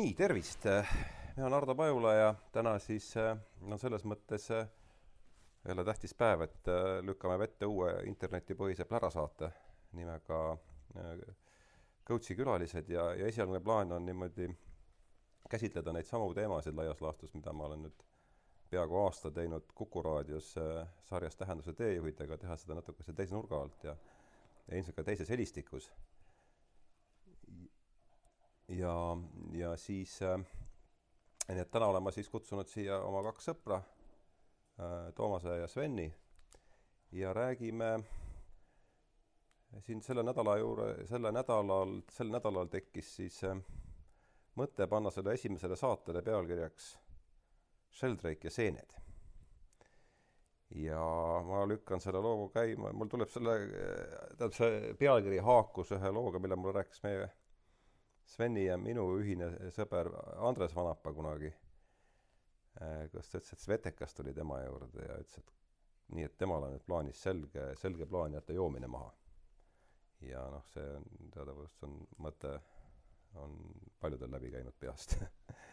nii, tervist! Mina olen Ardo Pajula ja täna siis no selles mõttes jälle tähtis päev, et lükkame vette uue internetipõhise plärasaate nimega Kõutsi külalised ja, ja esialgne plaan on niimoodi käsitleda neid samu teemasid laias laastus, mida ma olen nüüd peaaegu aasta teinud Kuku raadios sarjas Tähenduse teejuhid, aga teha seda natukese teise nurga alt ja, ja ilmselt ka teises helistikus. Ja, ja siis äh, nii et täna olen ma siis kutsunud siia oma kaks sõpra äh,, Toomase ja Sveni, ja räägime siin selle nädala juure, selle nädalal, sel nädalal tekkis siis äh, mõte panna selle esimesele saatele pealkirjaks Sheldrake ja seened. ja ma lükkan selle loo käima, mul tuleb selle, tähendab see pealkiri haakus ühe looga, mille mulle rääkis meie Sveni ja minu ühine sõber Andres Vanapa kunagi, kus ta ütles, et Svetekas tuli tema juurde ja ütles, et nii, et temal on nüüd plaanis selge, selge plaan jätta joomine maha. ja noh, see on teadupärast on mõte, on paljudel läbi käinud peast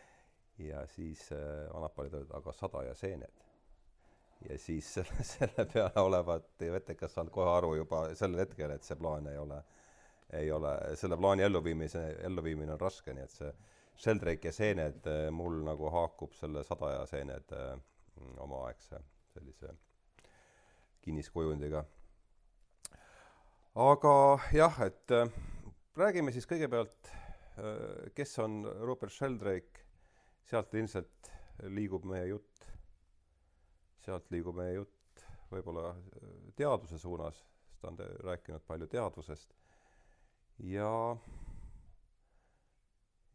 ja siis äh, Vanapa oli öelnud, aga sada ja seened. ja siis selle, selle peale olevat Vetekas saanud kohe aru juba sellel hetkel, et see plaan ei ole äh, ei ole, selle plaani elluviimise, elluviimine on raske, nii et see Sheldrake ja seened eh, mul nagu haakub selle Sadaja seened eh, omaaegse sellise kinniskujundiga. aga jah, et äh, räägime siis kõigepealt äh,, kes on Rupert Sheldrake, sealt ilmselt liigub meie jutt, sealt liigub meie jutt võib-olla teaduse suunas, sest ta on rääkinud palju teadvusest ja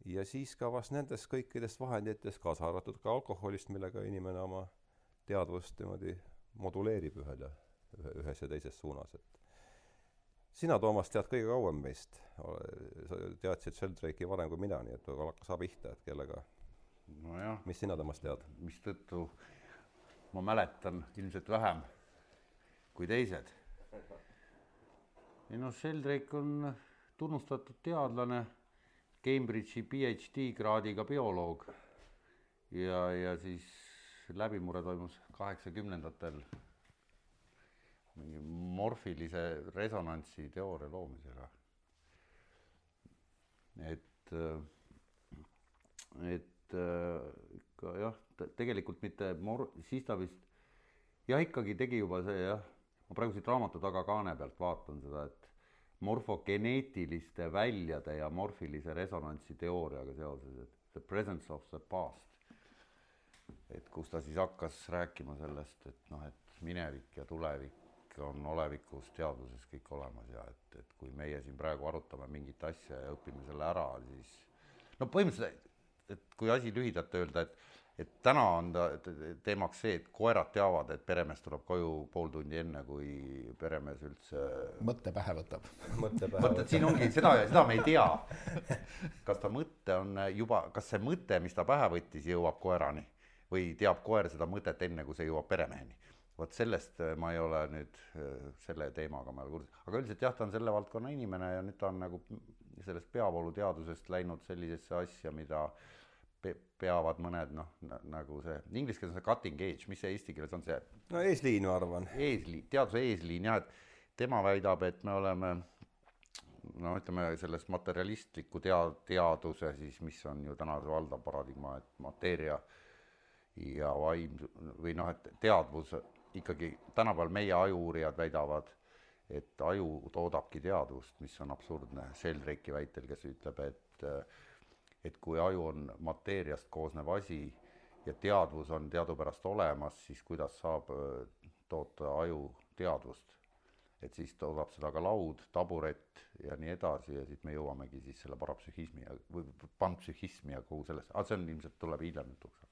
ja siis ka vast nendest kõikidest vahenditest, kaasa arvatud ka alkoholist, millega inimene oma teadvust niimoodi moduleerib ühele, ühes ja teises suunas, et sina, Toomas, tead kõige kauem meist. sa teadsid Sheldrake'i varem kui mina, nii et hakka saa pihta, et kellega nojah. mis sina temast tead? mistõttu ma mäletan ilmselt vähem kui teised. ei noh, Sheldrake on tunnustatud teadlane, Cambridge'i PhD kraadiga bioloog. ja, ja siis läbimurre toimus kaheksakümnendatel mingi morfilise resonantsi teooria loomisega. et, et ikka jah, tegelikult mitte mor-, siis ta vist jah, ikkagi tegi juba see jah, ma praegu siit raamatu tagakaane pealt vaatan seda, et morfogeneetiliste väljade ja morfilise resonantsi teooriaga seoses, et the presence of the past. et kus ta siis hakkas rääkima sellest, et noh, et minevik ja tulevik on olevikus teadvuses kõik olemas ja et, et kui meie siin praegu arutame mingit asja ja õpime selle ära, siis no põhimõtteliselt, et kui asi lühidalt öelda, et et täna on ta teemaks see, et koerad teavad, et peremees tuleb koju pool tundi enne, kui peremees üldse mõtte pähe võtab. mõtte pähe vot, et siin ongi seda, seda me ei tea. kas ta mõte on juba, kas see mõte, mis ta pähe võttis, jõuab koerani või teab koer seda mõtet enne, kui see jõuab peremeheni? vot sellest ma ei ole nüüd selle teemaga ma ei ole kursis, aga üldiselt jah, ta on selle valdkonna inimene ja nüüd ta on nagu sellest peavooluteadusest läinud sellisesse asja, mida peavad mõned noh, nagu see, inglise keeles on see cutting edge, mis see eesti keeles on see? no eesliin, ma arvan. eesliin, teaduse eesliin jah, et tema väidab, et me oleme no ütleme, selles materialistliku tea-, teaduse siis, mis on ju tänase valdav paradigma, et mateeria ja vaim või noh, et teadvus ikkagi tänapäeval meie ajuuurijad väidavad, et aju toodabki teadvust, mis on absurdne, Sheldrake'i väitel, kes ütleb, et et kui aju on mateeriast koosnev asi ja teadvus on teadupärast olemas, siis kuidas saab toota aju teadvust? et siis toodab seda ka laud, taburet ja nii edasi ja siis me jõuamegi siis selle parapsühhismi ja või panpsühhismi ja kogu sellest, aga see on ilmselt tuleb hiljem jutuks.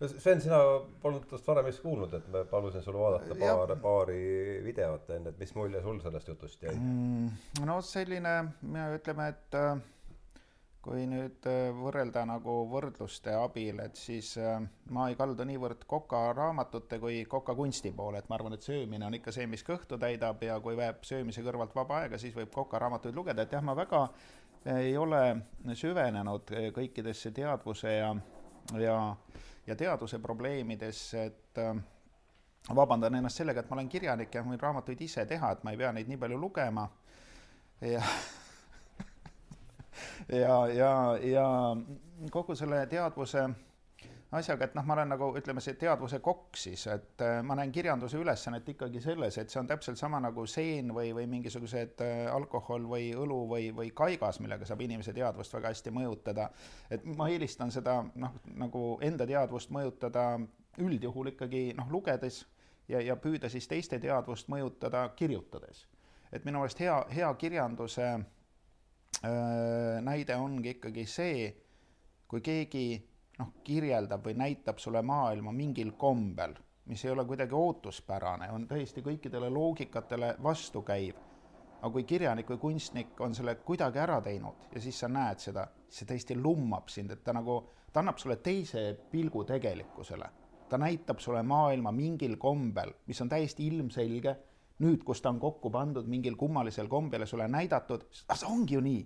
no Sven, sina polnud tast varem vist kuulnud, et ma palusin sul vaadata paar, paari videot enne, et mis mulje sul sellest jutust jäi mm,? no selline, ütleme, et äh, kui nüüd äh, võrrelda nagu võrdluste abil, et siis äh, ma ei kaldu niivõrd Koka raamatute kui Koka kunsti poole, et ma arvan, et söömine on ikka see, mis kõhtu täidab ja kui jääb söömise kõrvalt vaba aega, siis võib Koka raamatuid lugeda, et jah, ma väga ei ole süvenenud äh, kõikidesse teadvuse ja, ja, ja teaduse probleemidesse, et vabandan ennast sellega, et ma olen kirjanik ja võin raamatuid ise teha, et ma ei pea neid nii palju lugema. Ja ja, ja, ja kogu selle teadvuse asjaga, et noh, ma olen nagu ütleme, see teadvuse kokk siis, et äh, ma näen kirjanduse ülesannet ikkagi selles, et see on täpselt sama nagu seen või, või mingisugused äh, alkohol või õlu või, või kaigas, millega saab inimese teadvust väga hästi mõjutada. et ma eelistan seda noh, nagu enda teadvust mõjutada üldjuhul ikkagi noh, lugedes ja, ja püüda siis teiste teadvust mõjutada kirjutades. et minu meelest hea, hea kirjanduse Äh, näide ongi ikkagi see, kui keegi noh, kirjeldab või näitab sulle maailma mingil kombel, mis ei ole kuidagi ootuspärane, on täiesti kõikidele loogikatele vastukäiv. aga kui kirjanik või kunstnik on selle kuidagi ära teinud ja siis sa näed seda, see tõesti lummab sind, et ta nagu, ta annab sulle teise pilgu tegelikkusele. ta näitab sulle maailma mingil kombel, mis on täiesti ilmselge nüüd, kus ta on kokku pandud mingil kummalisel kombel ja sulle näidatud, see ongi ju nii.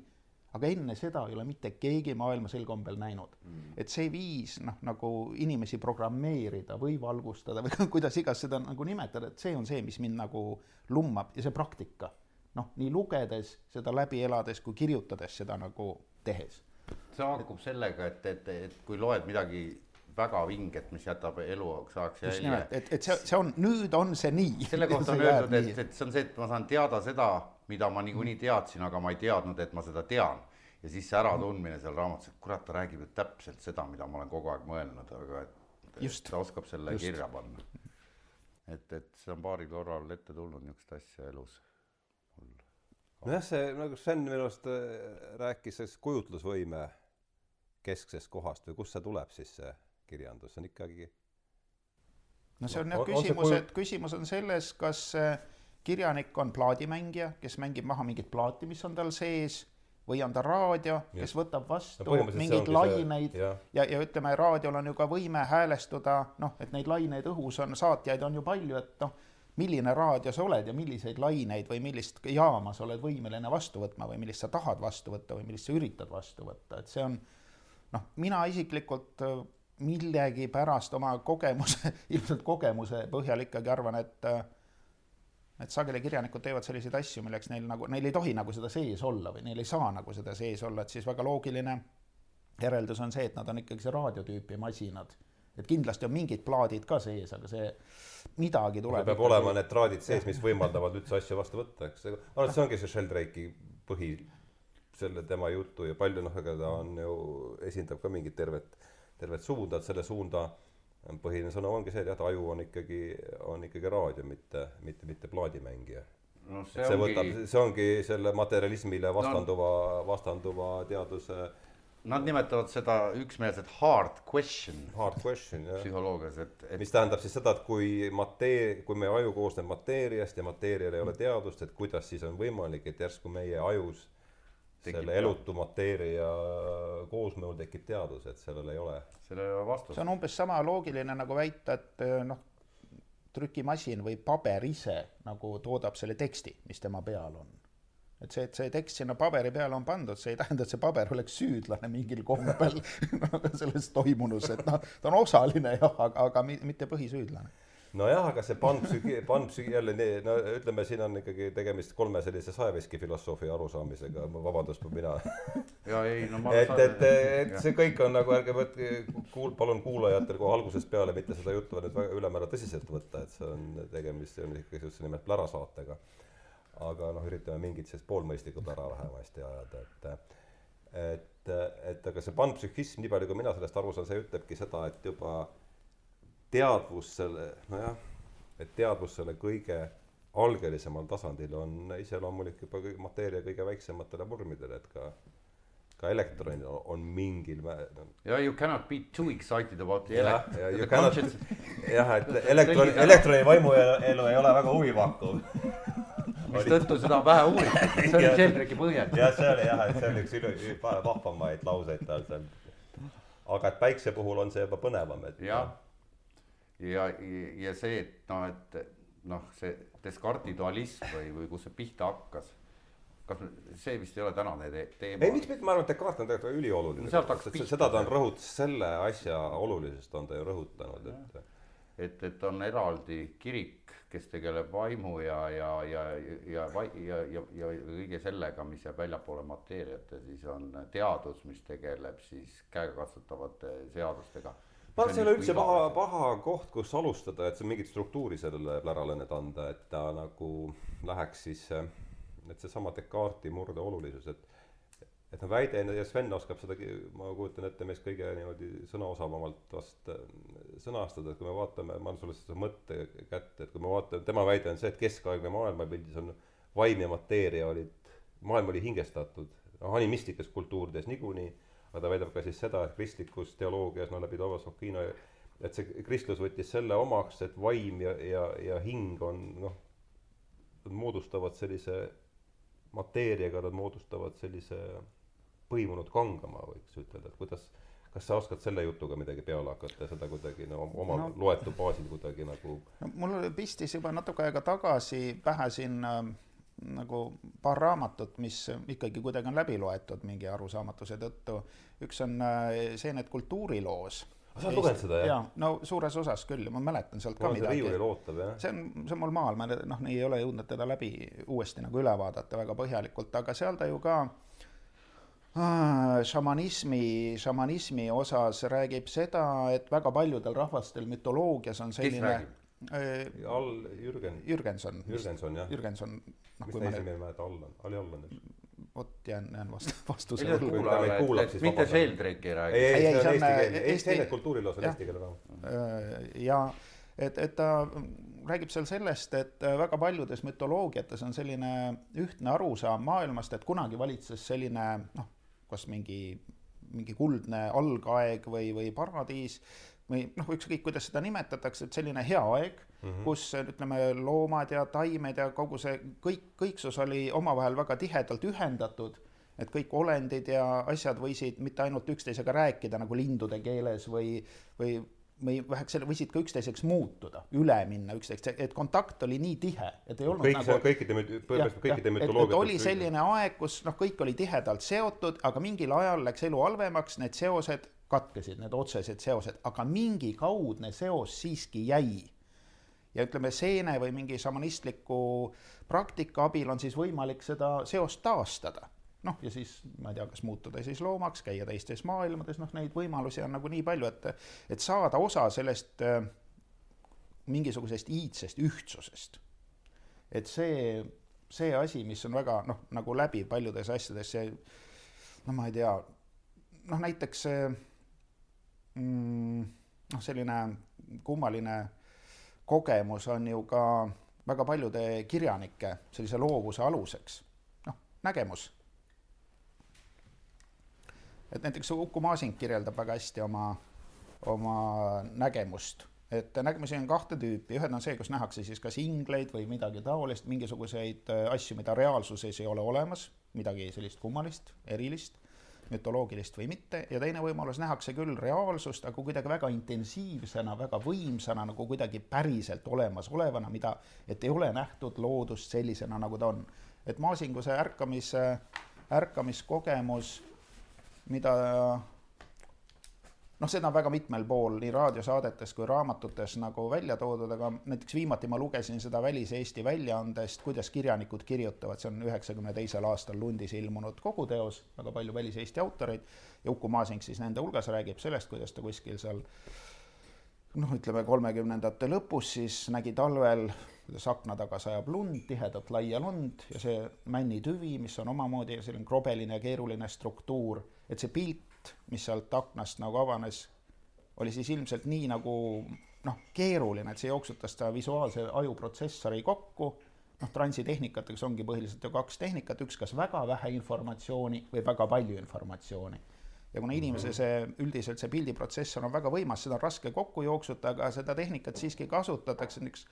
aga enne seda ei ole mitte keegi maailma sel kombel näinud mm.. et see viis noh, nagu inimesi programmeerida või valgustada või kuidas iganes seda nagu nimetada, et see on see, mis mind nagu lummab ja see praktika. noh, nii lugedes, seda läbi elades kui kirjutades seda nagu tehes. see haakub sellega, et, et, et kui loed midagi väga vinget, mis jätab eluks ajaks jälje. just nimelt, et, et see, see on, nüüd on see nii. selle kohta on öeldud, et, et see on see, et ma saan teada seda, mida ma niikuinii teadsin, aga ma ei teadnud, et ma seda tean. ja siis see äratundmine seal raamatus, et kurat, ta räägib ju täpselt seda, mida ma olen kogu aeg mõelnud, aga et, et ta oskab selle just. kirja panna. et, et see on paaril korral ette tulnud niisugust asja elus nojah, see nagu Sven minu arust äh, rääkis sellest kujutlusvõime kesksest kohast või kust see tuleb siis see kirjandus on ikkagi no see on jah küsimus, et küsimus on selles, kas kirjanik on plaadimängija, kes mängib maha mingit plaati, mis on tal sees, või on ta raadio, kes võtab vastu no, mingeid laineid see, ja, ja, ja ütleme, raadiol on ju ka võime häälestuda, noh, et neid laineid õhus on, saatjaid on ju palju, et noh, milline raadio sa oled ja milliseid laineid või millist jaama sa oled võimeline vastu võtma või millist sa tahad vastu võtta või millist sa üritad vastu võtta, et see on noh, mina isiklikult millegipärast oma kogemuse, ilmselt kogemuse põhjal ikkagi arvan, et et sageli kirjanikud teevad selliseid asju, milleks neil nagu, neil ei tohi nagu seda sees olla või neil ei saa nagu seda sees olla, et siis väga loogiline järeldus on see, et nad on ikkagi see raadiotüüpi masinad. et kindlasti on mingid plaadid ka sees, aga see midagi tuleb. peab olema need traadid sees, mis võimaldavad üldse asju vastu võtta, eks. ma arvan, et see ongi see Sheldrake'i põhi, selle tema jutu ja palju noh, ega ta on ju, esindab ka mingit tervet tervet suunda, et selle suunda põhiline sõnum ongi see, et jah, aju on ikkagi, on ikkagi raadio, mitte, mitte, mitte plaadimängija no,. see, see ongi... võtab, see ongi selle materjalismile vastanduva no., vastanduva teaduse Nad nimetavad seda üksmeelselt hard question. Hard question, jah. psühholoogias, et, et. mis tähendab siis seda, et kui mateer-, kui meie aju koosneb mateeriast ja mateerial ei ole teadvust, et kuidas siis on võimalik, et järsku meie ajus selle elutu mateeria koosmõjul tekib teadus, et sellel ei ole. sellel ei ole vastust. see on umbes sama loogiline nagu väita, et eh, noh, trükimasin või paber ise nagu toodab selle teksti, mis tema peal on. et see, et see tekst sinna paberi peale on pandud, see ei tähenda, et see paber oleks süüdlane mingil kombel selles toimunus, et noh, ta on osaline jah, aga, aga mitte põhisüüdlane nojah, aga see panpsügi-, panpsügi jälle nii, no ütleme, siin on ikkagi tegemist kolme sellise saeveski filosoofi arusaamisega, vabandust, mina. ja ei, no ma et, et, et see kõik on nagu, ärge võtke, kuul-, palun kuulajatel kohe algusest peale mitte seda juttu nüüd väga ülemäära tõsiselt võtta, et see on tegemist, see on ikkagi just nimelt plärasaatega. aga noh, üritame mingit sellist poolmõistlikku plära vähemasti ajada, et et, et aga see panpsühhism, nii palju kui mina sellest aru saan, see ütlebki seda, et juba teadvus selle, nojah, et teadvus selle kõige algelisemal tasandil on iseloomulik juba kõige mateeria kõige väiksematele vormidele et ka ka elektronid on, on mingil määral no, ja you cannot be too excited about the jah elect- ja the you cannot conscience jah et elektron elektroni vaimuelu ei ole väga huvipakkuv. Mistõttu seda on vähe uuritud see oli Sheldraki põhjendus jah see oli jah et see oli üks üle- vahvamaid lauseid tal seal. Aga et päikse puhul on see juba põnevam et jah ja, ja, ja see, et noh, et noh, see Descartesi dualism või, või kus see pihta hakkas. kas see vist ei ole tänane te teema? ei miks mitte ma arvan et Descartes on tegelikult ülioluline No seda ta on rõhut- selle asja olulisust on ta ju rõhutanud et et, et on eraldi kirik, kes tegeleb vaimu ja, ja, ja, ja, vai- ja, ja, ja kõige sellega, mis jääb väljapoole mateeriat ja siis on teadus, mis tegeleb siis käegakatsutavate seadustega. Ma arvan et see ei ole üldse paha paha koht kus alustada et see mingit struktuuri sellele plärale nüüd anda et ta nagu läheks siis et seesama Descartesi murde olulisus et et noh väide ja Sven oskab seda ma kujutan ette meist kõige niimoodi sõnaosavamalt vast äh, sõnastada et kui me vaatame ma annan sulle selle mõtte kätte et kui me vaatame tema väide on see et keskaegne maailmapildis on vaim ja mateeria olid maailm oli hingestatud noh animistlikes kultuurides niikuinii aga ta väidab ka siis seda et kristlikus teoloogias no läbi Toomas Aquino et see kristlus võttis selle omaks et vaim ja ja ja hing on noh moodustavad sellise mateeriaga nad moodustavad sellise põimunud kangama võiks ütelda et kuidas kas sa oskad selle jutuga midagi peale hakata seda kuidagi no oma no. loetu baasil kuidagi nagu no mul pistis juba natuke aega tagasi pähe siin äh, nagu paar raamatut, mis ikkagi kuidagi on läbi loetud mingi arusaamatuse tõttu. üks on äh, see, need kultuuriloos. sa oled lugenud seda, jah? jaa, no suures osas küll ma mäletan sealt ka on see midagi riiulil ootab jah see on, see on mul maal, ma noh, ei ole jõudnud teda läbi uuesti nagu üle vaadata väga põhjalikult, aga seal ta ju ka äh, šamanismi, šamanismi osas räägib seda, et väga paljudel rahvastel mütoloogias on selline all Jürgen. Jürgenson. Jürgenson jah. Jürgenson, noh mis kui ta esimene nimed all on? Oli Allan eks vot jään, jään vastu, vastuse et mitte. Sheldrake ei ei räägi. ei Ei, ei, see on eesti äh, keelne Eesti- keelne kultuuriloos on eesti keele raamat Äh, ja et, et ta räägib seal sellest, et äh, väga paljudes mütoloogiates on selline ühtne arusaam maailmast, et kunagi valitses selline noh, kas mingi, mingi kuldne algaeg või, või paradiis või noh, ükskõik kuidas seda nimetatakse, et selline hea aeg mm, -hmm. kus ütleme, loomad ja taimed ja kogu see kõik, kõiksus oli omavahel väga tihedalt ühendatud et kõik olendid ja asjad võisid mitte ainult üksteisega rääkida nagu lindude keeles või, või, või väheks võisid ka üksteiseks muutuda, üle minna üksteist, et kontakt oli nii tihe, et ei olnud kõik nagu kõikide põhimõtteliselt kõikide mütoloogiate oli selline aeg, kus noh, kõik oli tihedalt seotud, aga mingil ajal läks elu halvemaks, need seosed katkesid, need otsesed seosed, aga mingi kaudne seos siiski jäi. ja ütleme, seene või mingi šamanistliku praktika abil on siis võimalik seda seost taastada. noh, ja siis ma ei tea, kas muutuda siis loomaks, käia teistes maailmades, noh, neid võimalusi on nagu nii palju, et et saada osa sellest äh, mingisugusest iidsest ühtsusest. et see, see asi, mis on väga noh, nagu läbiv paljudes asjades, see no ma ei tea, noh näiteks noh, selline kummaline kogemus on ju ka väga paljude kirjanike sellise loovuse aluseks, noh, nägemus. et näiteks Uku Masing kirjeldab väga hästi oma, oma nägemust. Et nägemusi on kahte tüüpi, ühed on see, kus nähakse siis kas ingleid või midagi taolist, mingisuguseid äh, asju, mida reaalsuses ei ole olemas, midagi sellist kummalist, erilist, mütoloogilist või mitte, ja teine võimalus, nähakse küll reaalsust, aga kuidagi väga intensiivsena, väga võimsana, nagu kuidagi päriselt olemasolevana, mida, et ei ole nähtud loodust sellisena, nagu ta on. et Maasingu see ärkamise, ärkamiskogemus, mida noh, seda on väga mitmel pool nii raadiosaadetes kui raamatutes nagu välja toodud, aga näiteks viimati ma lugesin seda Välis-Eesti väljaandest, kuidas kirjanikud kirjutavad, see on üheksakümne teisel aastal Lundis ilmunud koguteos, väga palju Välis-Eesti autoreid, ja Uku Masing siis nende hulgas räägib sellest, kuidas ta kuskil seal noh, ütleme kolmekümnendate lõpus siis nägi talvel, kuidas akna taga sajab lund, tihedat laia lund ja see männitüvi, mis on omamoodi selline krobeline ja keeruline struktuur, et see pilt, mis sealt aknast nagu avanes, oli siis ilmselt nii nagu noh, keeruline, et see jooksutas ta visuaalse ajuprotsessori kokku noh, transitehnikateks ongi põhiliselt ju kaks tehnikat, üks kas väga vähe informatsiooni või väga palju informatsiooni. ja kuna inimese see, üldiselt see pildiprotsessor on väga võimas, seda on raske kokku jooksutada, aga seda tehnikat siiski kasutatakse, näiteks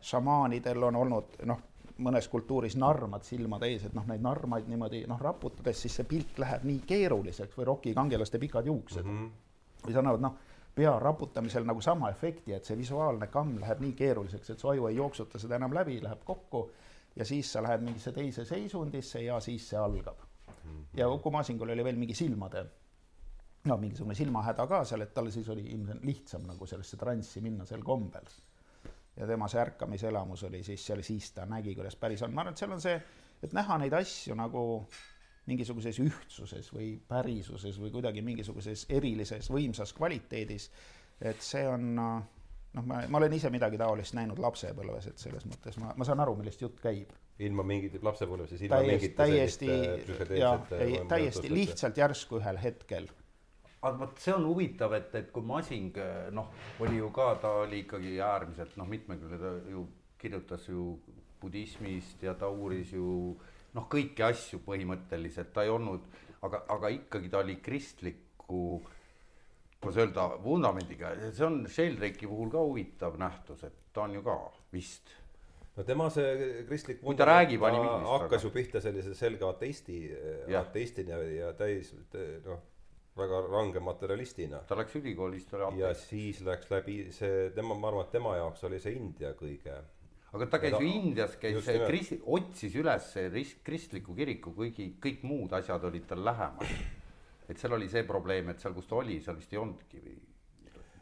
šamaanidel on olnud noh, mõnes kultuuris narmad silmade ees, et noh, neid narmaid niimoodi noh, raputades, siis see pilt läheb nii keeruliseks või rokikangelaste pikad juuksed mm. -hmm. sa näed noh, pea raputamisel nagu sama efekti, et see visuaalne kamm läheb nii keeruliseks, et su aju ei jooksuta seda enam läbi, läheb kokku ja siis sa lähed mingisse teise seisundisse ja siis see algab mm. -hmm. ja Uku Masingul oli veel mingi silmade no mingisugune silmahäda ka seal, et tal siis oli ilmselt lihtsam nagu sellesse transsi minna sel kombel ja tema see ärkamiselamus oli siis seal, siis ta nägi, kuidas päris on, ma arvan, et seal on see, et näha neid asju nagu mingisuguses ühtsuses või pärisuses või kuidagi mingisuguses erilises võimsas kvaliteedis, et see on noh, ma, ma olen ise midagi taolist näinud lapsepõlves, et selles mõttes ma, ma saan aru, millest jutt käib. ilma mingit, lapsepõlves siis ilma mingite täiesti, jah, ei, täiesti lihtsalt järsku ühel hetkel aga vot see on huvitav, et, et kui Masing noh, oli ju ka, ta oli ikkagi äärmiselt noh, mitmekülgne, ta ju kirjutas ju budismist ja ta uuris ju noh, kõiki asju põhimõtteliselt, ta ei olnud, aga, aga ikkagi ta oli kristliku, kuidas öelda, vundamendiga, see on Sheldrake'i puhul ka huvitav nähtus, et ta on ju ka vist. No tema see kristlik kui ta räägib animismist hakkas aga... ju pihta sellise selge ateisti, ateistina ja täis noh väga range materialistina. ta läks ülikoolis, ta oli ateist. ja siis läks läbi see, tema, ma arvan, et tema jaoks oli see India kõige. aga ta käis ju Indias, käis krist-, otsis üles kristliku kiriku, kuigi kõik muud asjad olid tal lähemal. et seal oli see probleem, et seal, kus ta oli, seal vist ei olnudki või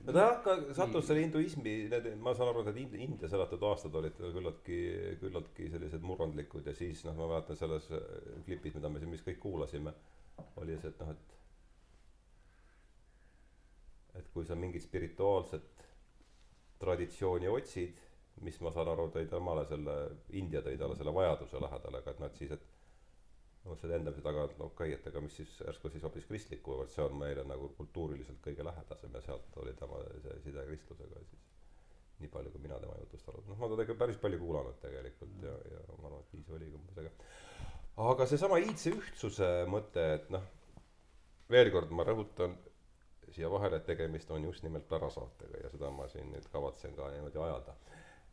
no ta jah, ka sattus selle hinduismi, need, ma saan aru, need Indias elatud aastad olid küllaltki, küllaltki sellised murrandlikud ja siis noh, ma mäletan selles klipis, mida me siin vist kõik kuulasime, oli see, et noh, et et kui sa mingit spirituaalset traditsiooni otsid, mis ma saan aru, tõi temale selle, India tõi talle selle vajaduse lähedale, aga et noh, et siis, et mõtlesin endamisi taga, et no okei okay,, et aga mis siis järsku siis hoopis kristlikku, vot see on meile nagu kultuuriliselt kõige lähedasem ja sealt oli tema see side kristlusega siis nii palju, kui mina tema jutust aru, noh, ma olen teda päris palju kuulanud tegelikult ja, ja ma arvan, et nii see oligi umbes, aga aga seesama iidse ühtsuse mõte, et noh, veel kord ma rõhutan, siia vahele, et tegemist on just nimelt pärasaatega ja seda ma siin nüüd kavatsen ka niimoodi ajada.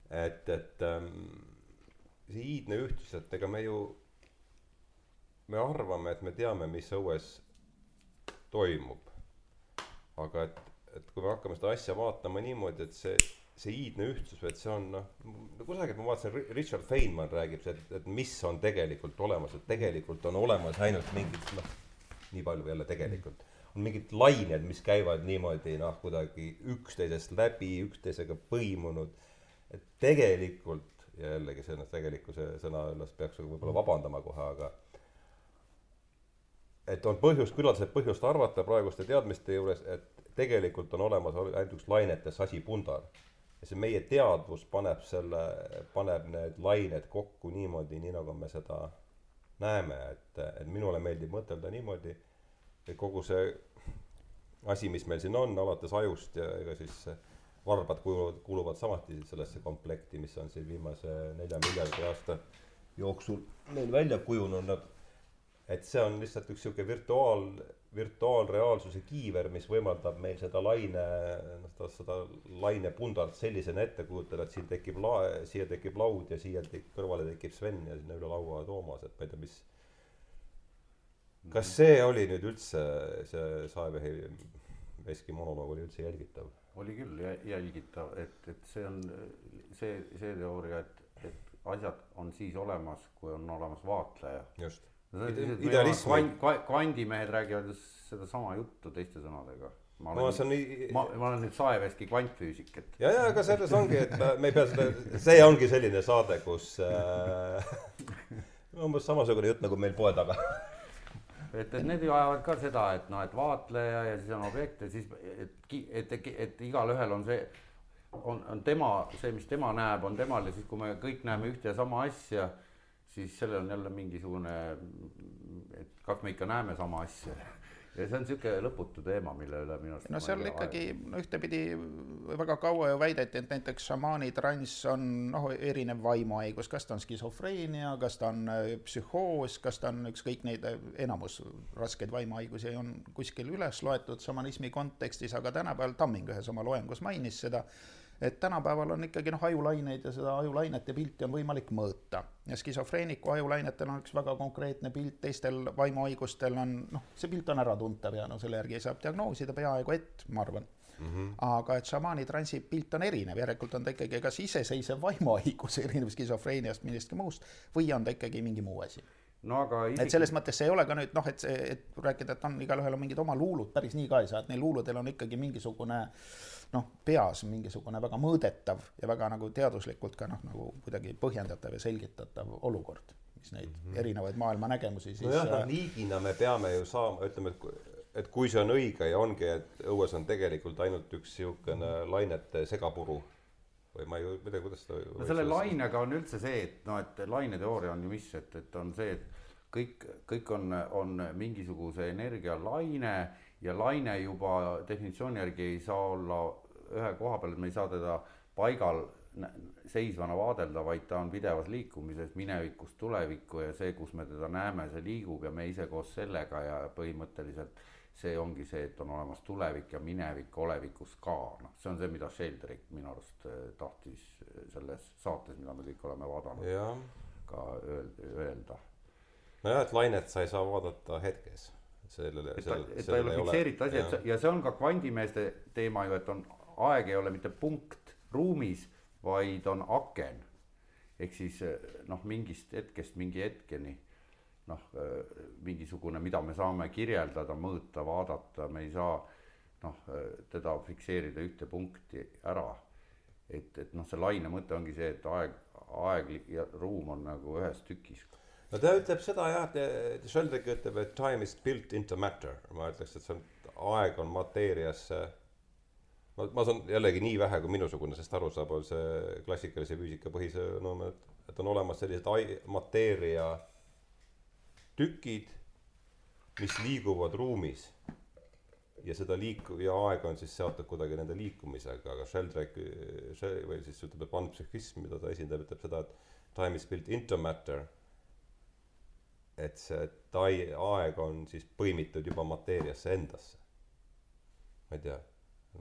et, et ähm, see iidne ühtsus, et ega me ju, me arvame, et me teame, mis õues toimub. aga et, et kui me hakkame seda asja vaatama niimoodi, et see, see iidne ühtsus, et see on noh, kusagilt ma vaatasin, Richard Feynman räägib, et, et mis on tegelikult olemas, et tegelikult on olemas ainult mingid noh, nii palju jälle tegelikult mingid lained, mis käivad niimoodi noh, kuidagi üksteisest läbi, üksteisega põimunud. et tegelikult ja jällegi see noh, tegelikkuse sõna üles peaks võib-olla vabandama kohe, aga et on põhjust, küllaldaselt põhjust arvata praeguste teadmiste juures, et tegelikult on olemas ainult üks lainete sasipundar. ja see meie teadvus paneb selle, paneb need lained kokku niimoodi, nii nagu me seda näeme, et, et minule meeldib mõtelda niimoodi, kogu see asi, mis meil siin on, alates ajust ja ega siis varbad kuuluvad, kuuluvad samuti sellesse komplekti, mis on siin viimase nelja miljardi aasta jooksul meil välja kujunenud. et see on lihtsalt üks sihuke virtuaal, virtuaalreaalsuse kiiver, mis võimaldab meil seda laine, noh seda, lainepundart sellisena ette kujutada, et siin tekib lae, siia tekib laud ja siia tek, kõrvale tekib Sven ja sinna üle laua Toomas, et ma ei tea, mis kas see oli nüüd üldse, see Saevehi veski monoloog oli üldse jälgitav? oli küll jälgitav, et, et see on see, see teooria, et, et asjad on siis olemas, kui on olemas vaatleja. just. idealism. kvandimehed räägivad sedasama juttu teiste sõnadega ma olen, no, see on nii... ma, ma olen nüüd saeveski kvantfüüsik, et. ja, ja aga selles ongi, et me ei pea seda, see ongi selline saade, kus äh, umbes samasugune jutt nagu meil poe taga et, et need ju ajavad ka seda, et noh, et vaatleja ja siis on objekt ja siis, et, et, et, et igalühel on see, on, on tema, see, mis tema näeb, on temal ja siis, kui me kõik näeme ühte ja sama asja, siis sellel on jälle mingisugune, et kas me ikka näeme sama asja ja see on niisugune lõputu teema, mille üle minu arust no seal ikkagi no ühtepidi väga kaua ju väideti, et näiteks šamaani transs on noh, erinev vaimuhaigus, kas ta on skisofreenia, kas ta on äh, psühhoos, kas ta on ükskõik neid, äh, enamus raskeid vaimuhaigusi on kuskil üles loetud šamanismi kontekstis, aga tänapäeval Tamming ühes oma loengus mainis seda, et tänapäeval on ikkagi noh, ajulaineid ja seda ajulainete pilti on võimalik mõõta. ja skisofreeniku ajulainetel on üks väga konkreetne pilt, teistel vaimuhaigustel on noh, see pilt on äratuntav ja no selle järgi saab diagnoosida peaaegu et, ma arvan mm. -hmm. aga et šamaani transi pilt on erinev, järelikult on ta ikkagi kas iseseisev vaimuhaigus, erinev skisofreeniast, millestki muust, või on ta ikkagi mingi muu asi no aga isegi... et selles mõttes see ei ole ka nüüd noh, et see, et rääkida, et on igalühel on mingid oma luulud, päris nii ka ei saa, et neil luuludel on ikkagi mingisugune noh, peas mingisugune väga mõõdetav ja väga nagu teaduslikult ka noh, nagu kuidagi põhjendatav ja selgitatav olukord, mis neid mm -hmm. erinevaid maailmanägemusi siis nojah, noh liigina me peame ju saama, ütleme, et et kui see on õige ja ongi, et õues on tegelikult ainult üks niisugune lainete segapuru või ma ei, tea, kuidas seda no selle lainega on üldse see, et noh, et laineteooria on ju mis, et, et on see, et kõik, kõik on, on mingisuguse energia laine ja laine juba definitsiooni järgi ei saa olla ühe koha peal, et me ei saa teda paigal seisvana vaadelda, vaid ta on pidevas liikumises minevikust tulevikku ja see, kus me teda näeme, see liigub ja me ise koos sellega ja põhimõtteliselt see ongi see, et on olemas tulevik ja minevik olevikus ka, noh, see on see, mida Sheldrick minu arust eh, tahtis eh, selles saates, mida me kõik oleme vaadanud, ka öelda. nojah, et lainet sa ei saa vaadata hetkes, sellele. ta, et ta ei ole fikseeritud asi, et ja see on ka kvandimeeste teema ju, et on, aeg ei ole mitte punkt ruumis, vaid on aken. ehk siis eh, noh, mingist hetkest mingi hetkeni noh, mingisugune, mida me saame kirjeldada, mõõta, vaadata, me ei saa noh, teda fikseerida ühte punkti ära. et, et noh, see laine mõte ongi see, et aeg, aeg ja ruum on nagu ühes tükis. no ta ütleb seda jah, et Sheldrick ütleb, et time is built into matter, ma ütleks, et see on, aeg on mateeriasse ma, ma saan jällegi nii vähe, kui minusugune sellest aru saab, on see klassikalise füüsika põhisõnum, et, et on olemas sellised ai-, mateeria tükid, mis liiguvad ruumis ja seda liiku- ja aeg on siis seotud kuidagi nende liikumisega, aga Sheldrake või siis ütleb, et panpsühhism, mida ta esindab, ütleb seda, et time is built into matter. et see tai-, aeg on siis põimitud juba mateeriasse endasse. ma ei tea,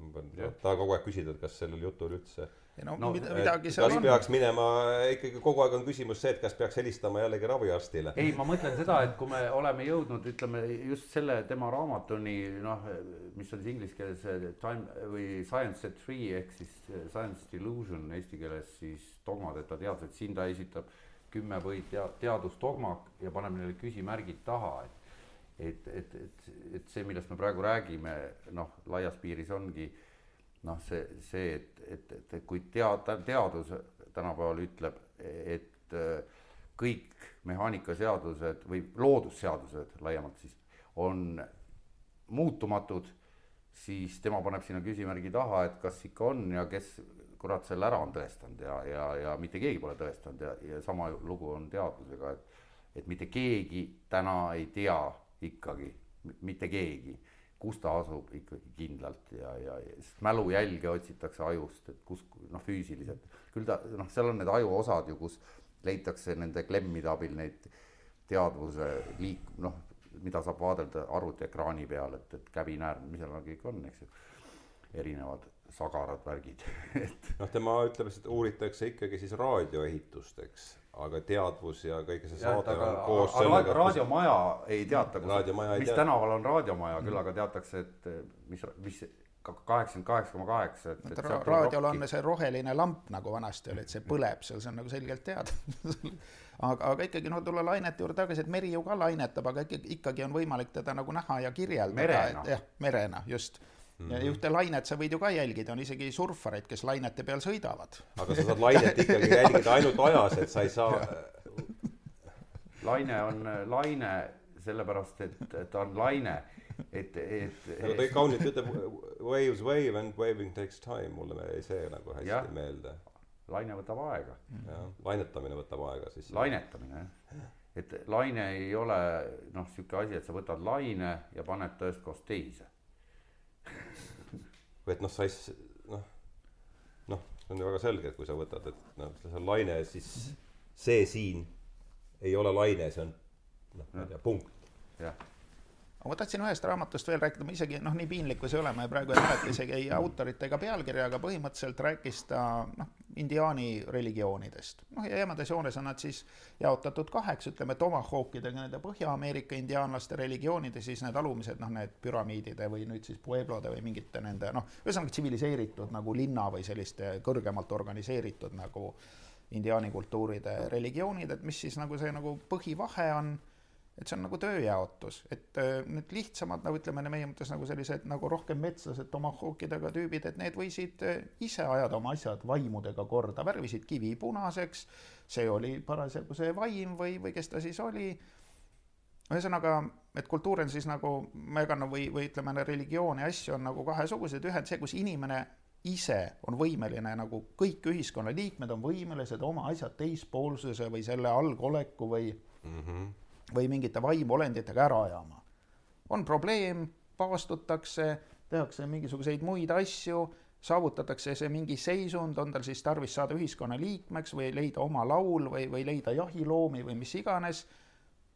ma pean, tahan kogu aeg küsida, et kas sellel jutul üldse ja no, no mida, midagi seal kas on. peaks minema, ikkagi kogu aeg on küsimus see, et kas peaks helistama jällegi raviarstile. ei, ma mõtlen seda, et kui me oleme jõudnud, ütleme just selle tema raamatuni, noh, mis on siis inglise keeles time või science at three ehk siis science delusion eesti keeles siis dogmadeta teadus, et siin ta esitab kümme või tea-, teadusdogma ja paneb neile küsimärgid taha, et et, et, et, et see, millest me praegu räägime, noh, laias piiris ongi noh, see, see, et, et, et, et kui tead-, teadus tänapäeval ütleb, et äh, kõik mehaanikaseadused või loodusseadused laiemalt siis on muutumatud, siis tema paneb sinna küsimärgi taha, et kas ikka on ja kes kurat selle ära on tõestanud ja, ja, ja mitte keegi pole tõestanud ja, ja sama lugu on teadusega, et, et mitte keegi täna ei tea ikkagi, mitte keegi. Kus ta asub ikkagi kindlalt ja, ja, sest mälujälge otsitakse ajust, et kus noh, füüsiliselt. Küll ta noh, seal on need ajuosad ju, kus leitakse nende klemmide abil neid teadvuse liik-, noh, mida saab vaadelda arvutiekraani peal, et, et käbinäär, mis seal kõik on, eks ju, erinevad sagarad, värgid et noh, tema ütleb, et uuritakse ikkagi siis raadioehitust, eks aga teadvus ja kõige see saade ja, on koos aga sellega. raadiomaja ei teata, mis tea. tänaval on raadiomaja, küll aga teatakse, et mis, mis kaheksakümmend kaheksa koma kaheksa, et, et. raadiol on see roheline lamp nagu vanasti oli, et see põleb seal, see on nagu selgelt teada aga, aga ikkagi no tulla lainete juurde tagasi, et meri ju ka lainetab, aga ikkagi, ikkagi on võimalik teda nagu näha ja kirjeldada, et jah, merena just Mm -hmm. ja ühte lainet sa võid ju ka jälgida, on isegi surfareid, kes lainete peal sõidavad. aga sa saad lainet ikkagi jälgida ainult ajas, et sa ei saa laine on laine sellepärast, et ta on laine, et, et. aga ta kaunilt ütleb waves wave and waving takes time, mulle jäi see nagu hästi ja. meelde. laine võtab aega. jah, lainetamine võtab aega siis. lainetamine jah, et laine ei ole noh, sihuke asi, et sa võtad laine ja paned ta ühest kohast teise või et noh, sa ei, noh. noh, see on ju väga selge, et kui sa võtad, et noh, see on laine, siis see siin ei ole laine, see on noh, ma ei tea, punkt. jah aga ma tahtsin ühest raamatust veel rääkida, ma isegi noh, nii piinlik kui see ole, ma praegu ei mäleta isegi ei autorit ega pealkirja, aga põhimõtteliselt rääkis ta noh, indiaani religioonidest. noh, ja jämedas joones on nad siis jaotatud kaheks, ütleme tomahawkidega nende Põhja-Ameerika indiaanlaste religioonid ja siis need alumised noh, need püramiidide või nüüd siis pueblode või mingite nende noh, ühesõnaga tsiviliseeritud nagu linna või selliste kõrgemalt organiseeritud nagu indiaani kultuuride religioonid, et mis siis nagu see nagu põhivahe on et see on nagu tööjaotus, et äh, need lihtsamad nagu ütleme, meie mõttes nagu sellised nagu rohkem metslased tomahawkidega tüübid, et need võisid äh, ise ajada oma asjad vaimudega korda, värvisid kivi punaseks, see oli parasjagu see vaim või, või kes ta siis oli. ühesõnaga, et kultuur on siis nagu, ma jagan või, või ütleme, religioon ja asju on nagu kahesugused, ühed see, kus inimene ise on võimeline nagu kõik ühiskonnaliikmed on võimelised oma asjad teispoolsuse või selle algoleku või mm -hmm või mingite vaimolenditega ära ajama. on probleem, paastutakse, tehakse mingisuguseid muid asju, saavutatakse see mingi seisund, on tal siis tarvis saada ühiskonna liikmeks või leida oma laul või, või leida jahiloomi või mis iganes,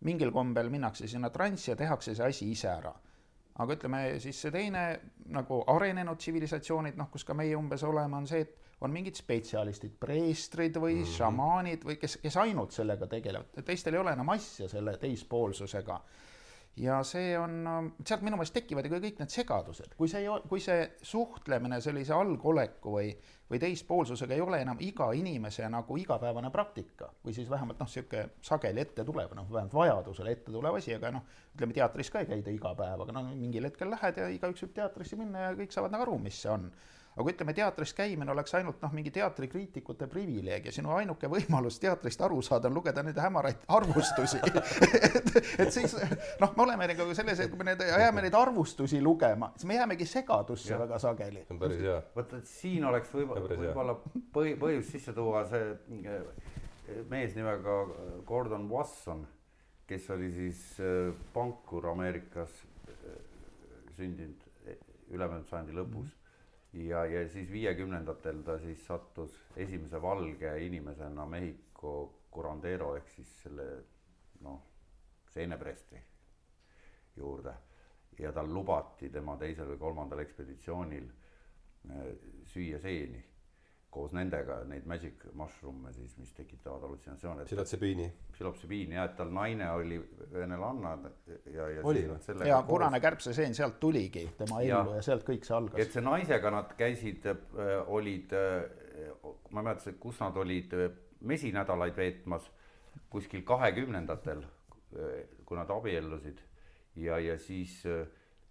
mingil kombel minnakse sinna transsi ja tehakse see asi ise ära aga ütleme siis see teine nagu arenenud tsivilisatsioonid, noh, kus ka meie umbes oleme, on see, et on mingid spetsialistid, preestrid või mm -hmm. šamaanid või kes, kes ainult sellega tegelevad, teistel ei ole enam asja selle teispoolsusega. Ja see on, sealt minu meelest tekivad ju kõik need segadused, kui see, kui see suhtlemine sellise algoleku või, või teispoolsusega ei ole enam iga inimese nagu igapäevane praktika või siis vähemalt noh, niisugune sageli ette tulev, noh, vähemalt vajadusel ette tulev asi, aga noh, ütleme teatris ka ei käida iga päev, aga noh, mingil hetkel lähed ja igaüks võib teatrisse minna ja kõik saavad nagu aru, mis see on aga ütleme, teatris käimine oleks ainult noh, mingi teatrikriitikute privileeg ja sinu ainuke võimalus teatrist aru saada on lugeda nende hämaraid arvustusi et, et siis noh, me oleme nagu selles, et kui me need, jääme neid arvustusi lugema, siis me jäämegi segadusse ja. väga sageli. see on päris hea. vot, et siin oleks võib-olla võib-olla põhi, põhjus sisse tuua see eh, mees nimega Gordon Wasson, kes oli siis eh, pankur Ameerikas eh, sündinud ülemöödunud sajandi lõpus mm. -hmm ja, ja siis viiekümnendatel ta siis sattus esimese valge inimesena Mehhiko curandero ehk siis selle noh, seenepreestri juurde. Ja tal lubati tema teisel või kolmandal ekspeditsioonil äh, süüa seeni koos nendega neid magic mushroom'e siis, mis tekitavad hallutsinatsioone. psilotsebiini. psilotsebiini ja et tal naine oli venelanna ja, ja. oli või? ja punane kärbseseen sealt tuligi tema ellu ja, ja sealt kõik see algas. et see naisega nad käisid äh,, olid äh,, ma ei mäleta, kus nad olid äh, mesinädalaid veetmas kuskil kahekümnendatel kui nad abiellusid ja, ja siis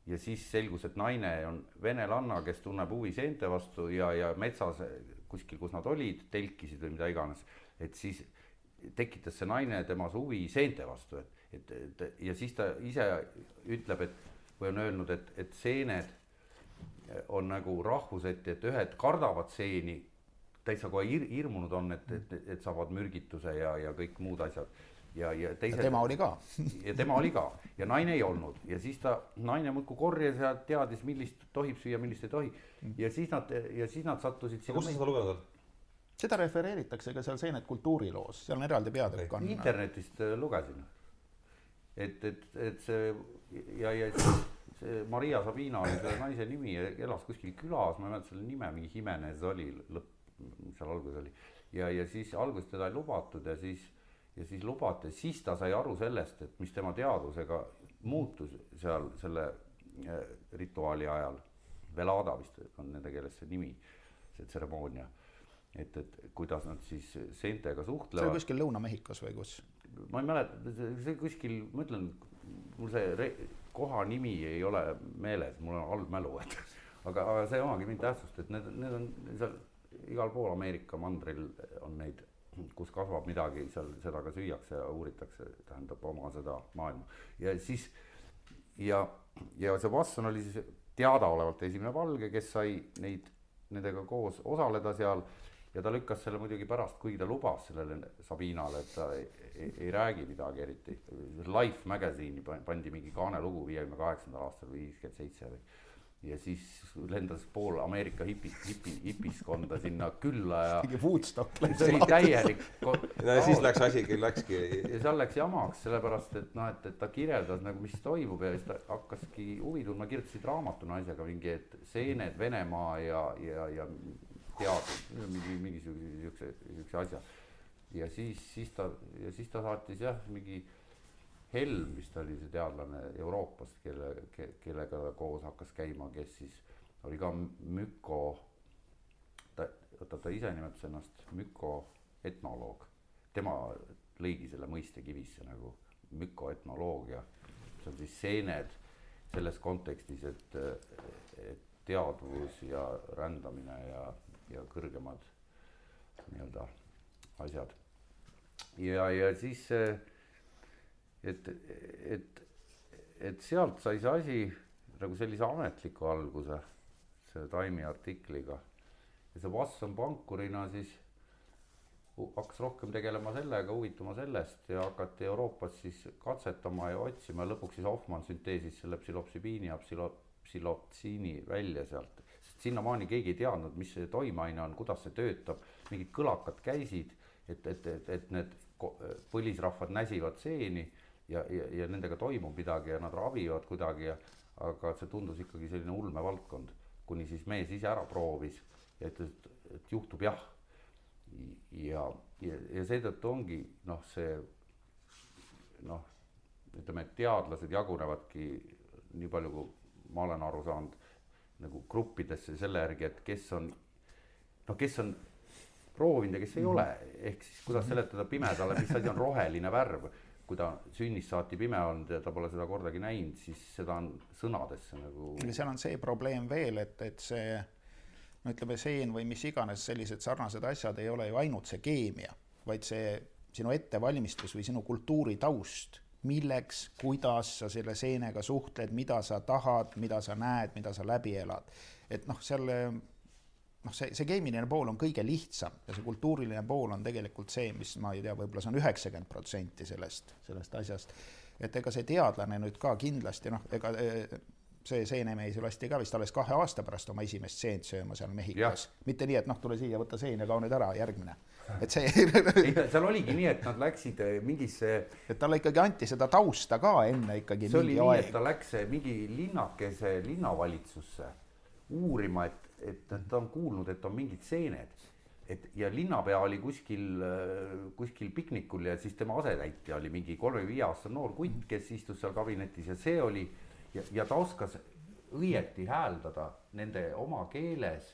ja siis selgus, et naine on venelanna, kes tunneb huvi seente vastu ja, ja metsas kuskil, kus nad olid, telkisid või mida iganes, et siis tekitas see naine temas huvi seente vastu, et, et, et ja siis ta ise ütleb, et või on öelnud, et, et seened on nagu rahvuseti, et ühed kardavad seeni, täitsa kohe hir-, hirmunud on, et, et, et saavad mürgituse ja, ja kõik muud asjad ja, ja teised. tema oli ka ja tema oli ka ja naine ei olnud ja siis ta, naine muudkui korjas ja teadis, millist tohib süüa, millist ei tohi. Ja siis nad, ja siis nad sattusid. kus sa seda lugenud oled? seda refereeritakse ka seal Seened kultuuriloos, seal on eraldi peatükk on. internetist äh, lugesin. et, et, et see ja, ja see Maria Sabina oli selle naise nimi ja elas kuskil külas, ma ei mäleta selle nime, mingi Jimenez oli lõpp, seal alguses oli. ja, ja siis alguses teda ei lubatud ja siis ja siis lubati, siis ta sai aru sellest, et mis tema teadvusega muutus seal selle äh, rituaali ajal. Velada vist on nende keeles see nimi, see tseremoonia. et, et kuidas nad siis seentega suhtlevad. see oli kuskil Lõuna-Mehhikos või kus? ma ei mäleta, see kuskil, ma ütlen, mul see koha nimi ei ole meeles, mul on halb mälu, et aga, aga see ei omagi mingit tähtsust, et need, need on seal igal pool Ameerika mandril on neid kus kasvab midagi, seal seda ka süüakse ja uuritakse, tähendab oma seda maailma. ja siis ja, ja see Watson oli siis teadaolevalt esimene valge, kes sai neid, nendega koos osaleda seal ja ta lükkas selle muidugi pärast, kuigi ta lubas sellele Sabinale, et ta ei, ei, ei räägi midagi eriti. Life Magazine'i pandi mingi kaanelugu viiekümne kaheksandal aastal või viiskümmend seitse või ja siis lendas pool Ameerika hipi, hipi, hipiskonda sinna külla ja mingi Woodstock läks see oli täielik no ja siis läks asi küll läkski ja seal läks jamaks, sellepärast et noh, et, et ta kirjeldas nagu, mis toimub ja siis ta hakkaski huvi tundma, kirjutasid raamatu naisega mingi, et seened Venemaa ja, ja, ja teadus, mingi mingisuguse siukse, siukse asja. ja siis, siis ta ja siis ta saatis jah, mingi Helm vist oli see teadlane Euroopast, kelle ke,, kellega ta koos hakkas käima, kes siis oli ka müko, ta, oota ta ise nimetas ennast mükoetnoloog, tema lõigi selle mõiste kivisse nagu mükoetnoloogia, see on siis seened selles kontekstis, et, et teadvus ja rändamine ja, ja kõrgemad nii-öelda asjad. ja, ja siis see et, et, et sealt sai see asi nagu sellise ametliku alguse, selle Time'i artikliga. ja see Watson pankurina siis hakkas rohkem tegelema sellega, huvituma sellest ja hakati Euroopas siis katsetama ja otsima lõpuks siis Hoffmann sünteesis selle psülopsübiini ja psüloptsiini välja sealt. sest sinnamaani keegi ei teadnud, mis see toimeaine on, kuidas see töötab, mingid kõlakad käisid, et, et, et, et need põlisrahvad näsivad seeni ja, ja, ja nendega toimub midagi ja nad ravivad kuidagi ja aga see tundus ikkagi selline ulmevaldkond, kuni siis mees ise ära proovis ja ütles, et, et juhtub jah. ja, ja, ja seetõttu ongi noh, see noh, ütleme, et teadlased jagunevadki nii palju, kui ma olen aru saanud, nagu gruppidesse selle järgi, et kes on noh, kes on proovinud ja kes ei -hmm. ole, ehk siis kuidas seletada pimedale, mis asi on roheline värv kui ta sünnist saati pime olnud ja ta pole seda kordagi näinud, siis seda on sõnadesse nagu. seal on see probleem veel, et, et see no ütleme, seen või mis iganes sellised sarnased asjad ei ole ju ainult see keemia, vaid see sinu ettevalmistus või sinu kultuuritaust, milleks, kuidas sa selle seenega suhtled, mida sa tahad, mida sa näed, mida sa läbi elad. et noh, selle noh, see, see keemiline pool on kõige lihtsam ja see kultuuriline pool on tegelikult see, mis ma ei tea, võib-olla see on üheksakümmend protsenti sellest, sellest asjast. et ega see teadlane nüüd ka kindlasti noh, ega e, see seenemees ju lasti ka vist alles kahe aasta pärast oma esimest seent sööma seal Mehhikos. mitte nii, et noh, tule siia, võta seen ja kao nüüd ära, järgmine. et see ei, seal oligi nii, et nad läksid e, mingisse. et talle ikkagi anti seda tausta ka enne ikkagi. see oli nii, et ta läks mingi linnakese linnavalitsusse uurima, et et ta on kuulnud, et on mingid seened. et ja linnapea oli kuskil, kuskil piknikul ja siis tema asetäitja oli mingi kolmekümne viie aastane noor kutt, kes istus seal kabinetis ja see oli ja, ja ta oskas õieti hääldada nende oma keeles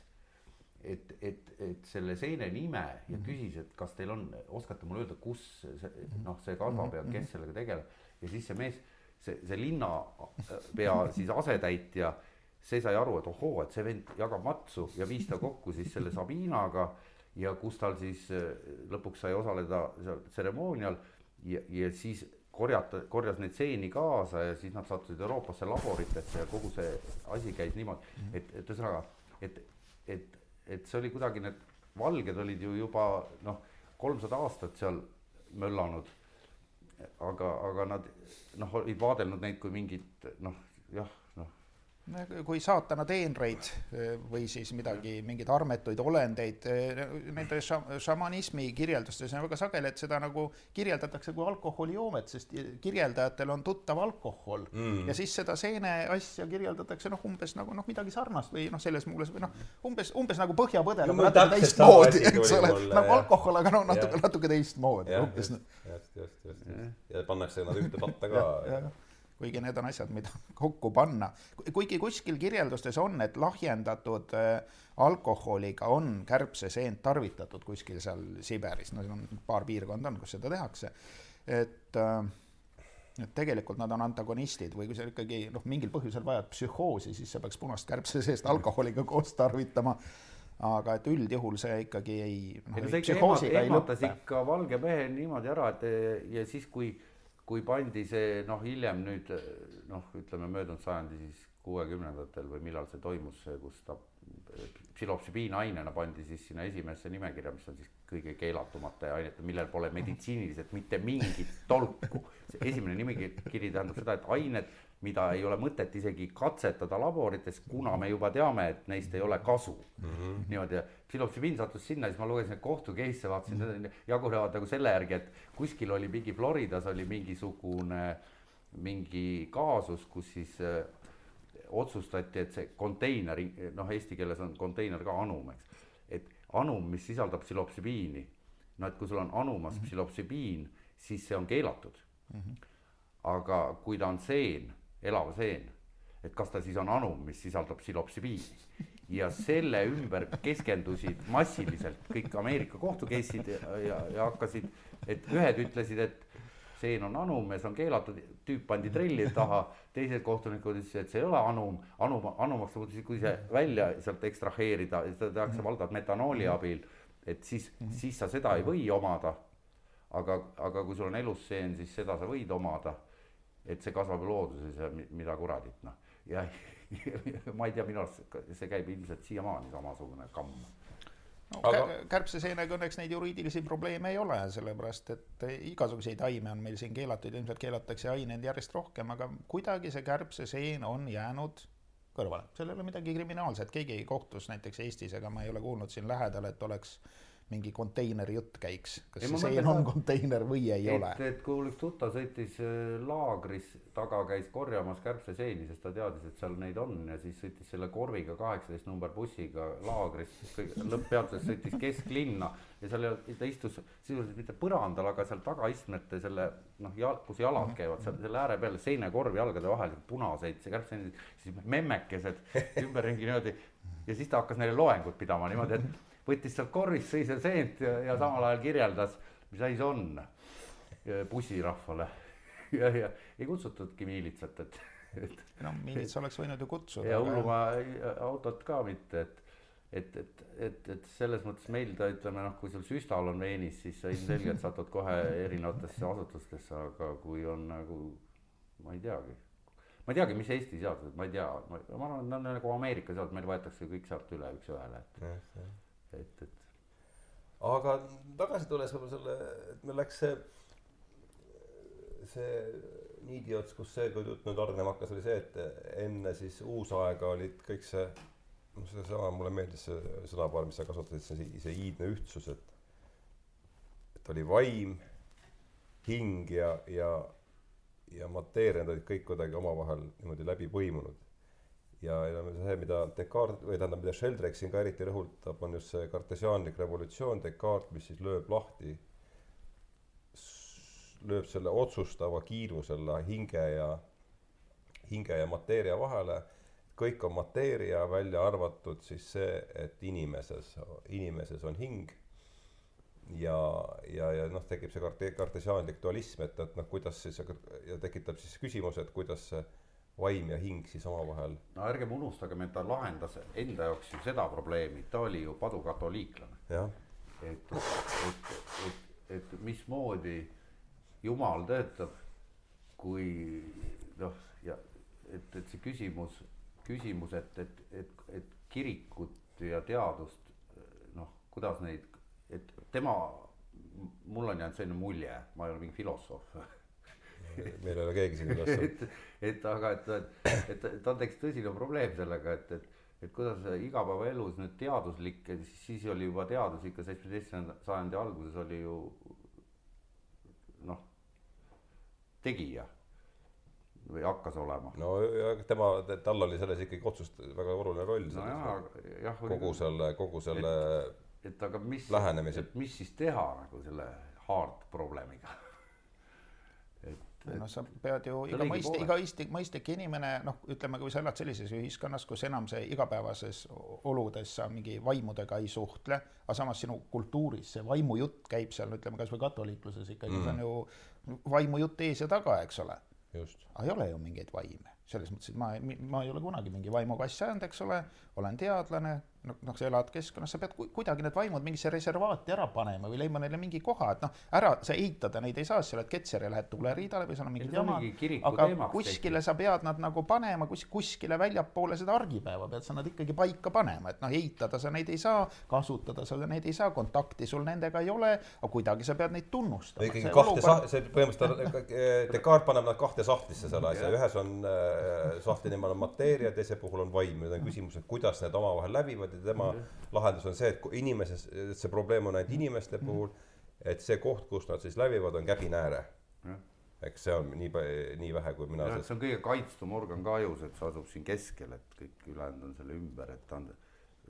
et, et, et selle seene nime ja mhm. küsis, et kas teil on, oskate mulle öelda, kus see noh, see kasvab ja kes sellega tegeleb. ja siis see mees, see, see linnapea siis asetäitja see sai aru, et ohoo, et see vend jagab matsu ja viis ta kokku siis selle Sabinaga ja kus tal siis äh, lõpuks sai osaleda seal tseremoonial ja, ja siis korjata, korjas neid seeni kaasa ja siis nad sattusid Euroopasse laboritesse ja kogu see asi käis niimoodi, mhm. et, et ühesõnaga, et, et, et see oli kuidagi need valged olid ju juba noh, kolmsada aastat seal möllanud. aga, aga nad noh, olid vaadelnud neid kui mingit noh, jah kui saatana teenreid eh, või siis midagi, mingeid armetuid olendeid, eh, nende šamanismi kirjeldustes on väga sageli, et seda nagu kirjeldatakse kui alkoholijoomet, sest kirjeldajatel on tuttav alkohol. Mm. ja siis seda seene asja kirjeldatakse noh, umbes nagu noh, midagi sarnast või noh, selles muules või noh, umbes, umbes nagu põhjapõde no,, natuke teistmoodi, eks ole, nagu alkohol, aga noh, natuke, natuke teistmoodi. just, just, just, just, ja pannakse nad ühte patta ka kuigi need on asjad, mida kokku panna. kuigi kuskil kirjeldustes on, et lahjendatud äh, alkoholiga on kärbseseent tarvitatud kuskil seal Siberis, no siin on paar piirkonda on, kus seda tehakse, et äh, et tegelikult nad on antagonistid või kui sa ikkagi noh, mingil põhjusel vajad psühhoosi, siis sa peaks punast kärbseseest alkoholiga koos tarvitama aga et üldjuhul see ikkagi ei noh, ei, psühhoosiga ei lõpe. ikka valge mehe niimoodi ära, et ja siis, kui kui pandi see noh, hiljem nüüd noh, ütleme möödunud sajandi siis kuuekümnendatel või millal see toimus, kus ta psülopsübiinainena pandi siis sinna esimesse nimekirja, mis on siis kõige keelatumate ainete, millel pole meditsiiniliselt mitte mingit tolku. see esimene nimekiri tähendab seda, et ained, mida ei ole mõtet isegi katsetada laborites, kuna me juba teame, et neist ei ole kasu mm. -hmm. niimoodi, psühhotsübiin sattus sinna, siis ma lugesin kohtu case'e, vaatasin mm, -hmm. jagunevad nagu selle järgi, et kuskil oli mingi Floridas oli mingisugune mingi kaasus, kus siis äh, otsustati, et see konteiner, noh, eesti keeles on konteiner ka anum, eks. et anum, mis sisaldab psühhotsübiini, no et kui sul on anumas mm -hmm. psühhotsübiin, siis see on keelatud mm. -hmm. aga kui ta on seen elav seen. et kas ta siis on anum, mis sisaldab psülopsübiini ja selle ümber keskendusid massiliselt kõik Ameerika kohtu case'id ja, ja, ja hakkasid, et ühed ütlesid, et seen on anum ja see on keelatud, tüüp pandi trelli taha, teised kohtunikud ütlesid, et see ei ole anum, anum, anumaks ta muutus, kui see välja sealt ekstraheerida, seda tehakse valdavalt metanooli abil, et siis, siis sa seda ei või omada. aga, aga kui sul on elus seen, siis seda sa võid omada et see kasvab looduses ja mida kuradit noh, ja ma ei tea, minu arust see käib ilmselt siiamaani samasugune kamm. No, aga kärbseseenega õnneks neid juriidilisi probleeme ei ole, sellepärast et igasuguseid aime on meil siin keelatud, ilmselt keelatakse aineid järjest rohkem, aga kuidagi see kärbseseen on jäänud kõrvale, seal ei ole midagi kriminaalset, keegi kohtus näiteks Eestis, ega ma ei ole kuulnud siin lähedal, et oleks äh, mingi konteineri jutt käiks, kas ei, see seen on konteiner või ei et, ole? et kui üks tuttav sõitis äh, laagris taga, käis korjamas kärbseseeni, sest ta teadis, et seal neid on ja siis sõitis selle korviga kaheksateist number bussiga laagris, lõpppeatuses sõitis kesklinna ja seal ta istus sisuliselt mitte põrandal, aga seal tagaistmete selle noh, jal-, kus jalad mhm. käivad, seal selle ääre peal seenekorv jalgade vahel, punaseid kärbseenid, siis memmekesed ümberringi niimoodi ja siis ta hakkas neile loengut pidama niimoodi, et võttis sealt korvist, sõi seal seent ja, ja samal ajal kirjeldas, mis asi see on bussirahvale ja, ja ei kutsutudki miilitsat, et, et. no miilits oleks võinud ju kutsuda. ja hullumaa autot ka mitte, et, et, et, et, et selles mõttes meil ta ütleme noh, kui sul süstal on veenis, siis sa ilmselgelt satud kohe erinevatesse asutustesse, aga kui on nagu ma ei teagi ma ei teagi, mis Eesti seadused, ma ei tea, ma, ma arvan, et nad on nagu Ameerika seadused, meil võetakse kõik sealt üle üks-ühele, et et, et. aga tagasi tulles võib-olla selle, et meil läks see, see niidiots, kus see jutt nüüd hargnema hakkas, oli see, et enne siis uusaega olid kõik see, noh, seesama, mulle meeldis see sõnapaar, mis sa kasutasid, see, see iidne ühtsus, et et oli vaim, hing ja, ja, ja mateeria, need olid kõik kuidagi omavahel niimoodi läbi põimunud ja, see, mida Descartes või tähendab, mida Sheldrake siin ka eriti rõhutab, on just see kartesiaanlik revolutsioon, Descartes, mis siis lööb lahti, lööb selle otsustava kiilu selle hinge ja, hinge ja mateeria vahele. kõik on mateeria, välja arvatud siis see, et inimeses, inimeses on hing ja, ja, ja noh, tekib see karte-, kartesiaanlik dualism, et, et noh, kuidas siis ja tekitab siis küsimuse, et kuidas see vaim ja hing siis omavahel. no ärgem unustagem, et ta lahendas enda jaoks ju seda probleemi, ta oli ju padukatoliiklane. et, et, et, et mismoodi jumal töötab, kui noh, ja et, et see küsimus, küsimus, et, et, et, et kirikut ja teadust noh, kuidas neid, et tema, mul on jäänud selline mulje, ma ei ole mingi filosoof meil ei ole keegi siin üles et, et aga, et, et, et tal tekkis tõsine probleem sellega, et, et, et kuidas igapäevaelus nüüd teaduslik, siis oli juba teadus ikka seitsmeteistkümnenda sajandi alguses oli ju noh, tegija või hakkas olema. no ja tema, tal oli selles ikkagi otsust väga oluline roll no. jah, jah. kogu selle, kogu selle. et aga mis, et mis siis teha nagu selle hard probleemiga noh, sa pead ju iga mõist-, iga mõistlik, mõistlik inimene, noh, ütleme, kui sa elad sellises ühiskonnas, kus enam see igapäevases oludes sa mingi vaimudega ei suhtle, aga samas sinu kultuuris see vaimujutt käib seal, ütleme kasvõi katoliikluses ikkagi mm., see on ju vaimujutt ees ja taga, eks ole. aga ei ole ju mingeid vaime, selles mõttes, et ma, ma ei ole kunagi mingi vaimuga asja ajanud, eks ole, olen teadlane, noh, noh, sa elad keskkonnas, sa pead ku, kuidagi need vaimud mingisse reservaati ära panema või leidma neile mingi koha, et noh, ära, sa eitada neid ei saa, sa oled Ketseri, lähed tuleriidale või seal on mingid jamad, aga kuskile sa pead nad nagu panema, kus, kuskile väljapoole seda argipäeva pead sa nad ikkagi paika panema, et noh, eitada sa neid ei saa, kasutada sa neid ei saa, kontakti sul nendega ei ole, aga kuidagi sa pead neid tunnustama. ikkagi kahte olukord... sa-, see põhimõtteliselt Descartes paneb nad kahte sahtlisse selle asja, ühes on äh, sahtli nimi on mateeria, teise puhul on vaim, nüüd on küsimus, et kuidas need omavahel läbivad ja tema mm -hmm. lahendus on see, et inimeses, et see probleem on ainult inimeste mm -hmm. puhul, et see koht, kus nad siis läbivad, on käbinääre mm. -hmm eks see on nii, nii vähe, kui mina. see on kõige kaitstum organ ka ajus, et see asub siin keskel, et kõik ülejäänud on selle ümber, et ta on.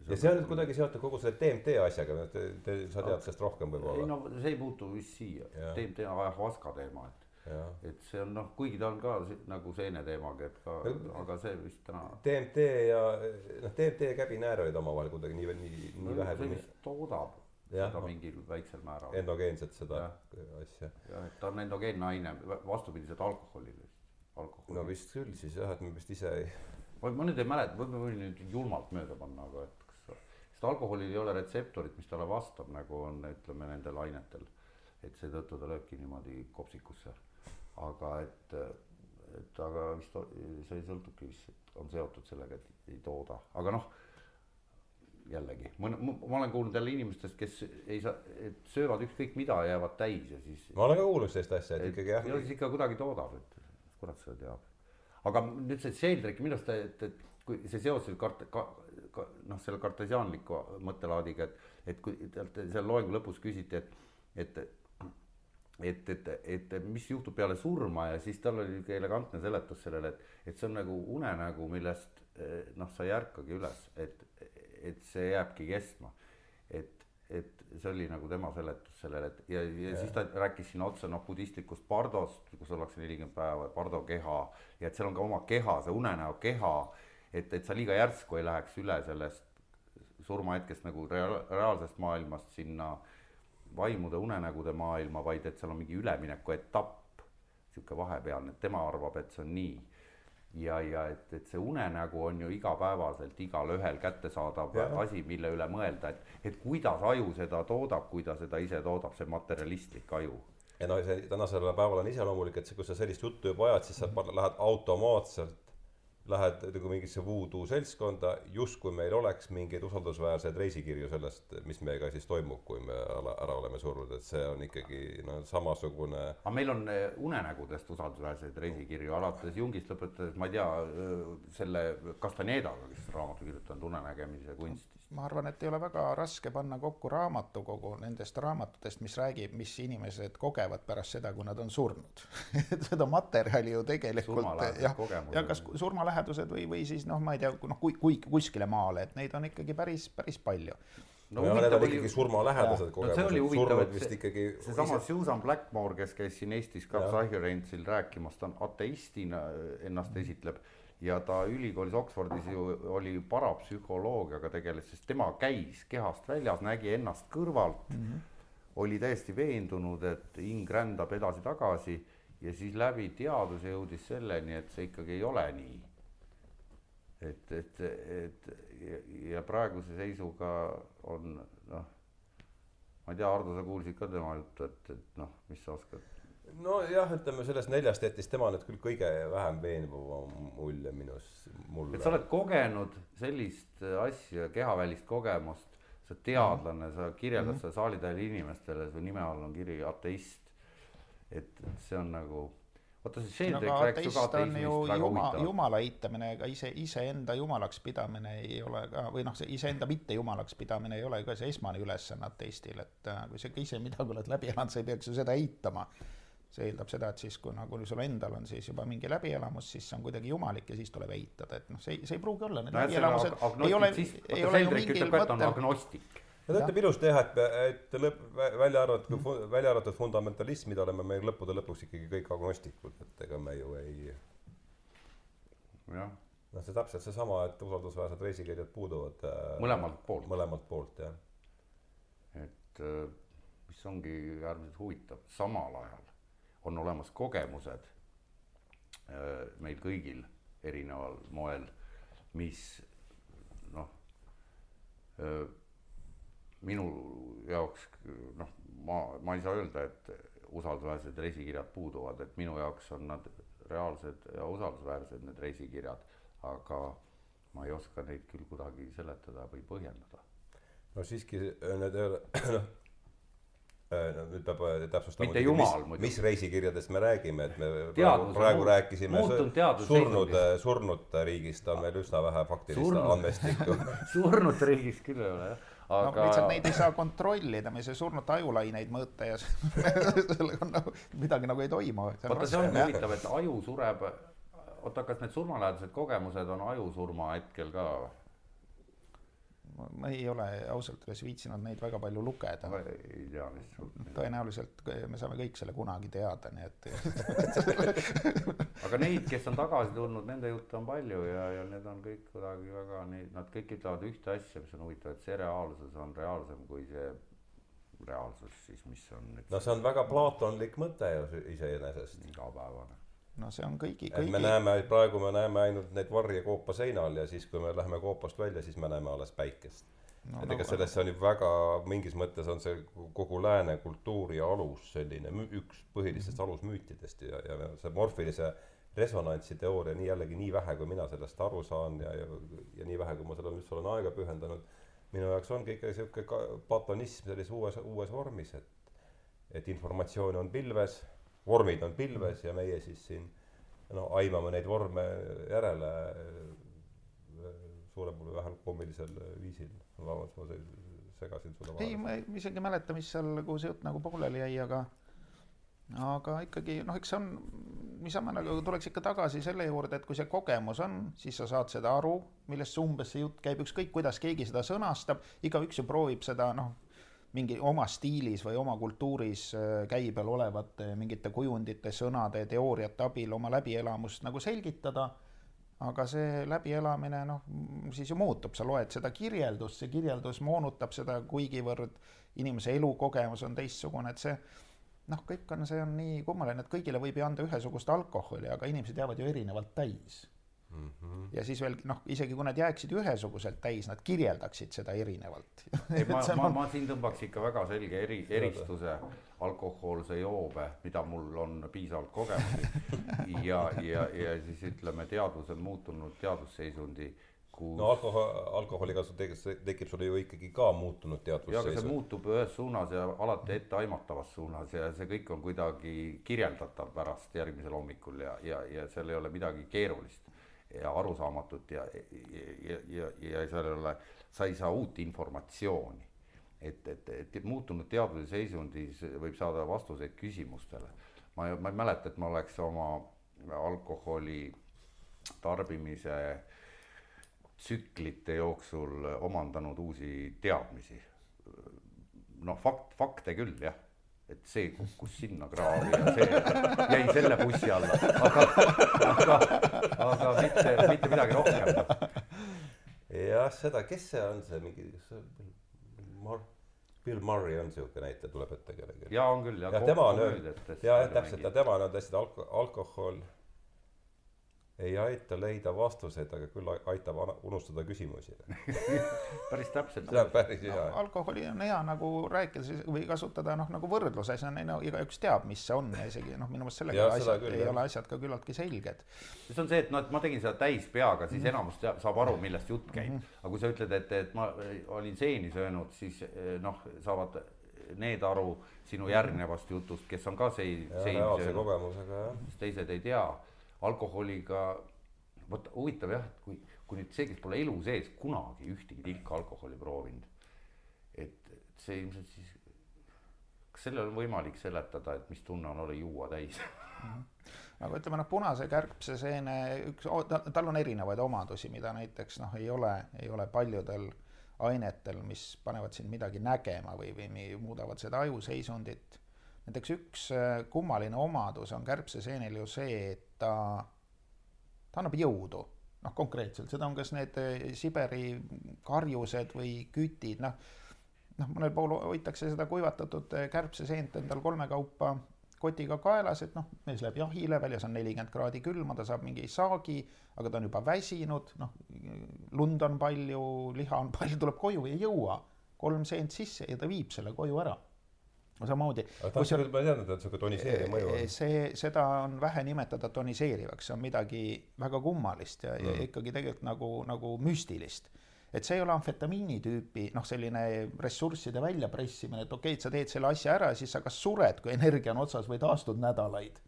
ja see on nüüd kuidagi seotud kogu selle DMT asjaga, te, te, sa tead sellest rohkem võib-olla. ei no see ei puutu vist siia, DMT on ayahuasca teema, et et see on noh, kuigi ta on ka nagu seene teemaga, et ka, aga see vist täna. DMT ja noh, DMT ja käbinäär olid omavahel kuidagi nii, nii, nii no, vähe. see vist toodab ja, seda mingil väiksel määral. endogeenset seda ja. asja. jah, et ta on endogeenne aine, vastupidiselt alkoholile vist. Alkoholi. no vist küll siis jah, et me vist ise ei. ma nüüd ei mäleta, võib-olla võin nüüd julmalt mööda panna, aga et kas, sest alkoholil ei ole retseptorit, mis talle vastab, nagu on, ütleme nendel ainetel. et seetõttu ta lööbki niimoodi kopsikusse aga et, et aga vist see sõltubki vist, on seotud sellega, et ei tooda, aga noh, jällegi, ma, ma olen kuulnud jälle inimestest, kes ei saa, et söövad ükskõik mida jäävad täis ja siis. ma olen ka kuulnud sellist asja, et ikkagi jah. ja siis ikka kuidagi toodab, et kurat seda teab. aga nüüd see Sheldrick, minu arust, et, et kui see seos selle kart-, ka, ka noh, selle kartesiaanliku mõttelaadiga, et, et kui talt seal loengu lõpus küsiti, et, et et, et, et mis juhtub peale surma ja siis tal oli elegantne seletus sellele, et, et see on nagu unenägu, millest eh, noh, sa ei ärkagi üles, et, et see jääbki kestma. et, et see oli nagu tema seletus sellele, et ja, ja, ja siis ta rääkis siin otse noh, budistlikust pardost, kus ollakse nelikümmend päeva, pardo keha ja et seal on ka oma keha, see unenäo keha, et, et sa liiga järsku ei läheks üle sellest surmahetkest nagu rea-, reaalsest maailmast sinna äh, vaimude unenägude maailma, vaid et seal on mingi ülemineku etapp, sihuke vahepealne, et tema arvab, et see on nii. ja, ja et, et see unenägu on ju igapäevaselt igalühel kättesaadav ja. asi, mille üle mõelda, et, et kuidas aju seda toodab, kui ta seda ise toodab, see materjalistlik aju ja no see tänasel päeval on iseloomulik, et see, kui sa sellist juttu juba ajad, siis sa lähed automaatselt lähed nagu mingisse voodoo seltskonda, justkui meil oleks mingeid usaldusväärseid reisikirju sellest, mis meiega siis toimub, kui me ära oleme surnud, et see on ikkagi noh, samasugune. aga meil on eh, unenägudest usaldusväärseid reisikirju, alates Jungist lõpetades, ma ei tea, selle Castanedaga, kes raamatu kirjutanud Unenägemise kunst ma arvan, et ei ole väga raske panna kokku raamatukogu nendest raamatutest, mis räägib, mis inimesed kogevad pärast seda, kui nad on surnud. Et seda materjali ju tegelikult jah, ja kas surmalähedused või, või siis noh, ma ei tea, noh, kui, kui kuskile maale, et neid on ikkagi päris, päris palju. No, no need on ikkagi surmalähedased kogemused. see oli huvitav, et see, ikkagi... seesama Susan Blackmore, kes käis siin Eestis ka Psycherentsil rääkimas, ta on ateistina ennast esitleb ja ta ülikoolis Oxfordis ju oli parapsühholoogiaga tegeles, sest tema käis kehast väljas, nägi ennast kõrvalt mm. -hmm. oli täiesti veendunud, et hing rändab edasi-tagasi ja siis läbi teaduse jõudis selleni, et see ikkagi ei ole nii. et, et, et ja, ja praeguse seisuga on noh, ma ei tea, Hardo, sa kuulsid ka tema juttu, et, et noh, mis sa oskad nojah, ütleme sellest neljast jättis tema nüüd küll kõige vähem veenva mulje minus, mulle. et sa oled kogenud sellist asja, kehavälist kogemust, sa oled teadlane, sa kirjeldad mm -hmm. seda saalitähel inimestele, su nime all on kiri ateist. et, see on nagu, vaata see Sheldrick no, rääkis ju ka ateismist väga juma, jumala eitamine ega ise, iseenda jumalaks pidamine ei ole ka, või noh, see iseenda mitte jumalaks pidamine ei ole ka see esmane ülesanne ateistil, et äh, kui sa ka ise midagi oled läbi elanud, sa ei peaks ju seda eitama see eeldab seda, et siis, kui nagu sul endal on siis juba mingi läbielamus, siis see on kuidagi jumalik ja siis tuleb eitada, et noh, see, see ei pruugi olla, need no, läbielamused ei ole, ei ole ju mingil mõttel. agnostik. no ta ütleb ilusti jah, et, et lõpp, välja arvatud mm., välja arvatud fundamentalismid oleme me lõppude lõpuks ikkagi kõik agnostikud, et ega me ju ei. noh, see täpselt seesama, et usaldusväärsed reisikirjad puuduvad. Äh, mõlemalt poolt. mõlemalt poolt, jah. et äh, mis ongi äärmiselt huvitav, samal ajal on olemas kogemused äh, meil kõigil erineval moel, mis noh, minu jaoks noh, ma, ma ei saa öelda, et usaldusväärsed reisikirjad puuduvad, et minu jaoks on nad reaalsed ja usaldusväärsed, need reisikirjad, aga ma ei oska neid küll kuidagi seletada või põhjendada. no siiski need ei ole, noh no nüüd peab täpsustama. mitte jumal muidugi. mis reisikirjadest me räägime, et me praegu, praegu rääkisime surnud, surnute riigist on meil üsna vähe faktilist andmestikku surnute riigist küll ei ole jah aga no, lihtsalt neid ei saa kontrollida, me ei saa surnute ajulaineid mõõta ja sellega on nagu midagi nagu ei toimu. vaata, see on huvitav, et aju sureb, oota, kas need surmalähedased kogemused on ajusurma hetkel ka või? Ma ei ole ausalt öeldes viitsinud neid väga palju lugeda. ma ei tea lihtsalt. tõenäoliselt me saame kõik selle kunagi teada, nii et aga neid, kes on tagasi tulnud, nende jutte on palju ja, ja need on kõik kuidagi väga nii, nad kõik ütlevad ühte asja, mis on huvitav, et see reaalsus on reaalsem kui see reaalsus siis, mis on. no see on väga plaatonlik mõte ju iseenesest. igapäevane no see on kõigi, kõigi. me näeme, praegu me näeme ainult neid varje koopa seinal ja siis, kui me läheme koopast välja, siis me näeme alles päikest no,. et ega no, sellesse on ju väga, mingis mõttes on see kogu lääne kultuuri alus selline, üks põhilistest mm -hmm. alusmüütidest ja, ja see morfilise resonantsi teooria, nii jällegi nii vähe, kui mina sellest aru saan ja, ja, ja nii vähe, kui ma sellele üldse olen aega pühendanud, minu jaoks ongi ikka sihuke platonism sellises uues, uues vormis, et, et informatsioon on pilves vormid on pilves ja meie siis siin no aimame neid vorme järele äh, suuremal või vähem kommilisel viisil. vabandust, ma segasin sulle vahele. ei, ma isegi ei mäleta, mis seal, kuhu see jutt nagu pooleli jäi, aga aga ikkagi noh, eks see on, niisama nagu tuleks ikka tagasi selle juurde, et kui see kogemus on, siis sa saad seda aru, millest see umbes see jutt käib, ükskõik kuidas keegi seda sõnastab, igaüks ju proovib seda noh, mingi oma stiilis või oma kultuuris äh, käibel olevate mingite kujundite, sõnade, teooriate abil oma läbielamust nagu selgitada. aga see läbielamine noh, siis ju muutub, sa loed seda kirjeldust, see kirjeldus moonutab seda, kuigivõrd inimese elukogemus on teistsugune, et see noh, kõik on, see on nii kummaline, et kõigile võib ju anda ühesugust alkoholi, aga inimesed jäävad ju erinevalt täis Mm -hmm. ja siis veel noh, isegi kui nad jääksid ühesuguselt täis, nad kirjeldaksid seda erinevalt ei, ma, ma, ma siin tõmbaks ikka väga selge eri, eristuse alkohoolse joobe, mida mul on piisavalt kogemusi ja, ja, ja siis ütleme, teadvuse muutunud teadvusseisundi kus no alkohol, alkoholiga tekib sul ju ikkagi ka muutunud teadvusseisund. ja, aga see muutub ühes suunas ja alati etteaimatavas suunas ja see kõik on kuidagi kirjeldatav pärast järgmisel hommikul ja, ja, ja seal ei ole midagi keerulist ja arusaamatut ja, ja, ja, ja seal ei ole, sa ei saa uut informatsiooni. et, et, et muutunud teadvuse seisundis võib saada vastuseid küsimustele. ma ma ei mäleta, et ma oleks oma alkoholi tarbimise tsüklite jooksul omandanud uusi teadmisi. noh, fakt, fakte küll jah et see kukkus sinna kraavi ja see jäi selle bussi alla, aga, aga, aga mitte, mitte midagi rohkem. jah, seda, kes see on, see mingi, Mar-, Bill Murray on siuke näitleja, tuleb ette kellelegi. jaa, on küll, ja tema on öelnud, jaa, täpselt, ja tema on et alko-, alkohol ei aita leida vastuseid, aga küll aitab unustada küsimusi päris täpselt. see on päris hea no,. alkoholi on hea nagu rääkida või kasutada noh, nagu võrdluses on no, igaüks teab, mis see on ja isegi noh, minu meelest sellega asjad küll, ei jah. ole asjad ka küllaltki selged. see on see, et noh, et ma tegin seda täis peaga, siis mm. enamus teab, saab aru, millest jutt käib mm. -hmm. aga kui sa ütled, et, et ma olin seeni söönud, siis eh, noh, saavad need aru sinu järgnevast jutust, kes on ka sein, seini söönud. kogemusega jah. teised ei tea alkoholiga, vot huvitav jah, et kui, kui nüüd see, kes pole elu sees kunagi ühtegi tilka alkoholi proovinud, et see ilmselt siis, kas sellele on võimalik seletada, et mis tunne on olla juua täis aga ütleme noh, punase kärbseseene üks, tal on erinevaid omadusi, mida näiteks noh, ei ole, ei ole paljudel ainetel, mis panevad sind midagi nägema või, või muudavad seda ajuseisundit. Näiteks üks äh, kummaline omadus on kärbseseenel ju see, et ta, ta annab jõudu. noh, konkreetselt seda on kas need eh, Siberi karjused või kütid, noh, noh, mõnel pool hoitakse seda kuivatatud eh, kärbseseent endal kolmekaupa kotiga kaelas, et noh, mees läheb jahile, väljas on nelikümmend kraadi külma, ta saab mingi saagi, aga ta on juba väsinud, noh, lund on palju, liha on palju, tuleb koju, ei jõua. kolm seent sisse ja ta viib selle koju ära samamoodi. siuke, ma ei teadnud, et siuke toniseeriv mõju on. see, seda on vähe nimetada toniseerivaks, see on midagi väga kummalist ja mm., ja ikkagi tegelikult nagu, nagu müstilist. et see ei ole amfetamiini tüüpi noh, selline ressursside väljapressimine, et okei okay,, et sa teed selle asja ära ja siis sa kas sured, kui energia on otsas või taastud nädalaid.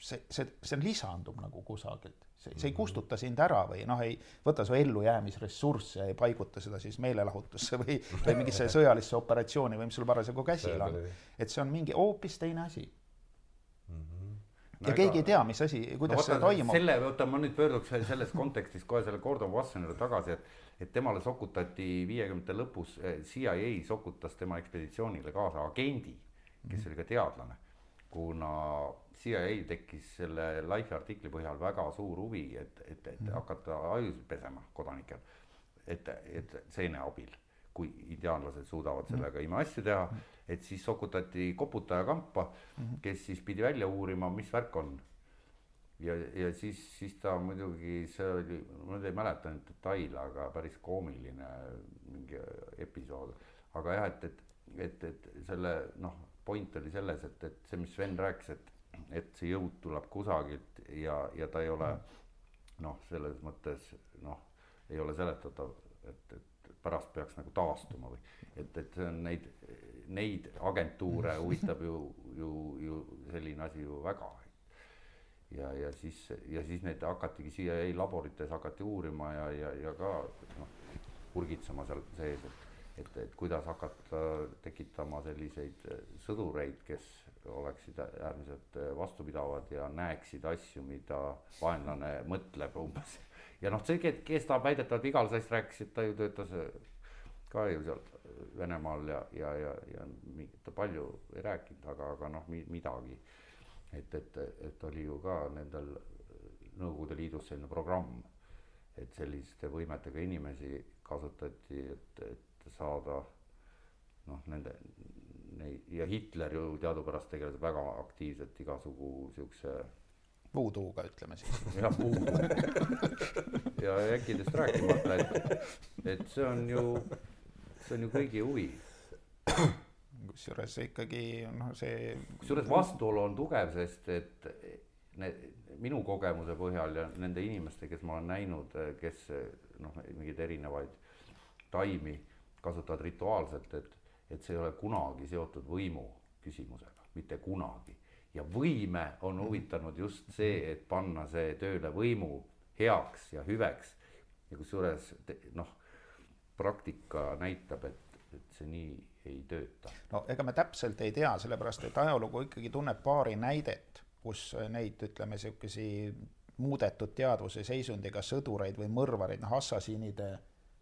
See, see, see lisandub nagu kusagilt see, see ei kustuta sind ära või noh, ei võta su ellujäämisressursse ja ei paiguta seda siis meelelahutusse või, või mingisse sõjalisse operatsiooni või mis sul parasjagu käsil on. et see on mingi hoopis teine asi mm. -hmm. ja no, keegi ega... ei tea, mis asi, kuidas no, see toimub. selle, oota, ma nüüd pöörduks selles kontekstis kohe selle Gordon Wassonile tagasi, et, et temale sokutati viiekümnendate lõpus, eh, CIA sokutas tema ekspeditsioonile kaasa agendi, kes -hmm. oli ka teadlane, kuna CIA tekkis selle Life'i artikli põhjal väga suur huvi, et, et, et mm. hakata ajusid pesema kodanikel. et, et seene abil, kui indiaanlased suudavad mm. sellega imeasju teha, et siis sokutati koputaja kampa, mm. kes siis pidi välja uurima, mis värk on. ja, ja siis, siis ta muidugi, see oli, ma nüüd ei mäleta neid detaile, aga päris koomiline mingi episood. aga jah, et, et, et, et selle noh, point oli selles, et, et see, mis Sven rääkis, et et see jõud tuleb kusagilt ja, ja ta ei ole noh, selles mõttes noh, ei ole seletatav, et, et pärast peaks nagu taastuma või et, et see on neid, neid agentuure huvitab ju, ju, ju selline asi ju väga. ja, ja siis, ja siis neid hakatigi CIA laborites hakati uurima ja, ja, ja ka noh, urgitsema seal sees, et et, et kuidas hakata tekitama selliseid sõdureid, kes oleksid äärmiselt äh, vastupidavad ja näeksid asju, mida vaenlane mõtleb umbes. ja noh, see, kes ta väidetavalt Vigal Sass rääkis, et ta ju töötas äh, ka ju seal Venemaal ja, ja, ja, ja ta palju ei rääkinud, aga, aga noh, midagi. et, et, et oli ju ka nendel Nõukogude Liidus selline programm, et selliste võimetega inimesi kasutati, et, et saada noh, nende neid ja Hitler ju teadupärast tegeles väga aktiivselt igasugu siukse. Voodoo'ga ütleme siis. jah, voodoo ja äkkidest rääkimata, et, et see on ju, see on ju kõigi huvi. kusjuures ikkagi noh, see. kusjuures vastuolu on tugev, sest et need minu kogemuse põhjal ja nende inimeste, kes ma olen näinud, kes noh, mingeid erinevaid taimi kasutavad rituaalselt, et et see ei ole kunagi seotud võimu küsimusega, mitte kunagi. ja võime on huvitanud just see, et panna see tööle võimu heaks ja hüveks. ja kusjuures noh, praktika näitab, et, et see nii ei tööta. no ega me täpselt ei tea, sellepärast et ajalugu ikkagi tunneb paari näidet, kus neid, ütleme, sihukesi muudetud teadvuse seisundiga sõdureid või mõrvareid, noh, assassiinide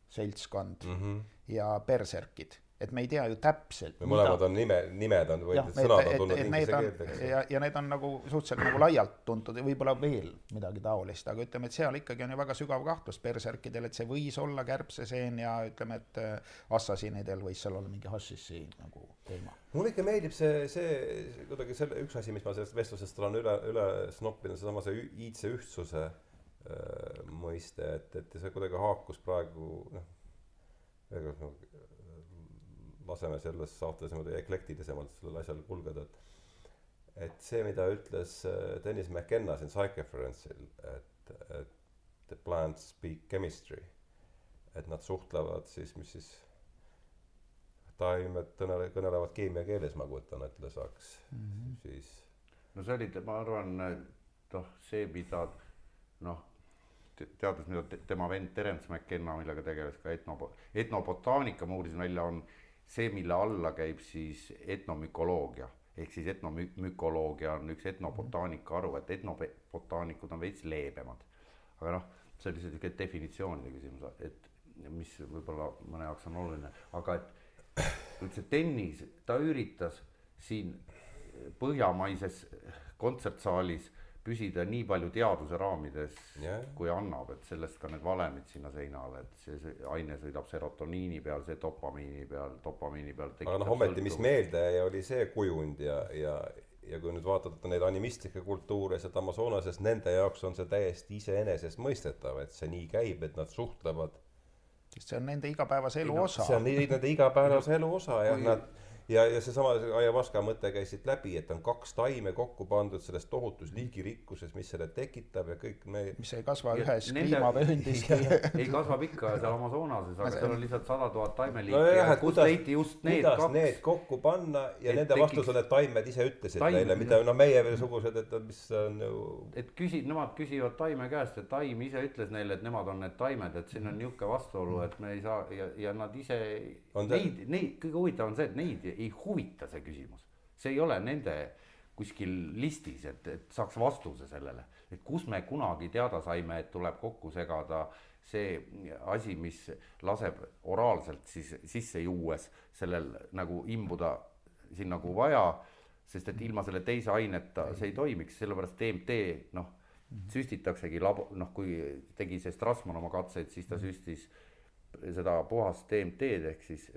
seltskond mm -hmm. Ja berserkid et me ei tea ju täpselt. mõlemad on nime, nimed on või ja, sõnad on tulnud inglise keelde. ja, ja need on nagu suhteliselt nagu laialt tuntud ja võib-olla veel midagi taolist, aga ütleme, et seal ikkagi on ju väga sügav kahtlus berserkidel, et see võis olla kärbseseen ja ütleme, et äh, assassinidel võis seal olla mingi hašissi nagu teema. mulle ikka meeldib see, see kuidagi selle üks asi, mis ma sellest vestlusest olen üle, üle snoppinud, seesama see iidse ühtsuse äh, mõiste, et, et see kuidagi haakus praegu noh, veel kord noh laseme selles saates niimoodi eklektilisemalt sellel asjal kulgeda, et et see, mida ütles äh, Dennis McKenna siin Psychoference'il, et, et the plants speak chemistry, et nad suhtlevad siis, mis siis taimed kõnele, kõnelevad keemiakeeles, ma kujutan ette, saaks mm -hmm. siis. no see oli, ma arvan, noh, see, mida noh, teades, mida tema vend Terence McKenna, millega tegeles ka etno, etnobotaanika, ma uurisin välja, on see, mille alla käib siis etnomükoloogia ehk siis etnomükoloogia on üks etnobotaanika haru, et etnobotaanikud on veits leebemad. aga noh, see oli sihuke definitsioonide küsimus, et mis võib-olla mõne jaoks on oluline, aga et üldse tennis, ta üritas siin põhjamaises kontsertsaalis püsida nii palju teaduse raamides Jah. kui annab, et sellest ka need valemid sinna seinale, et see, see aine sõidab serotoniini peal, see dopamiini peal, dopamiini peal. aga noh, ometi, mis meelde jäi, oli see kujund ja, ja, ja kui nüüd vaadata neid animistlikke kultuure sealt Amazonasest, nende jaoks on see täiesti iseenesestmõistetav, et see nii käib, et nad suhtlevad. sest see on nende igapäevase elu osa. see on nende igapäevase elu osa ja nad ja, ja seesama Ayahuasca mõte käis siit läbi, et on kaks taime kokku pandud selles tohutus liigirikkuses, mis selle tekitab ja kõik me. mis ei kasva ja ühes kliimavööndis ei, kasvab ikka seal Amazonases, aga seal on lihtsalt sada tuhat taimeliiki no ja kust leiti just need kuidas kaks. Need kokku panna ja et nende tekiks... vastus on, et taimed ise ütlesid Taim... neile, mida noh, meiesugused, et mis on ju. et küsi-, nemad küsivad taime käest, et taim ise ütles neile, et nemad on need taimed, et siin on niisugune vastuolu, et me ei saa ja, ja nad ise, neid, neid, kõige huvitavam on see, et neid ei huvita see küsimus. see ei ole nende kuskil listis, et, et saaks vastuse sellele, et kus me kunagi teada saime, et tuleb kokku segada see asi, mis laseb oraalselt siis sisse juues sellel nagu imbuda sinna kuhu vaja, sest et ilma selle teise aineta see ei toimiks, sellepärast DMT noh, süstitaksegi labo-, noh, kui tegi see Strassmann oma katseid, siis ta süstis seda puhast DMT-d ehk siis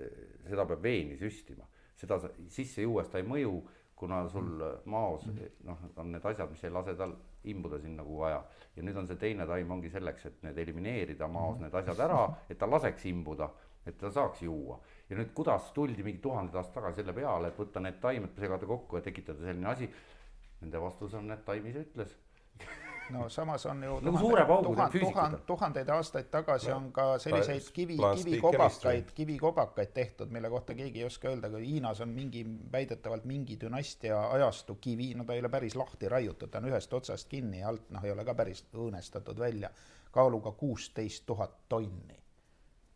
seda peab veeni süstima seda sisse juues ta ei mõju, kuna sul maos noh, on need asjad, mis ei lase tal imbuda sinna kuhu vaja. ja nüüd on see teine taim ongi selleks, et need elimineerida maos need asjad ära, et ta laseks imbuda, et ta saaks juua. ja nüüd, kuidas tuldi mingi tuhanded aastad tagasi selle peale, et võtta need taimed, segada kokku ja tekitada selline asi. Nende vastus on, et taim ise ütles no samas on ju nagu tuhanded, tuhand, tuhand, tuhandeid aastaid tagasi on ka selliseid kivi, kivikobakaid, kivikobakaid tehtud, mille kohta keegi ei oska öelda, kui Hiinas on mingi, väidetavalt mingi dünastia ajastu kivi, no ta ei ole päris lahti raiutud, ta on ühest otsast kinni ja alt noh, ei ole ka päris õõnestatud välja, kaaluga kuusteist tuhat tonni.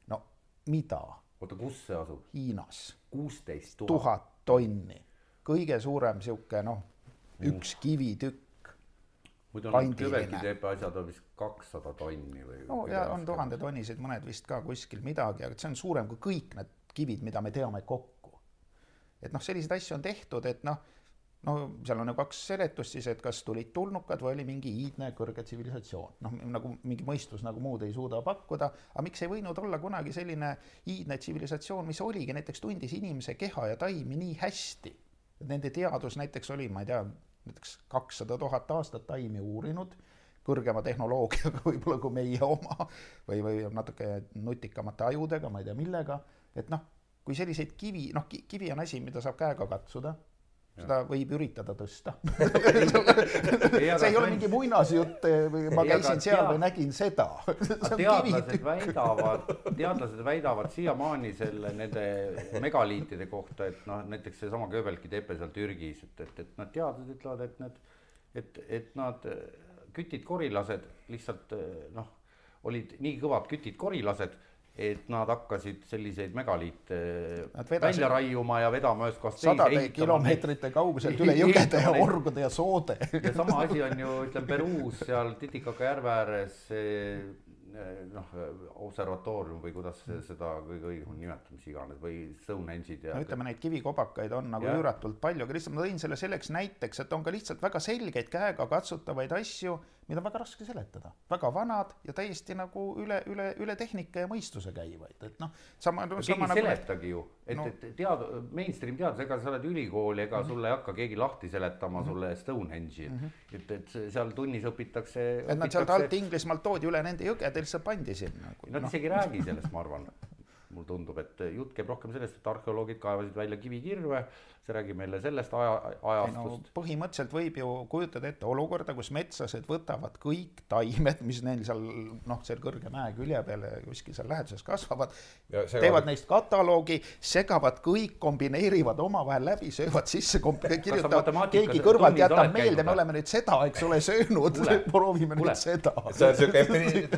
no mida? oota, kus see asub? Hiinas. kuusteist tuhat tonni, kõige suurem sihuke noh, üks kivitükk muidu need kövelkiteepe asjad on vist kakssada tonni või? no ja on tuhandetonnised, mõned vist ka kuskil midagi, aga see on suurem kui kõik need kivid, mida me teame kokku. et noh, selliseid asju on tehtud, et noh, no seal on ju kaks seletust siis, et kas tulid tulnukad või oli mingi iidne kõrge tsivilisatsioon. noh, nagu mingi mõistus nagu muud ei suuda pakkuda, aga miks ei võinud olla kunagi selline iidne tsivilisatsioon, mis oligi, näiteks tundis inimese keha ja taimi nii hästi. Nende teadus näiteks oli, ma ei tea, näiteks kakssada tuhat aastat taimi uurinud, kõrgema tehnoloogiaga võib-olla kui meie oma või, või natuke nutikamate ajudega, ma ei tea millega, et noh, kui selliseid kivi, noh, kivi on asi, mida saab käega katsuda, seda võib üritada tõsta. See ei ole mingi muinasjutt või ma käisin seal tead... või nägin seda. Teadlased väidavad, teadlased väidavad siiamaani selle nende megaliitide kohta, et noh, näiteks seesama Göbelki tepe seal Türgis, et, et, et nad teadlased ütlevad, et need, et, et nad kütid korilased lihtsalt noh, olid nii kõvad kütid korilased et nad hakkasid selliseid megaliite välja raiuma ja vedama ühest kohast teise. sadade kilomeetrite kauguselt üle jõgede ja orgude ja soode. ja sama asi on ju, ütleme Peruus seal Titicacá järve ääres noh, observatoorium või kuidas seda kõige õigem nimetada, mis iganes või Stonehenge'id ja. no ütleme, neid kivikobakaid on nagu üüratult palju, lihtsalt ma tõin selle selleks näiteks, et on ka lihtsalt väga selgeid käega katsutavaid asju mida on väga raske seletada, väga vanad ja täiesti nagu üle, üle, üle tehnika ja mõistuse käivaid, et noh, sama no,. keegi ei nagu, seletagi ju, et no,, et tead-, mainstream teadus, ega sa oled ülikool, ega mm -hmm. sulle ei hakka keegi lahti seletama mm -hmm. sulle Stonehenge'i mm, -hmm. et, et seal tunnis õpitakse. et nad sealt alt Inglismaalt toodi üle nende jõgede, lihtsalt pandi sinna. Nad no. isegi ei räägi sellest, ma arvan mulle tundub, et jutt käib rohkem sellest, et arheoloogid kaevasid välja kivikirve see räägib meile sellest aja, ajastust no,. põhimõtteliselt võib ju kujutada ette olukorda, kus metslased võtavad kõik taimed, mis neil seal noh, seal kõrge mäe külje peal kuskil seal läheduses kasvavad, teevad neist kataloogi, segavad kõik, kombineerivad omavahel läbi, söövad sisse, kirjutavad, keegi kõrvalt jätab meelde, me oleme nüüd seda, eks ole, söönud, proovime nüüd seda. see on siuke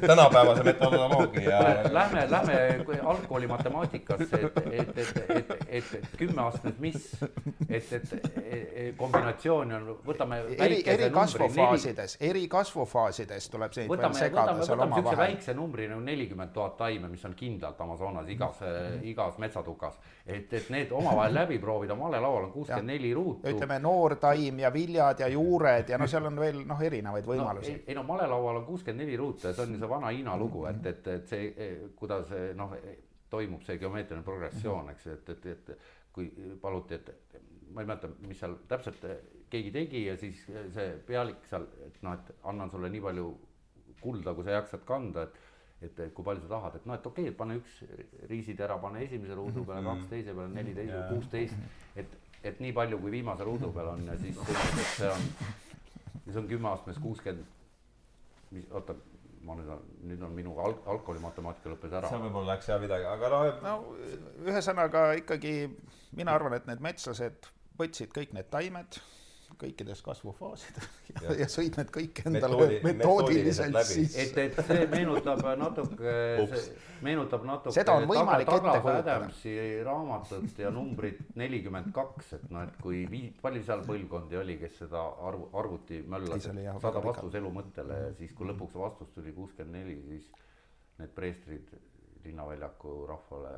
tänapäevase metodoloogia. Lähme, lähme algkooli oli matemaatikas, et, et, et, et, et, et kümneastmes mis, et, et, et kombinatsioon on, võtame eri, eri kasvufaasides, eri kasvufaasides tuleb neid võtame, võtame, seal omavahel. väikse numbri nagu nelikümmend tuhat taime, mis on kindlalt Amazonas igas mm, -hmm. igas metsatukas. et, et need omavahel läbi proovida, malelaual on kuuskümmend neli ruutu. ütleme noortaim ja viljad ja juured ja no seal on veel noh, erinevaid võimalusi no,. ei no malelaual on kuuskümmend neli ruutu ja see on ju see vana Hiina lugu, et, et, et see, kuidas noh, toimub see geomeetriline progressioon, eks, et, et, et kui paluti, et ma ei mäleta, mis seal täpselt keegi tegi ja siis see pealik seal, et noh, et annan sulle nii palju kulda, kui sa jaksad kanda, et et kui palju sa tahad, et noh, et okei okay,, et pane üks riisitera, pane esimese ruudu peale, kaks teise peale, neli teise, kuusteist, et, et nii palju, kui viimase ruudu peal on ja siis tundub, et see on, see on kümneastmes kuuskümmend, mis, oota, ma nüüd on, nüüd on minu al-, algkoolimatemaatika lõppes ära. seal võib-olla läks jah midagi, aga noh. no ühesõnaga ikkagi mina arvan, et need metslased võtsid kõik need taimed kõikides kasvufaasides ja, ja sõid need kõik endale Metoodi, metoodiliselt siis. et, et see meenutab natuke, meenutab natuke seda on võimalik ette kujutada. Raamatut ja numbrit nelikümmend kaks, et noh, et kui vii-, palju seal põlvkondi oli, kes seda arvu, arvuti möllas, saada vastus elu mõttele ja siis, kui lõpuks vastus tuli kuuskümmend neli, siis need preestrid linnaväljaku rahvale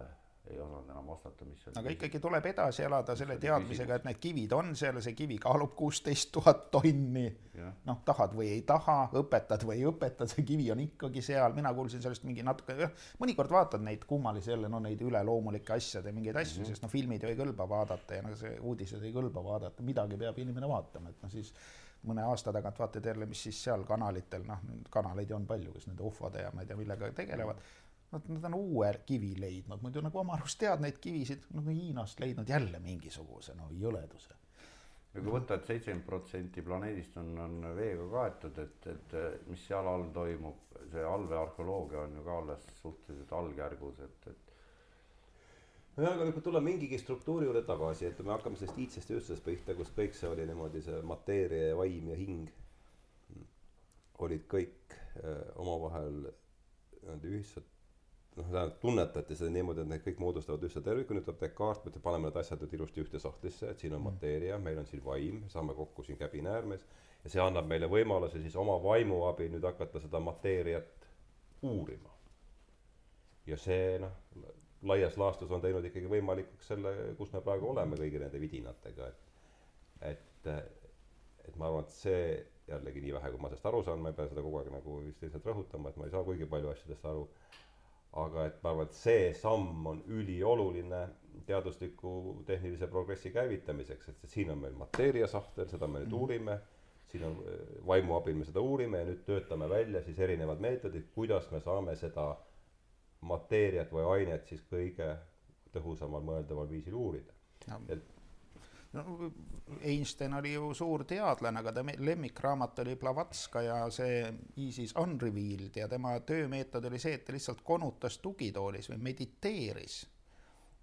ei osanud enam vastata, mis see aga ikkagi tuleb edasi elada selle teadmisega, et need kivid on seal ja see kivi kaalub kuusteist tuhat tonni. noh, tahad või ei taha, õpetad või ei õpeta, see kivi on ikkagi seal, mina kuulsin sellest mingi natuke, mõnikord vaatad neid kummalisi jälle, no neid üleloomulike asjade mingeid asju mm, -hmm. sest noh, filmid ju ei kõlba vaadata ja no see uudised ei kõlba vaadata, midagi peab inimene vaatama, et noh, siis mõne aasta tagant vaatad jälle, mis siis seal kanalitel, noh, kanaleid on palju, kes nende ufode ja ma ei tea, millega tegelevad mm. -hmm Nad, nad on uue kivi leidnud, muidu nagu oma arust tead neid kivisid, nad on Hiinast leidnud jälle mingisuguse no jõleduse. ja kui võtta et, et seitsekümmend protsenti planeedist on, on veega kaetud, et, et mis seal all toimub, see allveearheoloogia on ju ka alles suhteliselt algjärgus, et, et nojah, aga kui tulla mingigi struktuuri juurde tagasi, et me hakkame sellest iidsest tööstusest pihta, kus kõik see oli niimoodi see mateeria ja vaim ja hing olid kõik öö, äh, omavahel nii-öelda ühiselt noh, tähendab tunnetati seda niimoodi, et need kõik moodustavad ühtse terviku, nüüd tuleb Descartes, me paneme need asjad nüüd ilusti ühte sahtlisse, et siin on mm. mateeria, meil on siin vaim, saame kokku siin käbinäärmes ja see annab meile võimaluse siis oma vaimu abil nüüd hakata seda mateeriat uurima. ja see noh, laias laastus on teinud ikkagi võimalikuks selle, kus me praegu oleme kõigi nende vidinatega, et et, et ma arvan, et see jällegi nii vähe, kui ma sellest aru saan, ma ei pea seda kogu aeg nagu vist lihtsalt rõhutama, et ma ei saa kuigi palju asjadest aru aga et ma arvan, et see samm on ülioluline teadusliku tehnilise progressi käivitamiseks, et siin on meil mateeriasahtel, seda me nüüd mm. uurime, siin on vaimu abil me seda uurime ja nüüd töötame välja siis erinevad meetodid, kuidas me saame seda mateeriat või ainet siis kõige tõhusamal mõeldaval viisil uurida no.. et no Einstein oli ju suur teadlane, aga ta lemmikraamat oli Blavatskaja see Isis Unrevealed ja tema töömeetod oli see, et ta lihtsalt konutas tugitoolis või mediteeris.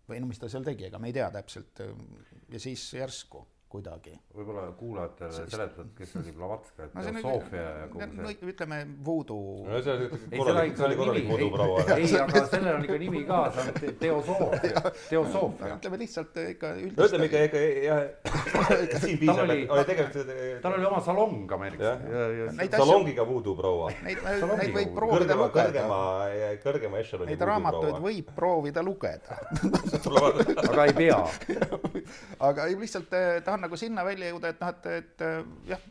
või no mis ta seal tegi, ega me ei tea täpselt. ja siis järsku kuidagi. võib-olla kuulajatele seletad, kes oli Blavatska, et no, teosoofia ja kogu see no,. ütleme voodoo. no see oli korralik, see oli korralik voodoo proua. ei, aga sellel on ikka nimi ka, see on teosoofia, teosoofia. ütleme lihtsalt ikka üldist. ütleme ikka, ikka jah, siin piisab, et oli tegelikult. tal oli oma salong Ameerikas. salongiga voodoo proua. Neid, neid võib proovida lugeda. kõrgema, kõrgema ešeloni. Neid raamatuid võib proovida lugeda aga ei pea. aga lihtsalt eh, tahan nagu sinna välja jõuda, et noh, et, et jah,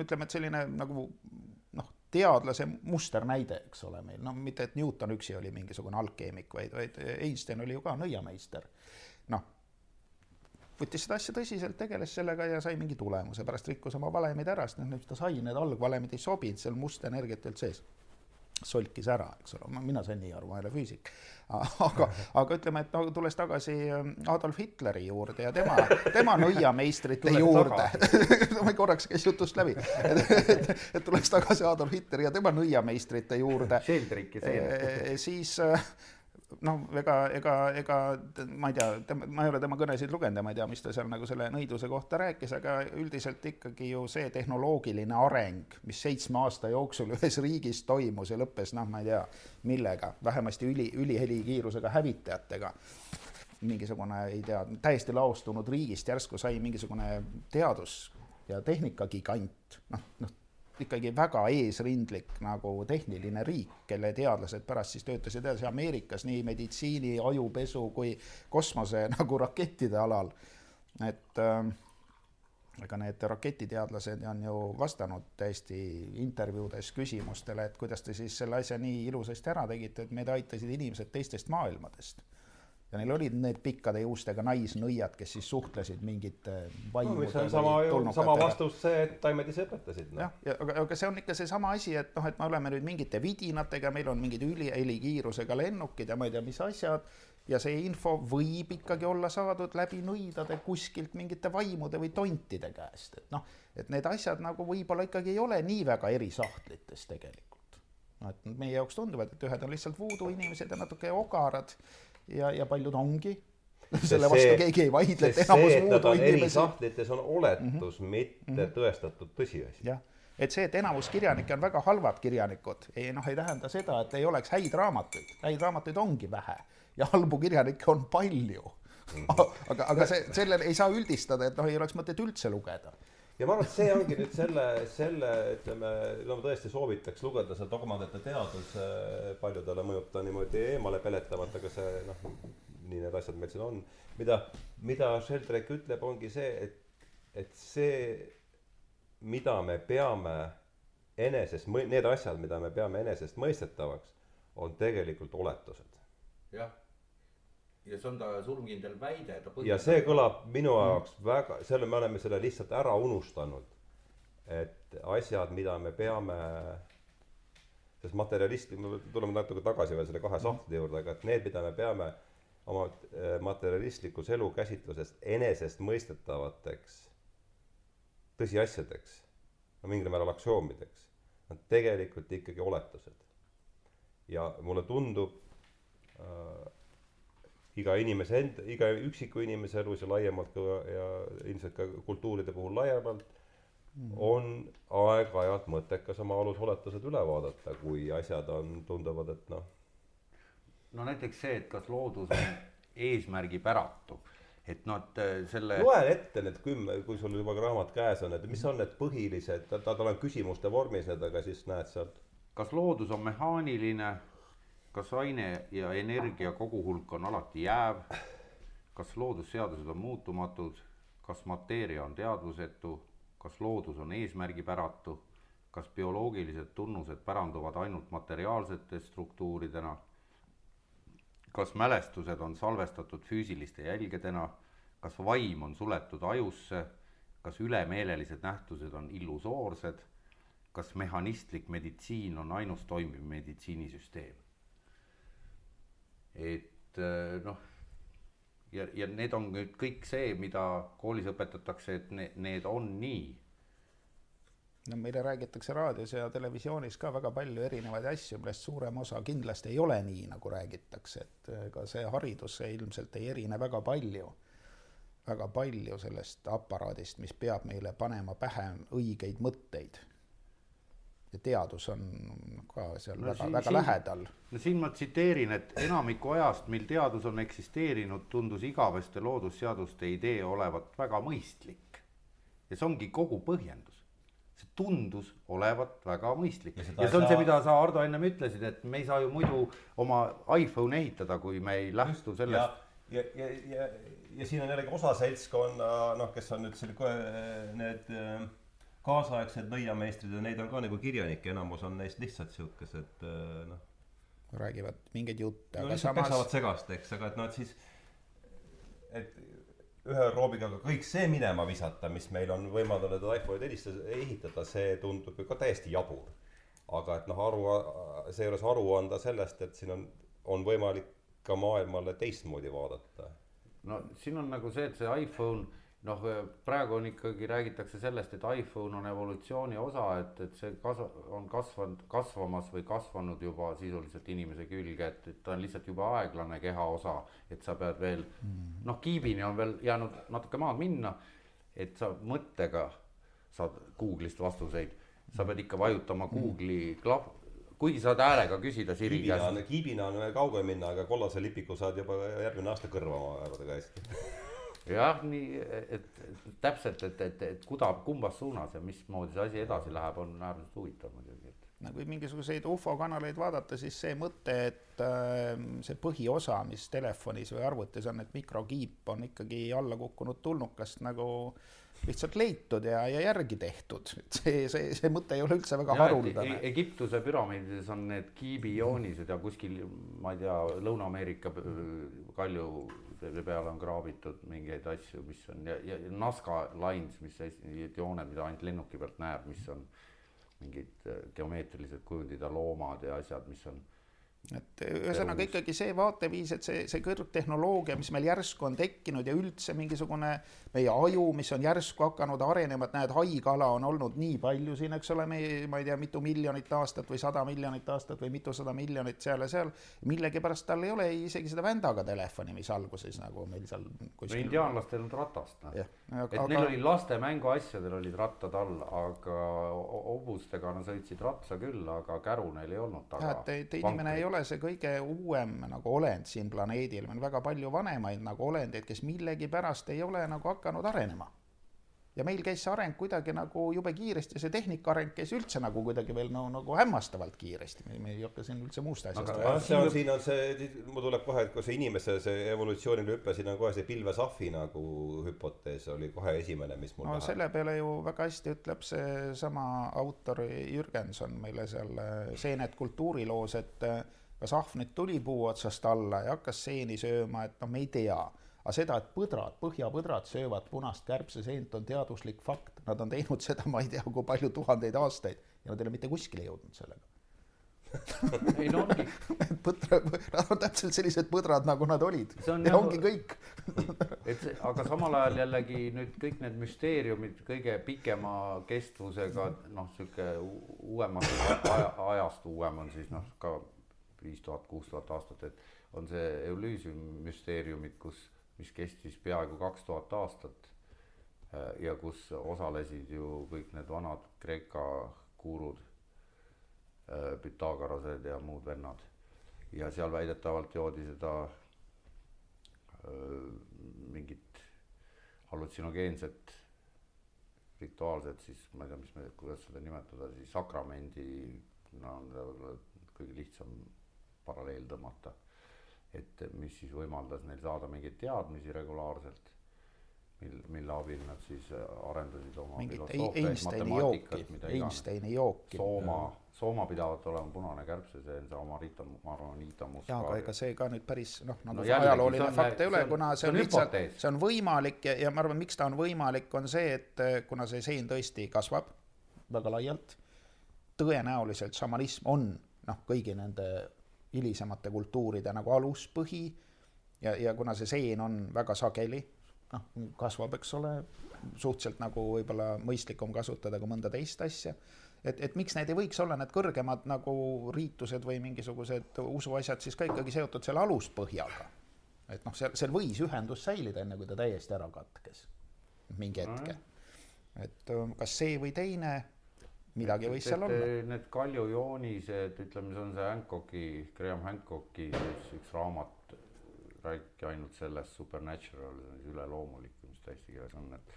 ütleme, et selline nagu noh, teadlase musternäide, eks ole meil, no mitte, et Newton üksi oli mingisugune algkeemik, vaid, vaid Einstein oli ju ka nõiameister. noh, võttis seda asja tõsiselt, tegeles sellega ja sai mingi tulemuse, pärast rikkus oma valemid ära, sest noh, mis ta sai, need algvalemid ei sobinud, seal must energiat ei olnud sees solkis ära, eks ole, mina sain nii aru, ma ei ole füüsik. aga, aga ütleme, et no tulles tagasi ähm, Adolf Hitleri juurde ja tema, tema nõiameistrite juurde. ma korraks käis jutust läbi, et, et, et tulles tagasi Adolf Hitleri ja tema nõiameistrite juurde, äh, siis äh, noh, ega, ega, ega ma ei tea, ma ei ole tema kõnesid lugenud ja ma ei tea, mis ta seal nagu selle nõiduse kohta rääkis, aga üldiselt ikkagi ju see tehnoloogiline areng, mis seitsme aasta jooksul ühes riigis toimus ja lõppes noh, ma ei tea, millega, vähemasti üli, ülihelikiirusega hävitajatega. Mingisugune, ei tea, täiesti laostunud riigist järsku sai mingisugune teadus- ja tehnikagigant, noh, noh, ikkagi väga eesrindlik nagu tehniline riik, kelle teadlased pärast siis töötasid edasi Ameerikas nii meditsiini, ajupesu kui kosmose nagu rakettide alal. et äh, ega need raketiteadlased on ju vastanud täiesti intervjuudes küsimustele, et kuidas te siis selle asja nii ilusasti ära tegite, et meid aitasid inimesed teistest maailmadest ja neil olid need pikkade juustega naisnõiad, kes siis suhtlesid mingite no, mis on sama sama vastus see, et taimed ise õpetasid no.. jah, ja aga, aga see on ikka seesama asi, et noh, et me oleme nüüd mingite vidinatega, meil on mingid ülihelikiirusega lennukid ja ma ei tea, mis asjad, ja see info võib ikkagi olla saadud läbi nõidade kuskilt mingite vaimude või tontide käest, et noh, et need asjad nagu võib-olla ikkagi ei ole nii väga eri sahtlites tegelikult. noh, et meie jaoks tunduvad, et ühed on lihtsalt voodoo inimesed ja natuke ogarad ja, ja paljud ongi. selle vastu see, keegi ei vaidle, et enamus muud inimesi. sahtlites on oletus mm, -hmm. mitte mm -hmm. tõestatud tõsiasi. jah, et see, et enamus kirjanikke on väga halvad kirjanikud, ei noh, ei tähenda seda, et ei oleks häid raamatuid, häid raamatuid ongi vähe ja halbu kirjanikke on palju mm. -hmm. aga, aga see, sellele ei saa üldistada, et noh, ei oleks mõtet üldse lugeda ja ma arvan, et see ongi nüüd selle, selle ütleme, no ma tõesti soovitaks lugeda seda dogmadete teadus, paljudele mõjub ta niimoodi eemale peletavalt, aga see noh, nii need asjad meil siin on. mida, mida Sheldrake ütleb, ongi see, et, et see, mida me peame enesest, need asjad, mida me peame enesestmõistetavaks, on tegelikult oletused. jah ja see on ta surmkindel väide, ta ja see kõlab minu jaoks mm. väga, selle, me oleme selle lihtsalt ära unustanud. et asjad, mida me peame, sest materjalist, me tuleme natuke tagasi veel selle kahe sahtli juurde, aga et need, mida me peame oma eh, materialistlikus elukäsitluses enesestmõistetavateks tõsiasjadeks, no mingil määral aktsioomideks, on tegelikult ikkagi oletused. ja mulle tundub äh, iga inimese enda, iga üksiku inimese elus ja laiemalt ka ja ilmselt ka kultuuride puhul laiemalt mm. on aeg-ajalt mõttekas oma alusoletused üle vaadata, kui asjad on, tunduvad, et noh. no näiteks see, et kas loodus on eesmärgipäratu, et noh, et äh, selle. loe ette need kümme, kui sul juba raamat käes on, et mis on need põhilised, ta, tal on küsimuste vormis need, aga siis näed sealt. kas loodus on mehaaniline kas aine ja energia koguhulk on alati jääv? kas loodusseadused on muutumatud? kas mateeria on teadvusetu? kas loodus on eesmärgipäratu? kas bioloogilised tunnused päranduvad ainult materiaalsete struktuuridena? kas mälestused on salvestatud füüsiliste jälgedena? kas vaim on suletud ajusse? kas ülemeelelised nähtused on illusoorsed? kas mehhanistlik meditsiin on ainus toimiv meditsiinisüsteem? Et äh, noh, ja, ja need on nüüd kõik see, mida koolis õpetatakse, et need, need on nii. no meile räägitakse raadios ja televisioonis ka väga palju erinevaid asju, millest suurem osa kindlasti ei ole nii, nagu räägitakse, et ega see haridus ilmselt ei erine väga palju, väga palju sellest aparaadist, mis peab meile panema pähe õigeid mõtteid ja teadus on ka seal no, väga, siin, väga siin, lähedal. no siin ma tsiteerin, et enamiku ajast, mil teadus on eksisteerinud, tundus igaveste loodusseaduste idee olevat väga mõistlik. ja see ongi kogu põhjendus. see tundus olevat väga mõistlik ja, ja see on saa... see, mida sa, Ardo, ennem ütlesid, et me ei saa ju muidu oma iPhone ehitada, kui me ei lähtu sellest. ja, ja, ja, ja, ja siin on jällegi osa seltskonna, noh, kes on nüüd selle, need äh, kaasaegsed nõiameistrid ja neid on ka nagu kirjanikke, enamus on neist lihtsalt siukesed äh, noh. räägivad mingeid jutte no,. Samas... peksavad segast, eks, aga et noh, et siis, et ühe roobiga ka kõik see minema visata, mis meil on võimaldanud helistada, ehitada, see tundub ju ka täiesti jabur. aga et noh, aru, seejuures aru anda sellest, et siin on, on võimalik ka maailmale teistmoodi vaadata. no siin on nagu see, et see iPhone noh, praegu on ikkagi, räägitakse sellest, et iPhone on evolutsiooni osa, et, et see kasv-, on kasvanud, kasvamas või kasvanud juba sisuliselt inimese külge, et, et ta on lihtsalt juba aeglane kehaosa, et sa pead veel mm. noh, kiibini on veel jäänud natuke maad minna, et sa mõttega saad Google'ist vastuseid, sa pead ikka vajutama Google'i klav-, kuigi saad häälega küsida Siri käest. kiibina on veel kaugel minna, aga kollase lipiku saad juba järgmine aasta kõrva oma arvudega hästi jah, nii et, täpselt, et, et, et kuda, kumbas suunas ja mismoodi see asi edasi läheb, on äärmiselt huvitav muidugi, no kui mingisuguseid ufo kanaleid vaadata, siis see mõte, et äh, see põhiosa, mis telefonis või arvutis on, et mikrokiip on ikkagi alla kukkunud tulnukast nagu lihtsalt leitud ja, ja järgi tehtud, et see, see, see mõte ei ole üldse väga ja, haruldane. E-, Egiptuse püramiidides on need kiibijoonised ja kuskil, ma ei tea, Lõuna-Ameerika kalju selle peale on kraabitud mingeid asju, mis on ja, ja Nazca lines, mis need jooned, mida ainult lennuki pealt näeb, mis on mingid äh, geomeetrilised kujundid ja loomad ja asjad, mis on et ühesõnaga ikkagi see vaateviis, et see, see kõrgtehnoloogia, mis meil järsku on tekkinud ja üldse mingisugune meie aju, mis on järsku hakanud arenema, et näed, haigala on olnud nii palju siin, eks ole, me, ma ei tea, mitu miljonit aastat või sada miljonit aastat või mitusada miljonit seal ja seal. millegipärast tal ei ole isegi seda vändaga telefoni, mis alguses nagu meil seal kuskil. no indiaanlastel on ratast, noh. et aga... neil oli laste mänguasjadel olid rattad all, aga hobustega nad sõitsid ratsa küll, aga käru neil ei olnud taga. jah, et, et inimene ei ole ole see kõige uuem nagu olend siin planeedil, on väga palju vanemaid nagu olendeid, kes millegipärast ei ole nagu hakanud arenema. ja meil käis see areng kuidagi nagu jube kiiresti, see tehnika areng käis üldse nagu kuidagi veel no nagu hämmastavalt kiiresti, me ei hakka siin üldse muust asjast aga jah, see on, siin on see, mul tuleb kohe, et kui see inimese see evolutsiooniline hüpe, siin on kohe see pilvesahvi nagu hüpotees oli kohe esimene, mis mul no taha. selle peale ju väga hästi ütleb seesama autor Jürgenson meile seal Seened kultuuriloos, et kas ahvnet tuli puu otsast alla ja hakkas seeni sööma, et noh, me ei tea. aga seda, et põdrad, põhjapõdrad söövad punast kärbseseent, on teaduslik fakt. Nad on teinud seda, ma ei tea, kui palju tuhandeid aastaid ja nad ei ole mitte kuskile jõudnud sellega ei no ongi. põdra, nad on täpselt sellised põdrad, nagu nad olid. ja jah, ongi kõik et aga samal ajal jällegi nüüd kõik need müsteeriumid kõige pikema kestvusega, noh, sihuke uuemast aja, ajast uuem on siis noh, ka viis tuhat, kuus tuhat aastat, et on see Elysium müsteeriumid, kus, mis kestis peaaegu kaks tuhat aastat. Äh, ja kus osalesid ju kõik need vanad Kreeka gurud, äh, Pythagorased ja muud vennad. ja seal väidetavalt joodi seda äh, mingit hallutsinogeenset rituaalset siis, ma ei tea, mis me, kuidas seda nimetada siis sakramendi, no kõige lihtsam paralleel tõmmata. et mis siis võimaldas neil saada mingeid teadmisi regulaarselt, mil, mille abil nad siis arendasid oma jooki, Einsteini jooki. Sooma, Sooma pidavat olema punane kärbseseen, see oma Rita, ma arvan, Rita Must. jaa, aga ega see ka nüüd päris noh, nagu no, ajalooline fakt ei ole, kuna see on lihtsalt, see on võimalik ja, ja ma arvan, miks ta on võimalik, on see, et eh, kuna see seen tõesti kasvab väga laialt, tõenäoliselt šamanism on noh, kõigi nende hilisemate kultuuride nagu aluspõhi ja, ja kuna see seen on väga sageli, noh, kasvab, eks ole, suhteliselt nagu võib-olla mõistlikum kasutada kui mõnda teist asja, et, et miks need ei võiks olla, need kõrgemad nagu riitused või mingisugused usuasjad siis ka ikkagi seotud selle aluspõhjaga. et noh, seal, seal võis ühendus säilida, enne kui ta täiesti ära katkes, mingi hetke. et kas see või teine midagi võis seal olla. Need kaljujoonised, ütleme, see on see Hancocki, Graham Hancocki üks, üks raamat, räägibki ainult sellest supernatural, üleloomulik, mis ta eesti keeles on, et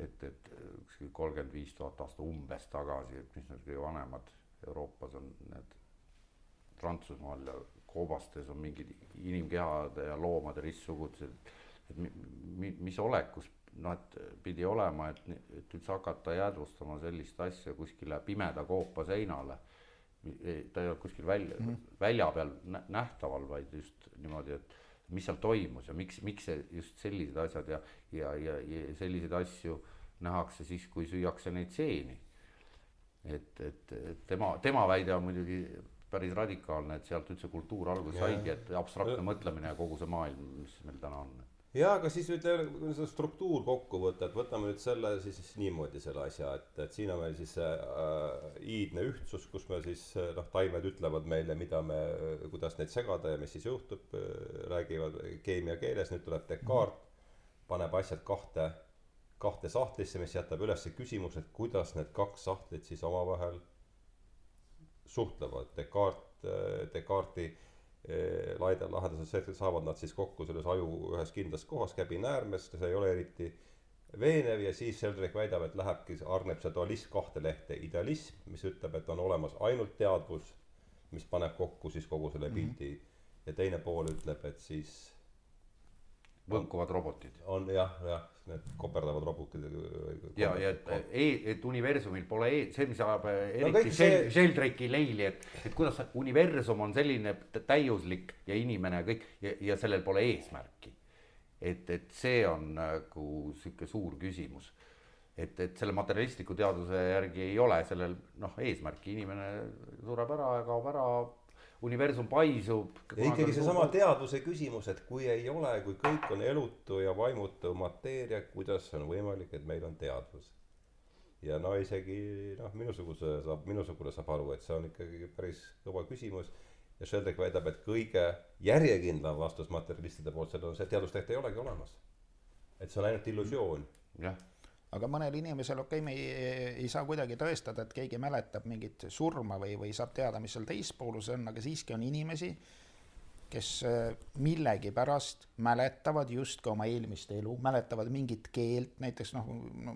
et, et kuskil kolmkümmend viis tuhat aastat umbes tagasi, et mis need kõige vanemad Euroopas on need Prantsusmaal ja koobastes on mingid inimkehade ja loomade ristsugudused, et mi, mi, mis olekus et pidi olema, et, et üldse hakata jäädvustama sellist asja kuskile pimeda koopa seinale. ta ei olnud kuskil välja mm, -hmm. välja peal nähtaval, vaid just niimoodi, et mis seal toimus ja miks, miks see just sellised asjad ja, ja, ja, ja selliseid asju nähakse siis, kui süüakse neid seeni. et, et, et tema, tema väide on muidugi päris radikaalne, et sealt üldse kultuur alguse saigi, et abstraktne mõtlemine ja kogu see maailm, mis meil täna on jaa, aga siis ütleme, kui see struktuur kokku võtta, et võtame nüüd selle siis, siis niimoodi selle asja, et, et siin on meil siis see äh, iidne ühtsus, kus me siis noh, taimed ütlevad meile, mida me, kuidas neid segada ja mis siis juhtub, räägivad keemiakeeles, nüüd tuleb Descartes, paneb asjad kahte, kahte sahtlisse, mis jätab üles küsimuse, et kuidas need kaks sahtlit siis omavahel suhtlevad, Descartes, Descartesi laide lahenduses see, et saavad nad siis kokku selles aju ühes kindlas kohas käbinäärmes, see ei ole eriti veenev ja siis Sheldrak väidab, et lähebki, hargneb see dualism kahte lehte, idealism, mis ütleb, et on olemas ainult teadvus, mis paneb kokku siis kogu selle pildi mm -hmm. ja teine pool ütleb, et siis võnkuvad robotid. on jah, jah, need koperdavad robotid. ja, ja et e,, et universumil pole e, see, mis ajab eriti no see... Sheldrake'i leili, et, et kuidas universum on selline täiuslik ja inimene kõik ja, ja sellel pole eesmärki. et, et see on nagu sihuke suur küsimus. et, et selle materialistliku teaduse järgi ei ole sellel noh, eesmärki, inimene sureb ära ja kaob ära universum paisub. ja ikkagi seesama teadvuse küsimus, et kui ei ole, kui kõik on elutu ja vaimutu mateeria, kuidas on võimalik, et meil on teadvus? ja no isegi noh, minusuguse saab, minusugune saab aru, et see on ikkagi päris kõva küsimus. ja Sheldrak väidab, et kõige järjekindlam vastus materjalistide poolt sellele on see, et teadustehte ei olegi olemas. et see on ainult illusioon. jah aga mõnel inimesel, okei okay,, me ei, ei saa kuidagi tõestada, et keegi mäletab mingit surma või, või saab teada, mis seal teispoolus on, aga siiski on inimesi, kes äh, millegipärast mäletavad justkui oma eelmist elu, mäletavad mingit keelt, näiteks noh no,,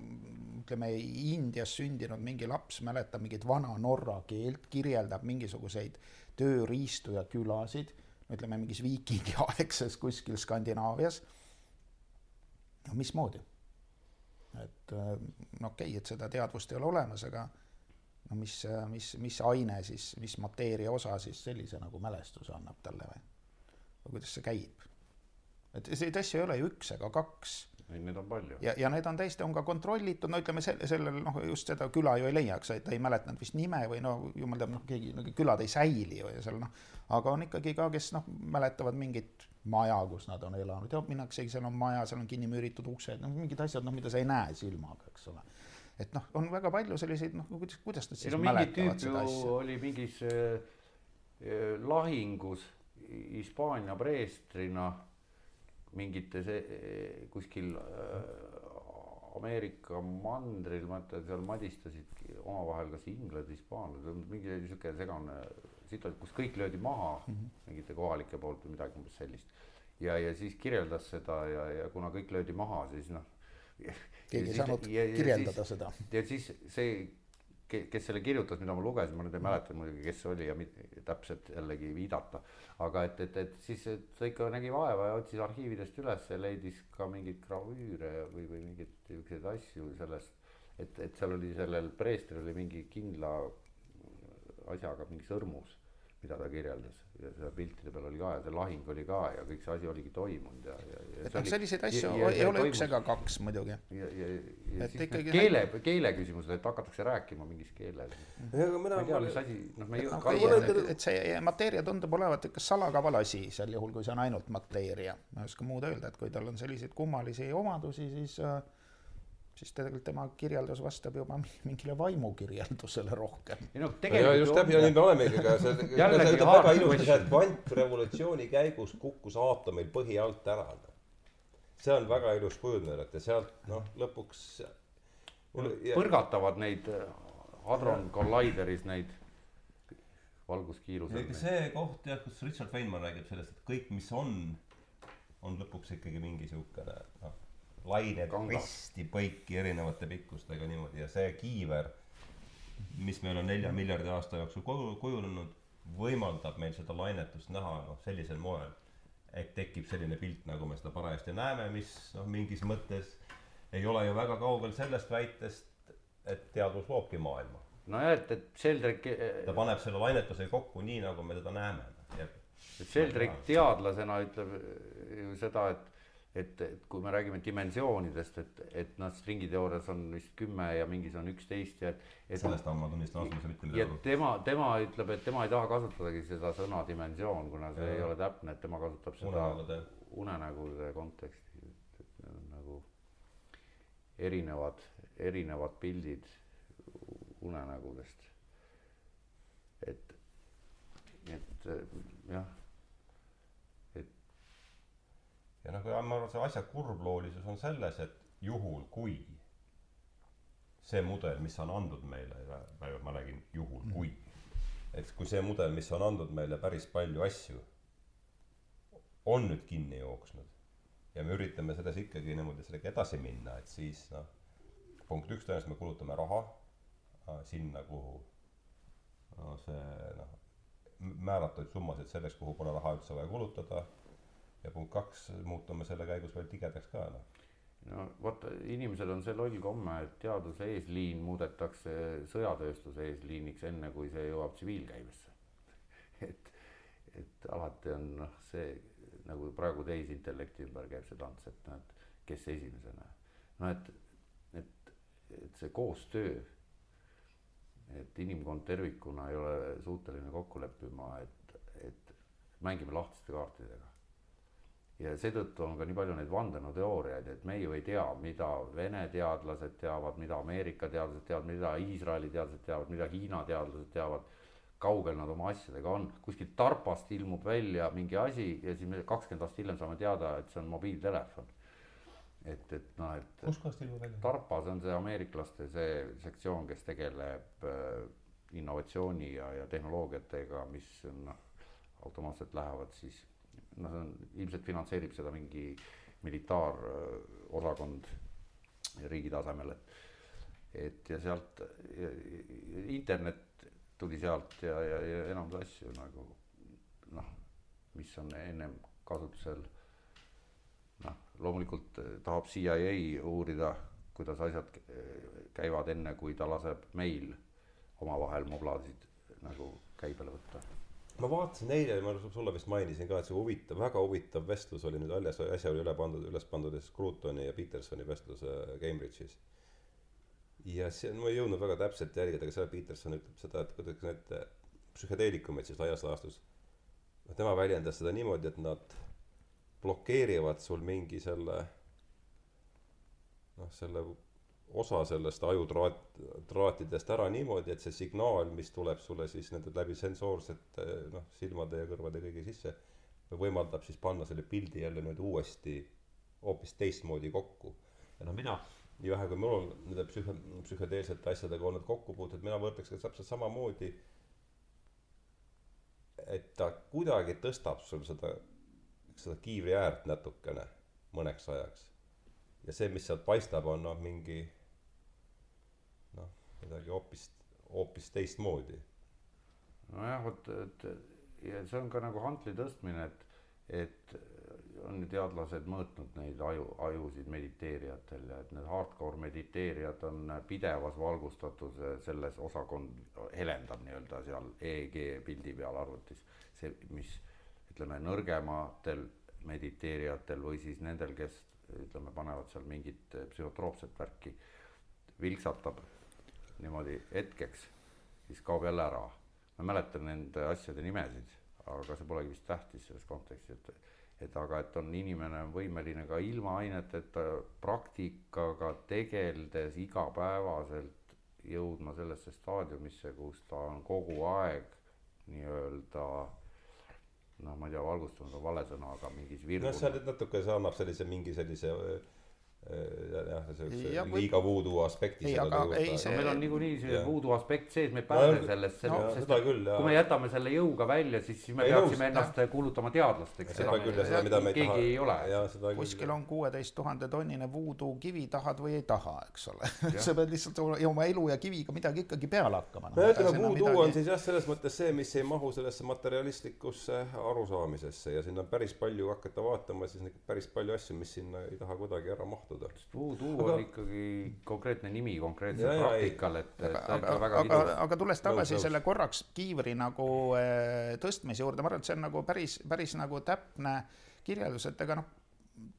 ütleme Indias sündinud mingi laps mäletab mingit vana Norra keelt, kirjeldab mingisuguseid tööriistu ja külasid, ütleme mingis viikingiaegses kuskil Skandinaavias. no mismoodi? Et äh, no okei okay,, et seda teadvust ei ole olemas, aga no mis, mis, mis aine siis, mis mateeria osa siis sellise nagu mälestuse annab talle või? või kuidas see käib? et neid asju ei ole ju üks ega kaks. ei, neid on palju. ja, ja need on täiesti, on ka kontrollitud, no ütleme selle, sellel noh, just seda küla ju ei leia, eks, ta ei mäletanud vist nime või no jumal teab, noh, keegi no,, külad ei säili ju ja seal noh, aga on ikkagi ka, kes noh, mäletavad mingit maja, kus nad on elanud ja minnaksegi, seal on maja, seal on kinni müüritud uksed, noh mingid asjad, noh mida sa ei näe silmaga, eks ole. et noh, on väga palju selliseid noh, kuidas, kuidas nad siis no, mäletavad seda asja. oli mingis äh, äh, lahingus Hispaania preestrina mingite see äh, kuskil äh, Ameerika mandril, ma ütlen, seal madistasid omavahel kas inglased, hispaanlased, mingi sihuke segane siit oli, kus kõik löödi maha mm -hmm. mingite kohalike poolt või midagi umbes sellist. ja, ja siis kirjeldas seda ja, ja kuna kõik löödi maha, siis noh. keegi ei saanud ja, ja kirjeldada siis, seda. ja siis see, kes selle kirjutas, mida ma lugesin, ma nüüd ei mhm. mäleta muidugi, kes see oli ja täpselt jällegi viidata. aga et, et, et siis et ta ikka nägi vaeva ja otsis arhiividest üles ja leidis ka mingeid gravüüre või, või mingeid siukseid asju sellest. et, et seal oli sellel preestril oli mingi kindla asjaga mingi sõrmus, mida ta kirjeldas ja seal piltide peal oli ka ja see lahing oli ka ja kõik see asi oligi toimunud ja, ja, ja. et noh, selliseid asju ja, ja ei ole toimus. üks ega kaks muidugi. ja, ja, ja et siis ikkagi keele, keele küsimused, et hakatakse rääkima mingis keeles. ma ei tea, mis asi, noh, me ei no, okay, et see mateeria tundub olevat ikka salakaval asi sel juhul, kui see on ainult mateeria. ma ei oska muud öelda, et kui tal on selliseid kummalisi omadusi, siis äh, siis tegelikult tema kirjeldus vastab juba mingile vaimukirjeldusele rohkem. ei noh, tegelikult. just täpselt, nii me olemegi, aga see, see ütleb väga ilusti, et kvantrevolutsiooni käigus kukkus aatomil põhi alt ära. see on väga ilus kujundus, et ja sealt noh, lõpuks. põrgatavad neid äh, Hadron Collideris neid valguskiirusel. see koht jah, kus Richard Feynman räägib sellest, et kõik, mis on, on lõpuks ikkagi mingi siukene noh lained risti põiki erinevate pikkustega niimoodi ja see kiiver, mis meil on nelja miljardi aasta jooksul kujunenud, võimaldab meil seda lainetust näha noh, sellisel moel, et tekib selline pilt, nagu me seda parajasti näeme, mis noh, mingis mõttes ei ole ju väga kaugel sellest väitest, et teadus loobki maailma. nojah, et, et Sheldrak ta paneb selle lainetuse kokku nii, nagu me teda näeme. et Sheldrak teadlasena ütleb ju seda, et et, et kui me räägime dimensioonidest, et, et noh, stringiteoorias on vist kümme ja mingis on üksteist ja et, et sellest ma tunnistan ausalt öeldes mitte ja midagi aru. tema, tema ütleb, et tema ei taha kasutadagi seda sõna dimensioon, kuna see Jaa. ei ole täpne, et tema kasutab seda unenägude kontekstis, et, et need on nagu erinevad, erinevad pildid unenägudest. et, et jah, ja noh, ma arvan, see asja kurbloolisus on selles, et juhul kui see mudel, mis on andnud meile, ma räägin juhul kui, et kui see mudel, mis on andnud meile päris palju asju, on nüüd kinni jooksnud ja me üritame selles ikkagi niimoodi sellega edasi minna, et siis noh, punkt üks, tõenäoliselt me kulutame raha äh, sinna, kuhu no see noh, määratud summasid selleks, kuhu pole raha üldse vaja kulutada ja punkt kaks, muutume selle käigus veel tigedaks ka noh. no vot, inimesel on see loll komme, et teaduse eesliin muudetakse sõjatööstuse eesliiniks, enne kui see jõuab tsiviilkäibesse. et, et alati on noh, see nagu praegu tehisintellekti ümber käib see tants, et noh, et kes esimesena. no et, et, et see koostöö, et inimkond tervikuna ei ole suuteline kokku leppima, et, et mängime lahtiste kaartidega ja seetõttu on ka nii palju neid vandenõuteooriaid, et me ju ei tea, mida Vene teadlased teavad, mida Ameerika teadlased teavad, mida Iisraeli teadlased teavad, mida Hiina teadlased teavad. kaugel nad oma asjadega on, kuskilt tarpast ilmub välja mingi asi ja siis me kakskümmend aastat hiljem saame teada, et see on mobiiltelefon. et, et noh, et. kuskohast ilmub välja? tarpas on see ameeriklaste see sektsioon, kes tegeleb äh, innovatsiooni ja, ja tehnoloogiatega, mis noh, automaatselt lähevad siis noh, see on ilmselt finantseerib seda mingi militaarosakond riigi tasemel, et. et ja sealt ja, internet tuli sealt ja, ja, ja enamus asju nagu noh, mis on ennem kasutusel. noh, loomulikult tahab CIA uurida, kuidas asjad käivad, enne kui ta laseb meil omavahel moblasid nagu käibele võtta ma vaatasin eile, ma sulle vist mainisin ka, et see huvitav, väga huvitav vestlus oli nüüd alles, äsja oli üle pandud, üles pandud siis Scrutoni ja Petersoni vestlus Cambridge'is. ja see, ma ei jõudnud väga täpselt jälgida, aga seal Peterson ütleb seda, et kuidas need psühhedeelikumid siis laias laastus. tema väljendas seda niimoodi, et nad blokeerivad sul mingi selle noh, selle osa sellest ajutraat, traatidest ära niimoodi, et see signaal, mis tuleb sulle siis nende läbi sensoorsete noh, silmade ja kõrvade kõigi sisse, võimaldab siis panna selle pildi jälle nüüd uuesti hoopis teistmoodi kokku. ja noh, mina, nii vähe kui mul on nende psühhe, psühhedeelsete asjadega olnud kokkupuuted, mina võtaks ka täpselt samamoodi, et ta kuidagi tõstab sul seda, seda kiivri äärt natukene mõneks ajaks ja see, mis sealt paistab, on noh, mingi noh, midagi hoopis, hoopis teistmoodi. nojah, vot, et ja see on ka nagu hantli tõstmine, et, et on ju teadlased mõõtnud neid aju, ajusid mediteerijatel ja et need hardcore mediteerijad on pidevas valgustatuse selles osakond, helendab nii-öelda seal EEG pildi peal arvutis. see, mis ütleme nõrgematel mediteerijatel või siis nendel, kes ütleme, panevad seal mingit psühhotroopset värki, vilksatab niimoodi hetkeks, siis kaob jälle ära. ma mäletan nende asjade nimesid, aga see polegi vist tähtis selles kontekstis, et, et aga et on inimene on võimeline ka ilma aineteta praktikaga tegeldes igapäevaselt jõudma sellesse staadiumisse, kus ta on kogu aeg nii-öelda noh, ma ei tea, valgustunud on vale sõna, aga mingis virgunud. noh, seal natuke see annab sellise mingi sellise jah, siukse Ja või- liiga voodoo aspekti Ei, aga ei, see- no meil on niikuinii see Jah. voodoo aspekt sees, me ei No pääse on- sellest, no sest et küll, kui me jätame selle jõuga välja, siis, siis me Ei, peaksime nõus, ennast kuulutama teadlasteks. seda küll ja seda, mida me ei keegi taha ei ole. kuskil on kuueteist tuhande tonnine voodoo kivi, tahad või ei taha, eks ole. sa pead lihtsalt oma- oma elu ja kiviga midagi ikkagi peale hakkama. no ütleme, voodoo on siis jah, selles mõttes see, mis ei mahu sellesse materialistlikusse arusaamisesse ja sinna päris palju hakata vaatama, siis neid päris palju asju, mis sinna ei taha kuidagi ära mahtuda. Voodoo Aga- on ikkagi konkreetne nimi konkreetsel praktikal, et, et ta aga, väga aga, pidev. aga tulles tagasi nõus. selle korraks kiivri nagu äh, tõstmise juurde, ma arvan, et see on nagu päris, päris nagu täpne kirjeldus, et ega noh,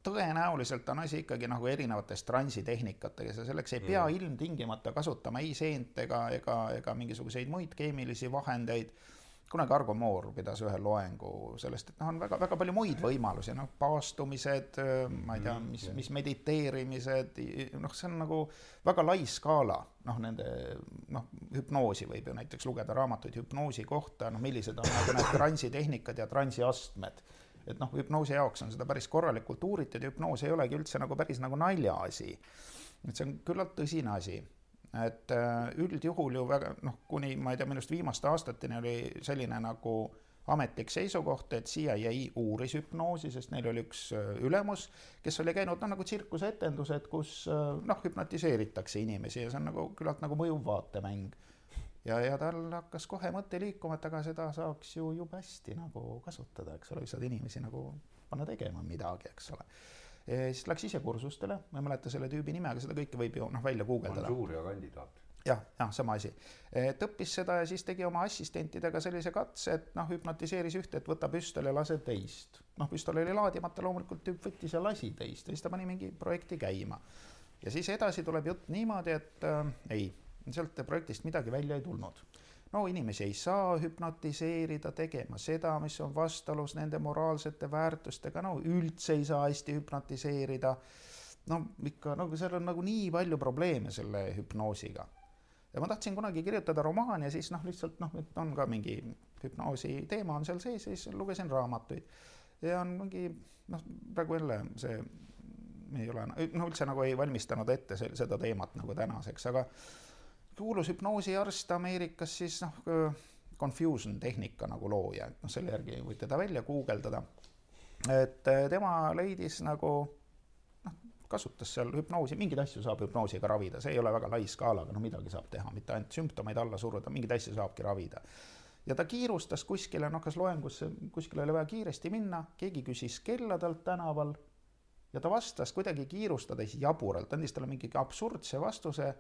tõenäoliselt on asi ikkagi nagu erinevates transitehnikatega ja selleks ei pea mm. ilmtingimata kasutama ei seent ega, ega, ega mingisuguseid muid keemilisi vahendeid kunagi Argo Moor pidas ühe loengu sellest, et noh, on väga, väga palju muid võimalusi, noh, paastumised, ma ei tea, mm, mis, mis mediteerimised, noh, see on nagu väga lai skaala, noh, nende, noh, hüpnoosi võib ju näiteks lugeda raamatuid hüpnoosi kohta, noh, millised on nagu need transitehnikad ja transiastmed. et noh, hüpnoosi jaoks on seda päris korralikult uuritud ja hüpnoos ei olegi üldse nagu päris nagu naljaasi. et see on küllalt tõsine asi et äh, üldjuhul ju väga noh, kuni ma ei tea, minu arust viimaste aastateni oli selline nagu ametlik seisukoht, et CIA uuris hüpnoosi, sest neil oli üks äh, ülemus, kes oli käinud noh, nagu tsirkuseetendused, kus äh, noh, hüpnotiseeritakse inimesi ja see on nagu küllalt nagu mõjuv vaatemäng. ja, ja tal hakkas kohe mõte liikuma, et aga seda saaks ju jube hästi nagu kasutada, eks ole, saad inimesi nagu panna tegema midagi, eks ole siis läks ise kursustele, ma ei mäleta selle tüübi nime, aga seda kõike võib ju noh, välja guugeldada. Mansuuria kandidaat. jah, jah, sama asi. et õppis seda ja siis tegi oma assistentidega sellise katse, et noh, hüpnotiseeris ühte, et võta püstol ja lase teist. noh, püstol oli laadimata, loomulikult tüüp võttis ja lasi teist ja siis ta pani mingi projekti käima. ja siis edasi tuleb jutt niimoodi, et äh, ei, sealt projektist midagi välja ei tulnud no inimesi ei saa hüpnotiseerida tegema seda, mis on vastuolus nende moraalsete väärtustega, no üldse ei saa hästi hüpnotiseerida. no ikka nagu seal on nagu nii palju probleeme selle hüpnoosiga. ja ma tahtsin kunagi kirjutada romaani ja siis noh, lihtsalt noh, et on ka mingi hüpnoosi teema on seal sees ja siis lugesin raamatuid. ja on mingi noh, praegu jälle see ei ole, no üldse nagu ei valmistanud ette seda teemat nagu tänaseks, aga kuulus hüpnoosiarst Ameerikas siis noh, confusion tehnika nagu looja, et noh, selle järgi võite ta välja guugeldada. et eh, tema leidis nagu noh, kasutas seal hüpnoosi, mingeid asju saab hüpnoosiga ravida, see ei ole väga lai skaalaga, no midagi saab teha, mitte ainult sümptomeid alla suruda, mingeid asju saabki ravida. ja ta kiirustas kuskile, noh, kas loengusse, kuskile oli vaja kiiresti minna, keegi küsis kella talt tänaval ja ta vastas kuidagi kiirustades jaburalt, andis talle mingi absurdse vastuse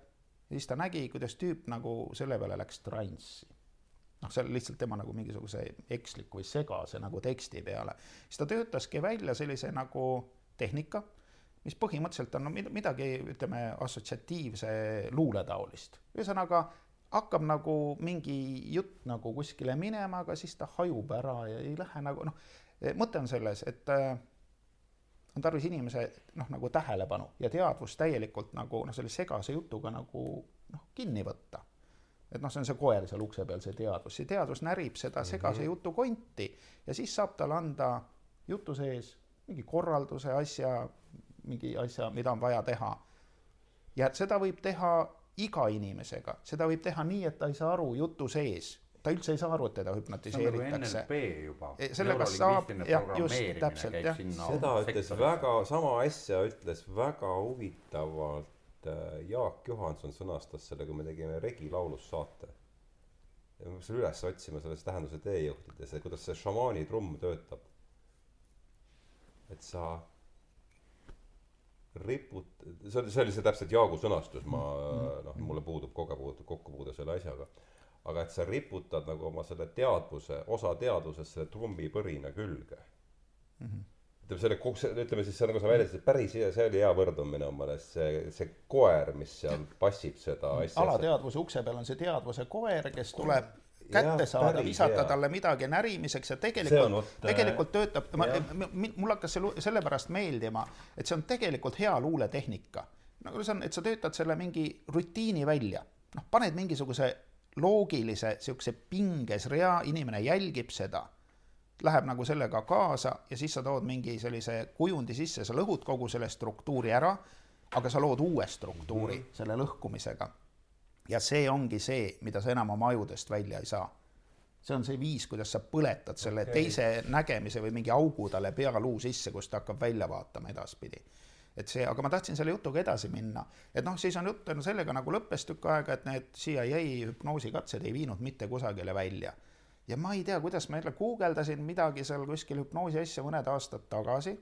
ja siis ta nägi, kuidas tüüp nagu selle peale läks transsi. noh, see oli lihtsalt tema nagu mingisuguse eksliku või segase nagu teksti peale. siis ta töötaski välja sellise nagu tehnika, mis põhimõtteliselt on no midagi, ütleme, assotsiatiivse luule taolist. ühesõnaga, hakkab nagu mingi jutt nagu kuskile minema, aga siis ta hajub ära ja ei lähe nagu noh, mõte on selles, et äh, on tarvis inimese noh, nagu tähelepanu ja teadvust täielikult nagu noh, selle segase jutuga nagu noh, kinni võtta. et noh, see on see koer seal ukse peal, see teadvus, see teadvus närib seda mhm. segase mm -hmm. jutu konti ja siis saab talle anda jutu sees mingi korralduse, asja, mingi asja, mida on vaja teha. ja seda võib teha iga inimesega, seda võib teha nii, et ta ei saa aru jutu sees ta üldse ei saa aru, et teda hüpnotiseeritakse. see sellega saab, jah, just, täpselt, jah. seda ütles väga, sama asja ütles väga huvitavalt äh, Jaak Johanson sõnastas selle, kui me tegime Regi laulus saate. ja ma peaks selle üles otsima selles tähenduse teejuhtides, et kuidas see šamaani trumm töötab. et sa riput-, see oli, see oli see täpselt Jaagu sõnastus, ma mm. noh, mulle puudub kogepuude, kokkupuude selle asjaga aga et sa riputad nagu oma selle teadvuse, osa teadvusest selle trummipõrina külge mm. -hmm ütleme selle, ütleme siis see nagu sa väljendasid, päris hea, see oli hea võrdlus minu meelest, see, see koer, mis seal passib seda asja. alateadvuse ukse peal on see teadvuse koer, kes tuleb kätte saada, visata hea. talle midagi närimiseks ja tegelikult, äh, tegelikult töötab, mul hakkas see sellepärast meeldima, et see on tegelikult hea luuletehnika. nagu see on, et sa töötad selle mingi rutiini välja, noh, paned mingisuguse loogilise niisuguse pinges rea, inimene jälgib seda, läheb nagu sellega kaasa ja siis sa tood mingi sellise kujundi sisse, sa lõhud kogu selle struktuuri ära, aga sa lood uue struktuuri mm selle lõhkumisega. ja see ongi see, mida sa enam oma ajudest välja ei saa. see on see viis, kuidas sa põletad selle okay. teise nägemise või mingi augu talle pealuu sisse, kust ta hakkab välja vaatama edaspidi et see, aga ma tahtsin selle jutuga edasi minna, et noh, siis on jutt on sellega nagu lõppes tükk aega, et need CIA hüpnoosikatsed ei viinud mitte kusagile välja. ja ma ei tea, kuidas ma jälle guugeldasin midagi seal kuskil hüpnoosi asja mõned aastad tagasi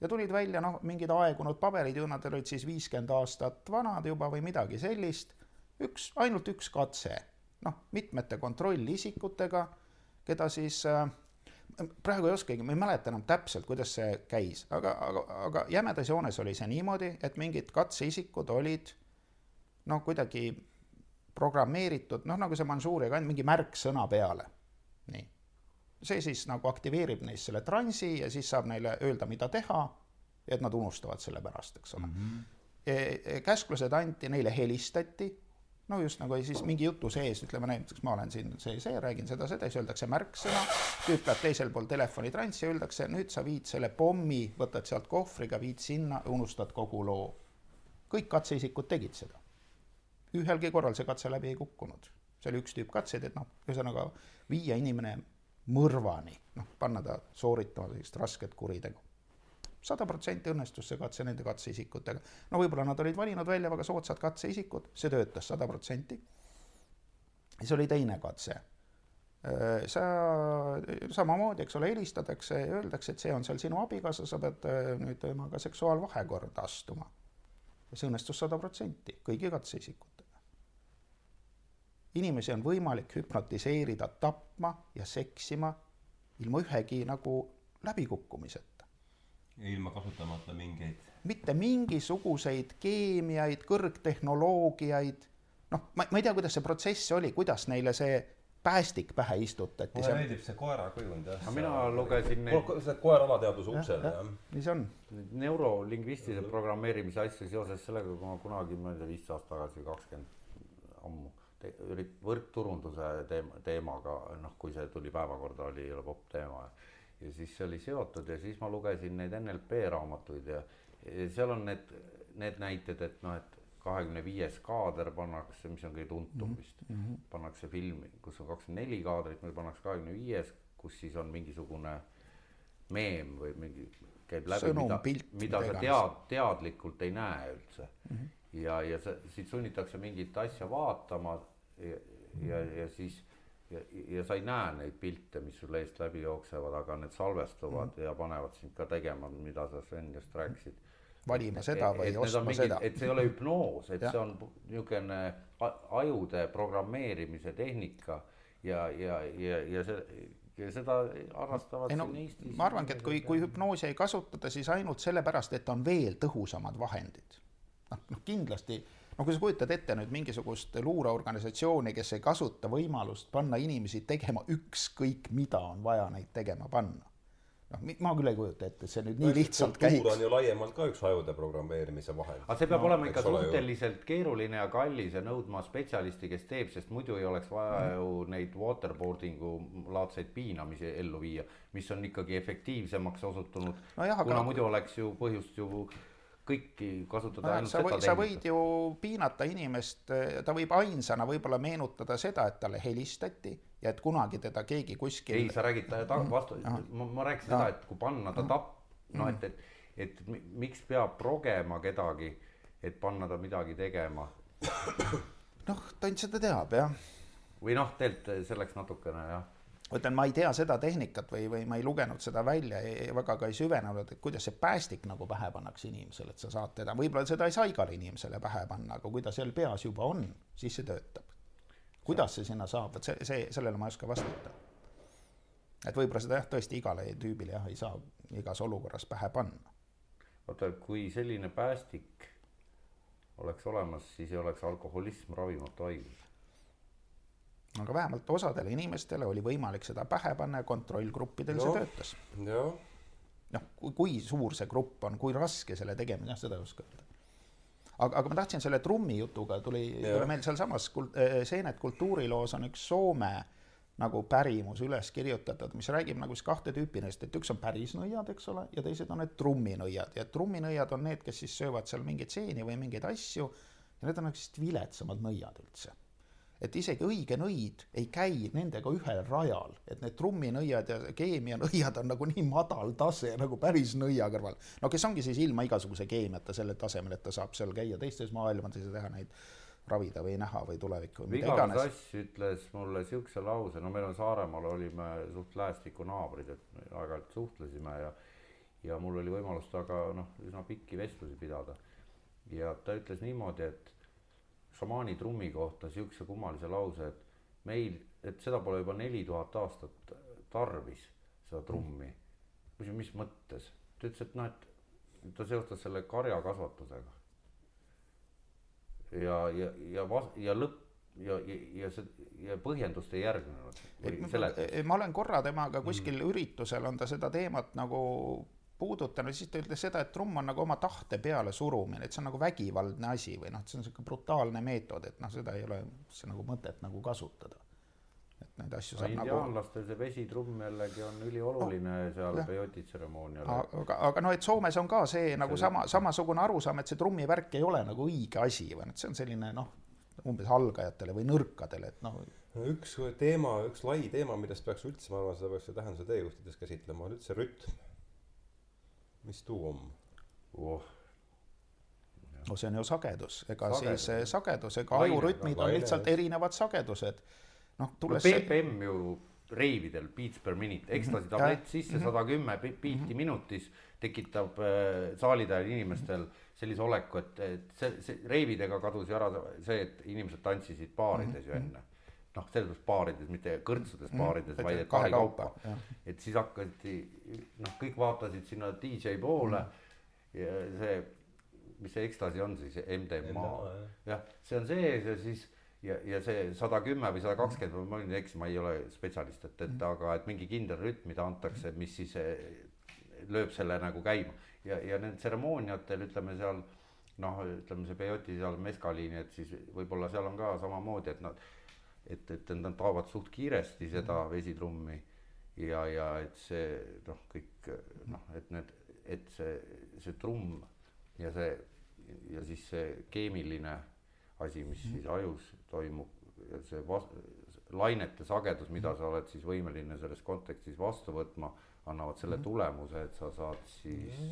ja tulid välja noh, mingid aegunud paberid ju nad olid siis viiskümmend aastat vanad juba või midagi sellist. üks, ainult üks katse, noh, mitmete kontrollisikutega, keda siis äh, praegu ei oskagi, ma ei mäleta enam täpselt, kuidas see käis, aga, aga, aga jämedas joones oli see niimoodi, et mingid katseisikud olid noh, kuidagi programmeeritud, noh nagu see Mansuuria kand, mingi märksõna peale. nii. see siis nagu aktiveerib neis selle transi ja siis saab neile öelda, mida teha, et nad unustavad selle pärast, eks ole mm. -hmm. käsklused anti, neile helistati no just nagu siis mingi jutu sees, ütleme näiteks ma olen siin see, see, räägin seda, seda, siis öeldakse märksõna, tüüp läheb teisel pool telefoni transsi ja öeldakse, nüüd sa viid selle pommi, võtad sealt kohvriga, viid sinna, unustad kogu loo. kõik katseisikud tegid seda. ühelgi korral see katse läbi ei kukkunud. see oli üks tüüp katseid, et noh, ühesõnaga viia inimene mõrvani, noh, panna ta sooritama sellist rasket kuritegu sada protsenti õnnestus see katse nende katseisikutega. no võib-olla nad olid valinud välja väga soodsad katseisikud, see töötas sada protsenti. siis oli teine katse. Äh, sa samamoodi, eks ole, helistatakse ja öeldakse, et see on seal sinu abikaasa, sa pead äh, nüüd temaga seksuaalvahekorda astuma. ja see õnnestus sada protsenti kõigi katseisikutega. inimesi on võimalik hüpnotiseerida tapma ja seksima ilma ühegi nagu läbikukkumiseta ilma kasutamata mingeid? mitte mingisuguseid keemiaid, kõrgtehnoloogiaid, noh, ma, ma ei tea, kuidas see protsess oli, kuidas neile see päästik pähe istutati. mulle meeldib see koera kujund jah. aga mina lugesin neid. see koer alateadvuse uksel jah ja.. nii see on. neurolingvistilise programmeerimise asju seoses sellega, kui ma kunagi, ma ei tea, viis aastat tagasi, kakskümmend ammu te, võrkturunduse teema, teemaga, noh, kui see tuli päevakorda, oli popp teema ja siis see oli seotud ja siis ma lugesin neid NLP raamatuid ja, ja seal on need, need näited, et noh, et kahekümne viies kaader pannakse, mis on kõige tuntum mhm, vist mm, -hmm. pannakse filmi, kus on kakskümmend neli kaadrit, meil pannakse kahekümne viies, kus siis on mingisugune meem või mingi, käib läbi, mida, mida sa tead, teadlikult ei näe üldse mm. -hmm. ja, ja sa, sind sunnitakse mingit asja vaatama ja, ja, ja siis ja, ja sa ei näe neid pilte, mis sul eest läbi jooksevad, aga need salvestuvad mm. ja panevad sind ka tegema, mida sa Sven just rääkisid. valima seda või ostma mingi, seda. et see ei ole hüpnoos, et ja. see on niisugune ajude programmeerimise tehnika ja, ja, ja, ja see ja seda harrastavad no, siin Eestis. ma arvangi, et kui, kui hüpnoosi ei kasutata, siis ainult sellepärast, et on veel tõhusamad vahendid. noh, noh kindlasti no kui sa kujutad ette nüüd mingisugust luureorganisatsiooni, kes ei kasuta võimalust panna inimesi tegema ükskõik, mida on vaja neid tegema panna. noh, ma küll ei kujuta ette, et see nüüd nii lihtsalt käiks. kultuur on ju laiemalt ka üks ajude programmeerimise vahend. aga see peab no, olema ikka suhteliselt keeruline ja kallis ja nõudma spetsialisti, kes teeb, sest muidu ei oleks vaja mm. ju neid waterboarding'u laadseid piinamisi ellu viia, mis on ikkagi efektiivsemaks osutunud no. kuna aga... muidu oleks ju põhjust ju kõiki kasutada ainult sa, või, sa võid ju piinata inimest, ta võib ainsana võib-olla meenutada seda, et talle helistati ja et kunagi teda keegi kuskil. ei, sa räägid ta ta vastu, ma, ma rääkisin seda, et kui panna ta tapp, noh, et, et, et miks peab progema kedagi, et panna ta midagi tegema. noh, tont seda teab jah. või noh, tegelikult selleks natukene jah ma ütlen, ma ei tea seda tehnikat või, või ma ei lugenud seda välja, väga ka ei süvenenud, et kuidas see päästik nagu pähe pannakse inimesele, et sa saad teda, võib-olla seda ei saa igale inimesele pähe panna, aga kui ta seal peas juba on, siis see töötab. kuidas see sinna saab, vot see, see, sellele ma ei oska vastata. et võib-olla seda jah, tõesti igale tüübile jah, ei saa igas olukorras pähe panna. oota, kui selline päästik oleks olemas, siis ei oleks alkoholism ravimatu haigus aga vähemalt osadele inimestele oli võimalik seda pähe panna ja kontrollgruppidel no, see töötas. noh, kui suur see grupp on, kui raske selle tegemine, seda ei oska öelda. aga, aga ma tahtsin selle trummi jutuga tuli, tuli meil sealsamas kult, äh, Seenet kultuuriloos on üks Soome nagu pärimus üles kirjutatud, mis räägib nagu siis kahte tüüpi neist, et üks on päris nõiad, eks ole, ja teised on need trumminõiad. Ja trumminõiad on need, kes siis söövad seal mingeid seeni või mingeid asju ja need on nagu sellised viletsamad nõiad üldse et isegi õige nõid ei käi nendega ühel rajal, et need trumminõiad ja keemianõiad on nagu nii madal tase nagu päris nõia kõrval. no kes ongi siis ilma igasuguse keemiata sellel tasemel, et ta saab seal käia teistes maailmades ja teha neid ravida või näha või tulevikku või mida iganes. Sass ütles mulle siukse lause, no meil on Saaremaal olime suht lähestikku naabrid, et aeg-ajalt suhtlesime ja ja mul oli võimalus temaga noh, üsna pikki vestlusi pidada. ja ta ütles niimoodi, et šamaani trummi kohta siukse kummalise lause, et meil, et seda pole juba neli tuhat aastat tarvis, seda trummi. küsin, mis mõttes? ta ütles, et noh, et ta seostas selle karjakasvatusega. ja, ja, ja vas-, ja lõpp ja, ja, ja see ja põhjendust ei järgnenud. ma olen korra temaga kuskil mm. üritusel on ta seda teemat nagu puudutanud, siis ta ütles seda, et trumm on nagu oma tahte peale surumine, et see on nagu vägivaldne asi või noh, et see on niisugune brutaalne meetod, et noh, seda ei ole üldse nagu mõtet nagu kasutada. et neid asju saab nagu. indiaanlastel see vesitrumm jällegi on ülioluline no, seal peoti tseremoonial. aga, aga noh, et Soomes on ka see nagu see... sama, samasugune arusaam, et see trummivärk ei ole nagu õige asi või noh, et see on selline noh, umbes algajatele või nõrkadele, et noh. no üks teema, üks lai teema, millest peaks üldse, ma arvan, seda peaks tähenduse teejuhtides käsitlema, on üldse rütm mis tuum oh.? no see on ju sagedus, ega sagedus. siis eh, sagedus, ega ajurütmid on lihtsalt erinevad sagedused. noh, tulles no, BPM ju reividel, beats per minute, ekstasi mhm. tablett sisse, mhm. sada kümme biiti mhm. minutis tekitab äh, saalitähel inimestel sellise oleku, et, et see, see reividega kadus ju ära see, et inimesed tantsisid baarides ju enne noh, selles mõttes baarides, mitte kõrtsudes baarides mm,, vaid et paari kaupa. et siis hakati, noh, kõik vaatasid sinna DJ poole mm. ja see, mis see ekstasi on siis, MDMA, jah, see on sees ja siis ja, ja see sada kümme või sada kakskümmend, ma võin eksida, ma ei ole spetsialist, et, et mm. aga et mingi kindel rütm, mida antakse, mis siis eh, lööb selle nagu käima ja, ja need tseremooniatel ütleme seal noh, ütleme see peoti seal meskaliini, et siis võib-olla seal on ka samamoodi, et nad et, et nad taovad suht kiiresti seda mhm. vesitrummi ja, ja et see noh, kõik noh, et need, et see, see trumm ja see ja siis see keemiline asi, mis mhm. siis ajus toimub see vas-, lainete sagedus, mida sa oled siis võimeline selles kontekstis vastu võtma, annavad selle mhm. tulemuse, et sa saad siis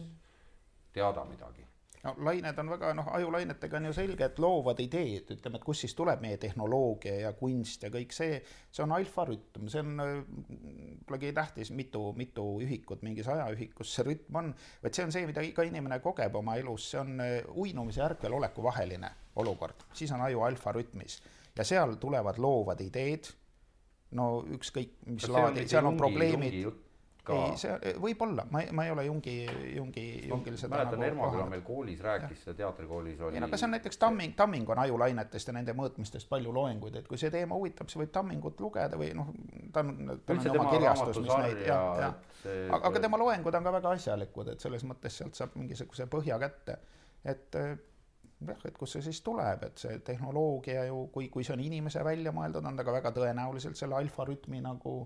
teada midagi no lained on väga noh, ajulainetega on ju selge, et loovad ideed, ütleme, et kust siis tuleb meie tehnoloogia ja kunst ja kõik see, see on alfarütm, see on, polegi tähtis, mitu, mitu ühikut mingis ajaühikus see rütm on, vaid see on see, mida iga inimene kogeb oma elus, see on eh, uinumise ja ärkveloleku vaheline olukord, siis on aju alfarütmis. Ja seal tulevad loovad ideed, no ükskõik mis laadi, seal on probleemid ka. ei, see võib-olla, ma, ma ei ole Jungi, Jungi, Jungil seda mäletan nagu, Ermaküla meil koolis rääkis teatrikoolis oli. ei no aga see on näiteks Tamming, Tamming on ajulainetest ja nende mõõtmistest palju loenguid, et kui see teema huvitab, siis võib Tammingut lugeda või noh, ta on, tal on oma kirjastus, mis neid jah, jah. aga, aga tema loengud on ka väga asjalikud, et selles mõttes sealt saab mingisuguse põhja kätte, et jah, et kust see siis tuleb, et see tehnoloogia ju, kui, kui see on inimese välja mõeldud, on ta ka väga tõenäoliselt selle alfarütmi nagu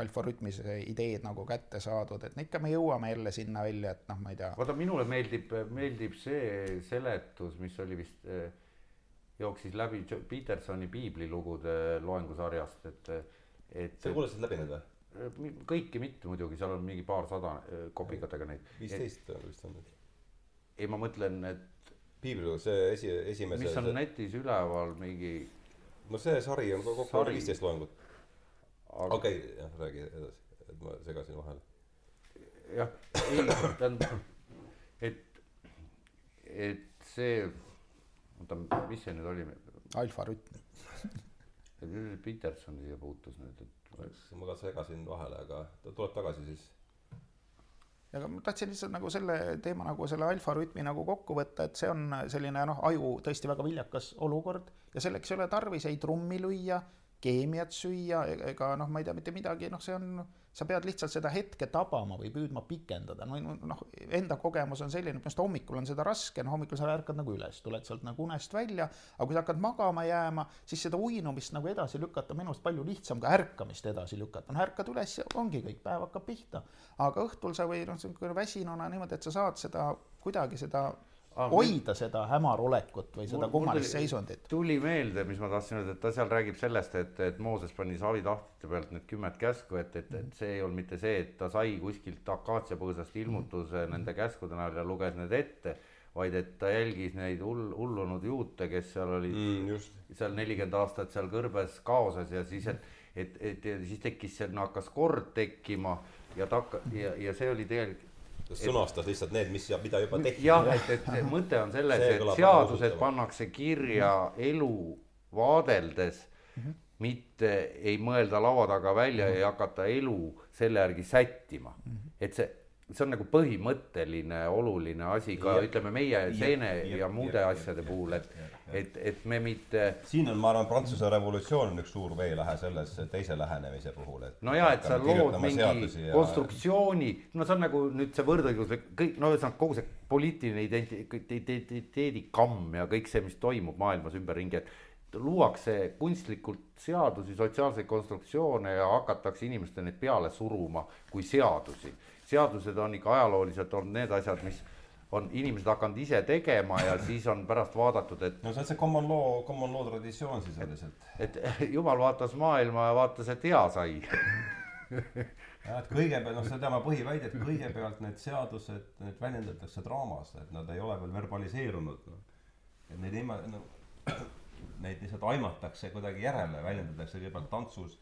alfarütmis ideed nagu kätte saadud, et ikka me jõuame jälle sinna välja, et noh, ma ei tea. vaata, minule meeldib, meeldib see seletus, mis oli vist, eh, jooksis läbi Petersoni piiblilugude loengusarjast, et, et. sa kuulasid läbi need või? Kõiki mitte muidugi, seal on mingi paarsada eh, kopikatega neid. viisteist vist on nüüd. ei, ma mõtlen, et. piiblilugu, see esi, esimese. mis on see... netis üleval mingi. no see sari on kokku viisteist loengut. Okei okay,, jah, räägi edasi, et ma segasin vahele. jah, ei, tähendab, et, et see, oota, mis see nüüd oli? alfarütm Peterson siia puutus nüüd, et. ma ka segasin vahele, aga ta tuleb tagasi siis aga ma tahtsin lihtsalt nagu selle teema nagu selle alfarütmi nagu kokku võtta, et see on selline noh, aju tõesti väga viljakas olukord ja selleks ei ole tarvis ei trummi lüüa keemiat süüa ega noh, ma ei tea mitte midagi, noh, see on, sa pead lihtsalt seda hetke tabama või püüdma pikendada, no noh, enda kogemus on selline, et just hommikul on seda raske, no hommikul sa ärkad nagu üles, tuled sealt nagu unest välja, aga kui sa hakkad magama jääma, siis seda uinumist nagu edasi lükata on minu arust palju lihtsam ka ärkamist edasi lükata, noh ärkad üles ja ongi kõik, päev hakkab pihta. aga õhtul sa või noh, väsinuna niimoodi, et sa saad seda kuidagi seda ah, hoida meil... seda hämarolekut või seda kummalist seisundit. tuli meelde, mis ma tahtsin öelda, et ta seal räägib sellest, et, et Mooses pani Saavi tahtlite pealt need kümmet käsku, et, et, et see ei olnud mitte see, et ta sai kuskilt akaatsiapõõsast ilmutuse mm. nende käskude näol ja luges need ette, vaid et ta jälgis neid hull, hullunud juute, kes seal olid mm, seal nelikümmend aastat seal kõrbes kaoses ja siis, et, et, et ja siis tekkis seal, hakkas kord tekkima ja ta hakka- ja, ja see oli tegelikult sõnastas lihtsalt need, mis ja mida juba tehti. jah, et, et mõte on selles, et seadused pannakse kirja elu vaadeldes mm. -hmm. mitte ei mõelda laua taga välja ja ei hakata elu selle järgi sättima. et see see on nagu põhimõtteline oluline asi ka ja, ütleme meie seene ja, ja, ja muude ja, asjade ja, puhul, et, et, et me mitte. siin on, ma arvan, Prantsuse revolutsioon on üks suur veelähe selles teise lähenemise puhul, et. no ja, et sa lood mingi ja... konstruktsiooni, no see on nagu nüüd see võrdõiguslik, kõik, no ühesõnaga kogu see poliitiline identiteedi kamm ja kõik see, mis toimub maailmas ümberringi, et luuakse kunstlikult seadusi, sotsiaalseid konstruktsioone ja hakatakse inimestele neid peale suruma kui seadusi seadused on ikka ajalooliselt olnud need asjad, mis on inimesed hakanud ise tegema ja siis on pärast vaadatud, et. no see on see common law, common law traditsioon sisuliselt. et jumal vaatas maailma ja vaatas, et hea sai jah, et kõigepealt, noh, see on tema põhiväide, et kõigepealt need seadused, need väljendatakse draamas, et nad ei ole veel verbaliseerunud no.. et neid ilma, no neid lihtsalt aimatakse kuidagi järele, väljendatakse kõigepealt tantsus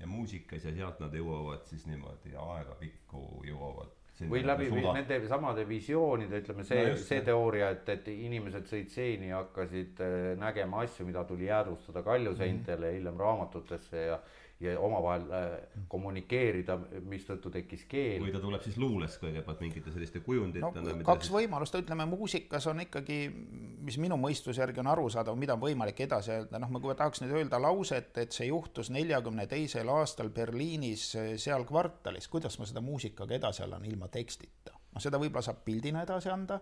ja muusikas ja sealt nad jõuavad siis niimoodi ajapikku jõuavad või läbi suda. nende samade visioonide, ütleme see no, see teooria, et, et inimesed sõid seeni ja hakkasid äh, nägema asju, mida tuli jäädvustada kaljuseintele mm -hmm. hiljem raamatutesse ja ja omavahel äh, kommunikeerida, mistõttu tekkis keel. või ta tuleb siis luules kõigepealt mingite selliste kujunditena no,. kaks siis... võimalust, ütleme muusikas on ikkagi, mis minu mõistuse järgi on arusaadav, mida on võimalik edasi öelda, noh, ma kui tahaks nüüd öelda lauset, et see juhtus neljakümne teisel aastal Berliinis äh, seal kvartalis, kuidas ma seda muusikaga edasi annan ilma tekstita? noh, seda võib-olla saab pildina edasi anda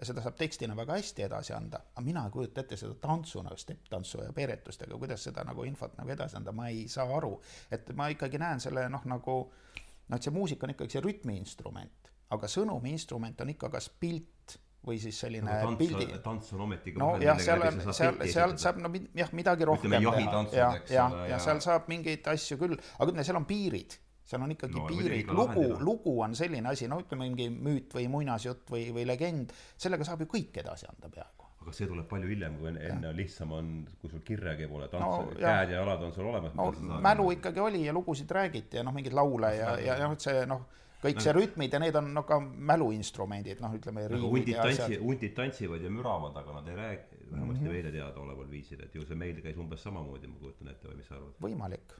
ja seda saab tekstina väga hästi edasi anda, aga mina ei kujuta ette seda tantsuna, stepp-tantsu ja peeretustega, kuidas seda nagu infot nagu edasi anda, ma ei saa aru. et ma ikkagi näen selle noh, nagu noh, et see muusika on ikkagi see rütmiinstrument, aga sõnumiinstrument on ikka kas pilt või siis selline no, tants, pildi. tants on ometigi no jah, seal on, seal, seal saab no jah, midagi rohkem teha. ja, ja, ja seal saab mingeid asju küll, aga ütleme, seal on piirid seal on ikkagi no, piirid, lugu, lugu on selline asi, no ütleme mingi müüt või muinasjutt või, või legend, sellega saab ju kõik edasi anda peaaegu. aga see tuleb palju hiljem, kui enne, enne lihtsam on, kui sul kirjagi pole, tants no,, käed ja jalad on sul olemas. no mälu ikkagi oli ja lugusid räägiti ja noh, mingeid laule ja, ja noh, et see noh, kõik no. see rütmid ja need on no ka mäluinstrumendid, noh, ütleme. hundid tantsi, hundid tantsivad ja müravad, aga nad ei räägi, vähemasti mm -hmm. meile teadaoleval viisil, et ju see meil käis umbes samamoodi, ma kujutan ette või mis sa arvad? võimalik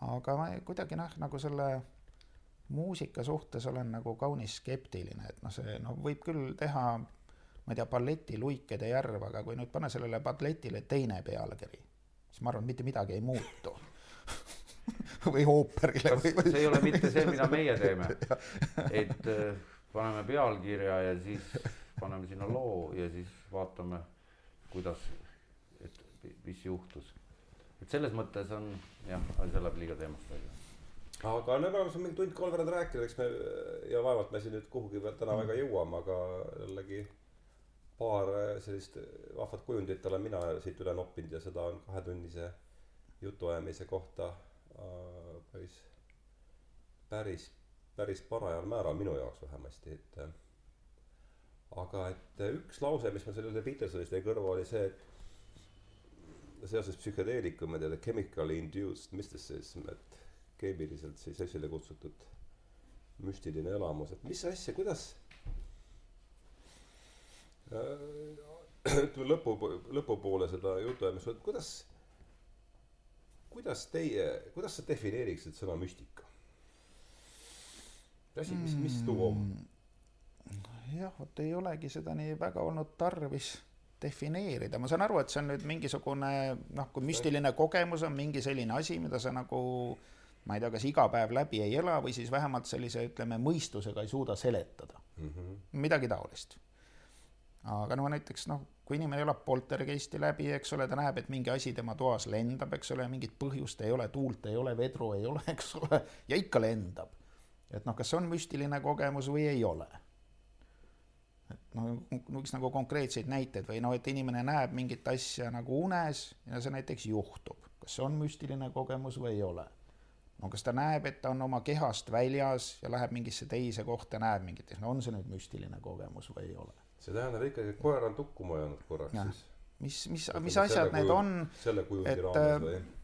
aga ma kuidagi noh, nagu selle muusika suhtes olen nagu kaunis skeptiline, et noh, see noh, võib küll teha, ma ei tea, balleti Luikede järv, aga kui nüüd panna sellele balletile teine pealkiri, siis ma arvan, mitte midagi ei muutu. Või ooperile või, või see ei ole mitte see, mida meie teeme? Et äh, paneme pealkirja ja siis paneme sinna loo ja siis vaatame, kuidas, et mis juhtus selles mõttes on jah, see läheb liiga teemast välja. aga no me oleme siin mingi tund kolmveerand rääkinud, eks me ja vaevalt me siin nüüd kuhugi veel täna väga jõuame, aga jällegi paar sellist vahvat kujundit olen mina siit üle noppinud ja seda on kahetunnise jutuajamise kohta äh, päris, päris, päris parajal määral minu jaoks vähemasti, et aga et üks lause, mis mul selle Petersonist jäi kõrva, oli see, et seoses psühhedeelikumide ja chemically induced mysticism, et keemiliselt siis esile kutsutud müstiline elamus, et mis asja, kuidas äh, ütleme lõpu, lõpupoole seda jutuajamist, et kuidas, kuidas teie, kuidas sa defineeriksid sõna müstika? asi, mis, mis too on? jah, vot ei olegi seda nii väga olnud tarvis defineerida, ma saan aru, et see on nüüd mingisugune noh, kui müstiline kogemus on mingi selline asi, mida sa nagu ma ei tea, kas iga päev läbi ei ela või siis vähemalt sellise, ütleme, mõistusega ei suuda seletada mm. -hmm. midagi taolist. aga no näiteks noh, kui inimene elab poltergeisti läbi, eks ole, ta näeb, et mingi asi tema toas lendab, eks ole, mingit põhjust ei ole, tuult ei ole, vedru ei ole, eks ole, ja ikka lendab. et noh, kas see on müstiline kogemus või ei ole noh, võiks nagu konkreetseid näiteid või noh, et inimene näeb mingit asja nagu unes ja see näiteks juhtub, kas see on müstiline kogemus või ei ole. no kas ta näeb, et ta on oma kehast väljas ja läheb mingisse teise kohta, näeb mingit, no on see nüüd müstiline kogemus või ei ole. see tähendab ikkagi, et koer on tukkuma jäänud korraks ja. siis. mis, mis, mis asjad need kuju, on, et raames,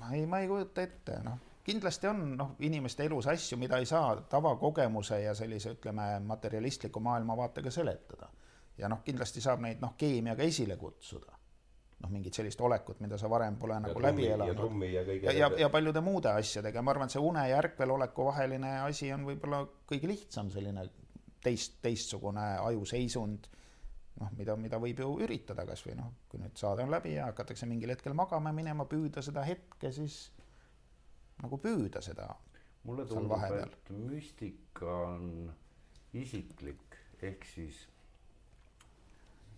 ma ei, ma ei kujuta ette, noh kindlasti on noh, inimeste elus asju, mida ei saa tavakogemuse ja sellise, ütleme, materialistliku maailmavaatega seletada. ja noh, kindlasti saab neid noh, keemiaga esile kutsuda. noh, mingit sellist olekut, mida sa varem pole nagu trummi, läbi elanud. ja trummi ja kõige ja, ja, ja paljude muude asjadega, ma arvan, et see une ja ärkveloleku vaheline asi on võib-olla kõige lihtsam selline teist, teistsugune ajuseisund, noh, mida, mida võib ju üritada kas või noh, kui nüüd saade on läbi ja hakatakse mingil hetkel magama minema, püüda seda hetke, siis nagu püüda seda. mulle tundub, et müstika on isiklik, ehk siis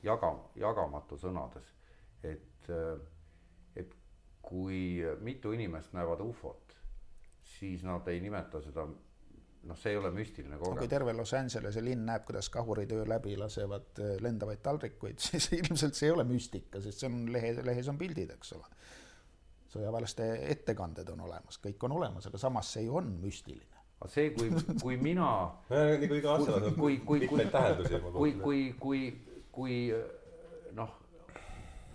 jaga, jagamatu sõnades, et, et kui mitu inimest näevad ufot, siis nad ei nimeta seda noh, see ei ole müstiline kogemus. kui terve Los Angelese linn näeb, kuidas kahurid öö läbi lasevad äh, lendavaid taldrikuid, siis ilmselt see ei ole müstika, sest see on lehe, lehes on pildid, eks ole. Sõjaväelaste ettekanded on olemas, kõik on olemas, aga samas see ju on müstiline. aga see, kui, kui mina on mitmeid tähendusi. kui, kui, kui, kui noh,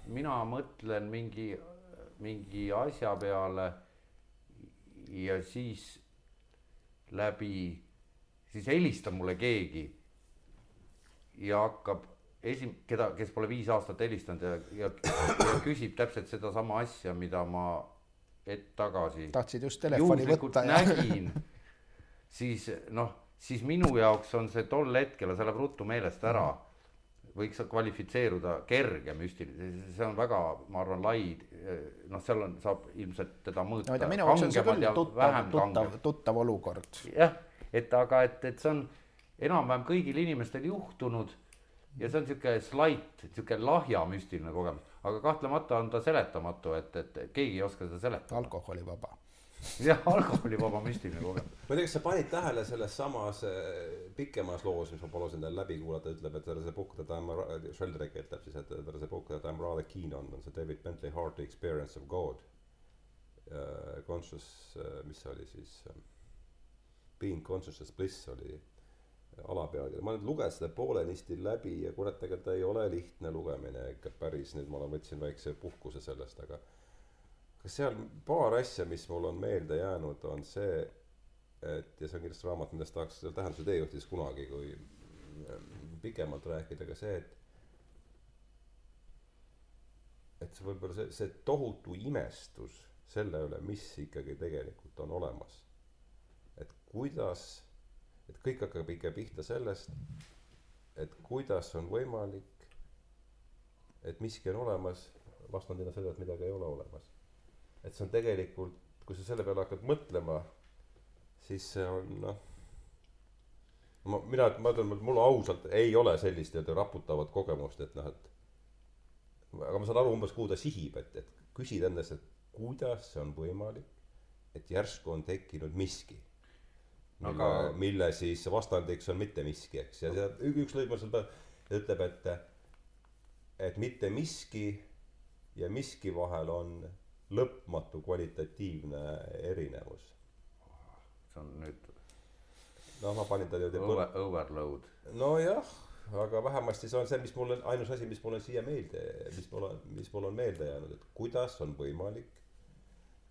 mina mõtlen mingi, mingi asja peale ja siis läbi, siis helistab mulle keegi ja hakkab esi-, keda, kes pole viis aastat helistanud ja, ja, ja küsib täpselt sedasama asja, mida ma hetk tagasi. tahtsid just telefoni võtta nägin, siis noh, siis minu jaoks on see tol hetkel, see läheb ruttu meelest ära mm. -hmm võiks kvalifitseeruda kerge müstiline, see on väga, ma arvan, lai, noh, seal on, saab ilmselt teda mõõta. no minu jaoks on see küll tuttav, tuttav, tuttav olukord. jah, et aga, et, et see on enam-vähem kõigil inimestel juhtunud ja see on sihuke slight, sihuke lahja müstiline kogemus, aga kahtlemata on ta seletamatu, et, et keegi ei oska seda seletada. alkoholivaba jah, alkoholivaba müstiline kogemus. ma ei tea, kas sa panid tähele selles samas äh, pikemas loos, mis ma palusin tal läbi kuulata, ütleb, et there is a book that I am, Sheldrake ütleb siis, et there is a book that I am rather keen on, on see David Bentley Hard the experience of God uh,. Conscious uh,, mis see oli siis um,, Being consciousness bliss oli alapealkiri, ma nüüd lugesin seda poolenisti läbi ja kurat, ega ta ei ole lihtne lugemine ikka päris, nüüd ma võtsin väikse puhkuse sellest, aga kas seal paar asja, mis mul on meelde jäänud, on see, et ja see on kindlasti raamat, millest tahaks tähenduse teejuhtides kunagi, kui mm, pikemalt rääkida, aga see, et et see võib-olla see, see tohutu imestus selle üle, mis ikkagi tegelikult on olemas. et kuidas, et kõik hakkab ikka pihta sellest, et kuidas on võimalik, et miski on olemas, vastandina sellele, et midagi ei ole olemas et see on tegelikult, kui sa selle peale hakkad mõtlema, siis see on noh, ma, mina, ma ütlen, mul ausalt ei ole sellist nii-öelda raputavat kogemust, et noh, et aga ma saan aru umbes, kuhu ta sihib, et, et küsid endast, et kuidas see on võimalik, et järsku on tekkinud miski. Aga..., mille siis vastandiks on mitte miski, eks, ja see üks lõik seal peal ütleb, et et mitte miski ja miski vahel on lõpmatu kvalitatiivne erinevus. see on nüüd. noh, ma panin ta niimoodi Over, overload. nojah, aga vähemasti see on see, mis mulle, ainus asi, mis mulle siia meelde, mis mulle, mis mulle on meelde jäänud, et kuidas on võimalik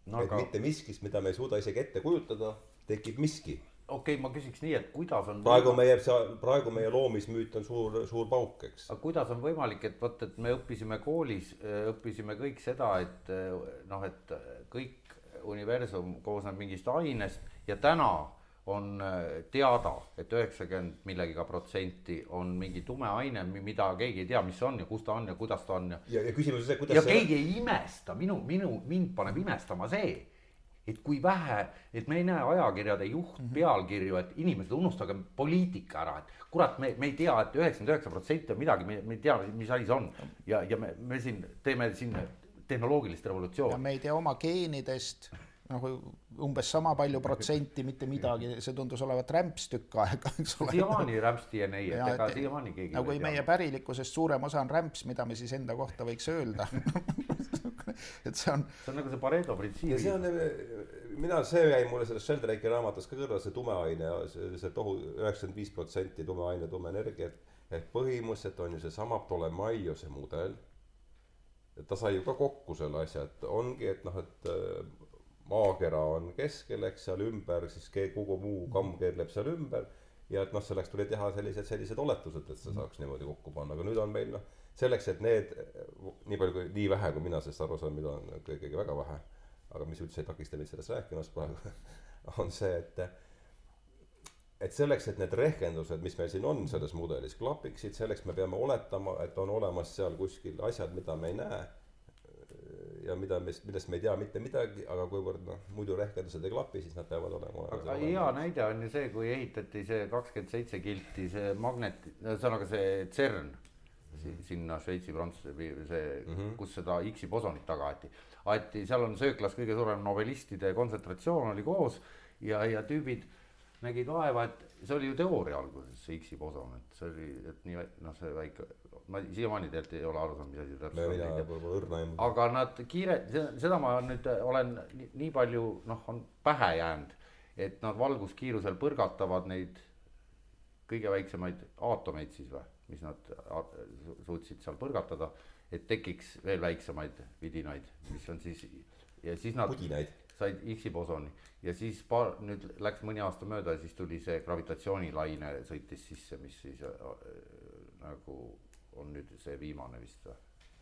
no,, et aga... mitte miskist, mida me ei suuda isegi ette kujutada, tekib miski okei okay,, ma küsiks nii, et kuidas on praegu meie, praegu meie loomismüüt on suur, suur pauk, eks. aga kuidas on võimalik, et vot, et me õppisime koolis, õppisime kõik seda, et noh, et kõik universum koosneb mingist ainest ja täna on teada et, üheksakümmend millegiga protsenti on mingi tume aine, mida keegi ei tea, mis see on ja kus ta on ja kuidas ta on ja. ja, ja küsimus on see, kuidas. ja see... keegi ei imesta, minu, minu, mind paneb imestama see et kui vähe, et me ei näe ajakirjade juhtpealkirju, et inimesed, unustage poliitika ära, et kurat, me, me ei tea et, et üheksakümmend üheksa protsenti on midagi, me, me ei tea, mis asi see on. ja, ja me, me siin teeme siin tehnoloogilist revolutsiooni. me ei tea oma geenidest nagu umbes sama palju protsenti mitte midagi, see tundus olevat rämps tükk aega, eks ole. siiamaani rämps DNA, et ega siiamaani keegi. no kui meie pärilikkusest suurem osa on rämps, mida me siis enda kohta võiks öelda et see on. see on nagu see Pareto printsiip. see on, mina, see jäi mulle sellest Sheldrake'i raamatust ka kõrva, see tume aine, see, tohu üheksakümmend viis protsenti tume aine, tume energia, et, et põhimõtteliselt on ju seesama Ptolemaiose mudel. et ta sai ju ka kokku selle asja, et ongi, et noh, et maakera on keskel, eks seal ümber, siis kogu muu kamm keerleb seal ümber ja et noh, selleks tuli teha sellised, sellised oletused, et see saaks niimoodi kokku panna, aga nüüd on meil noh, selleks, et need, nii palju kui, nii vähe, kui mina sellest aru saan, mida on ikkagi väga vähe, aga mis üldse ei takista mind sellest rääkimast praegu on see, et et selleks, et need rehkendused, mis meil siin on selles mudelis, klapiksid, selleks me peame oletama, et on olemas seal kuskil asjad, mida me ei näe ja mida me, millest me ei tea mitte midagi, aga kuivõrd noh, muidu rehkendused ei klapi, siis nad peavad olema aga hea näide on ju see, kui ehitati see kakskümmend seitse kilti, see magnet, ühesõnaga see CERN sinna Šveitsi, Prantsuse, see mm, -hmm. kus seda X-i bosonit taga aeti. aeti, seal on sööklas kõige suurem nobelistide kontsentratsioon oli koos ja, ja tüübid nägid vaeva, et see oli ju teooria alguses, see X-i boson, et see oli, et nii noh, see väike, ma siiamaani tegelikult ei ole aru saanud, mis asi täpselt on. aga nad kiire, seda ma nüüd olen nii palju noh, on pähe jäänud, et nad valguskiirusel põrgatavad neid kõige väiksemaid aatomeid siis või, mis nad suutsid seal põrgatada, et tekiks veel väiksemaid vidinaid, mis on siis ja siis nad pudinaid said X-i bosoni ja siis paar, nüüd läks mõni aasta mööda ja siis tuli see gravitatsioonilaine sõitis sisse, mis siis äh, nagu on nüüd see viimane vist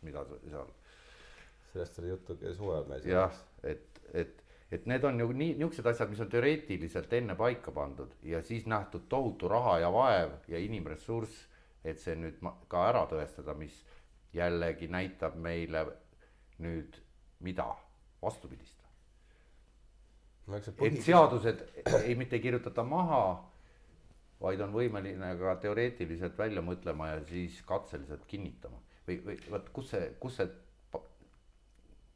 mida seal. sellest oli juttu suvel meil. jah, et, et, et need on ju nii niisugused asjad, mis on teoreetiliselt enne paika pandud ja siis nähtud tohutu raha ja vaev ja inimressurss, et see nüüd ka ära tõestada, mis jällegi näitab meile nüüd mida, vastupidist. Et seadused ei, mitte ei kirjutata maha, vaid on võimeline ka teoreetiliselt välja mõtlema ja siis katseliselt kinnitama. või, või vot kus see, kus see,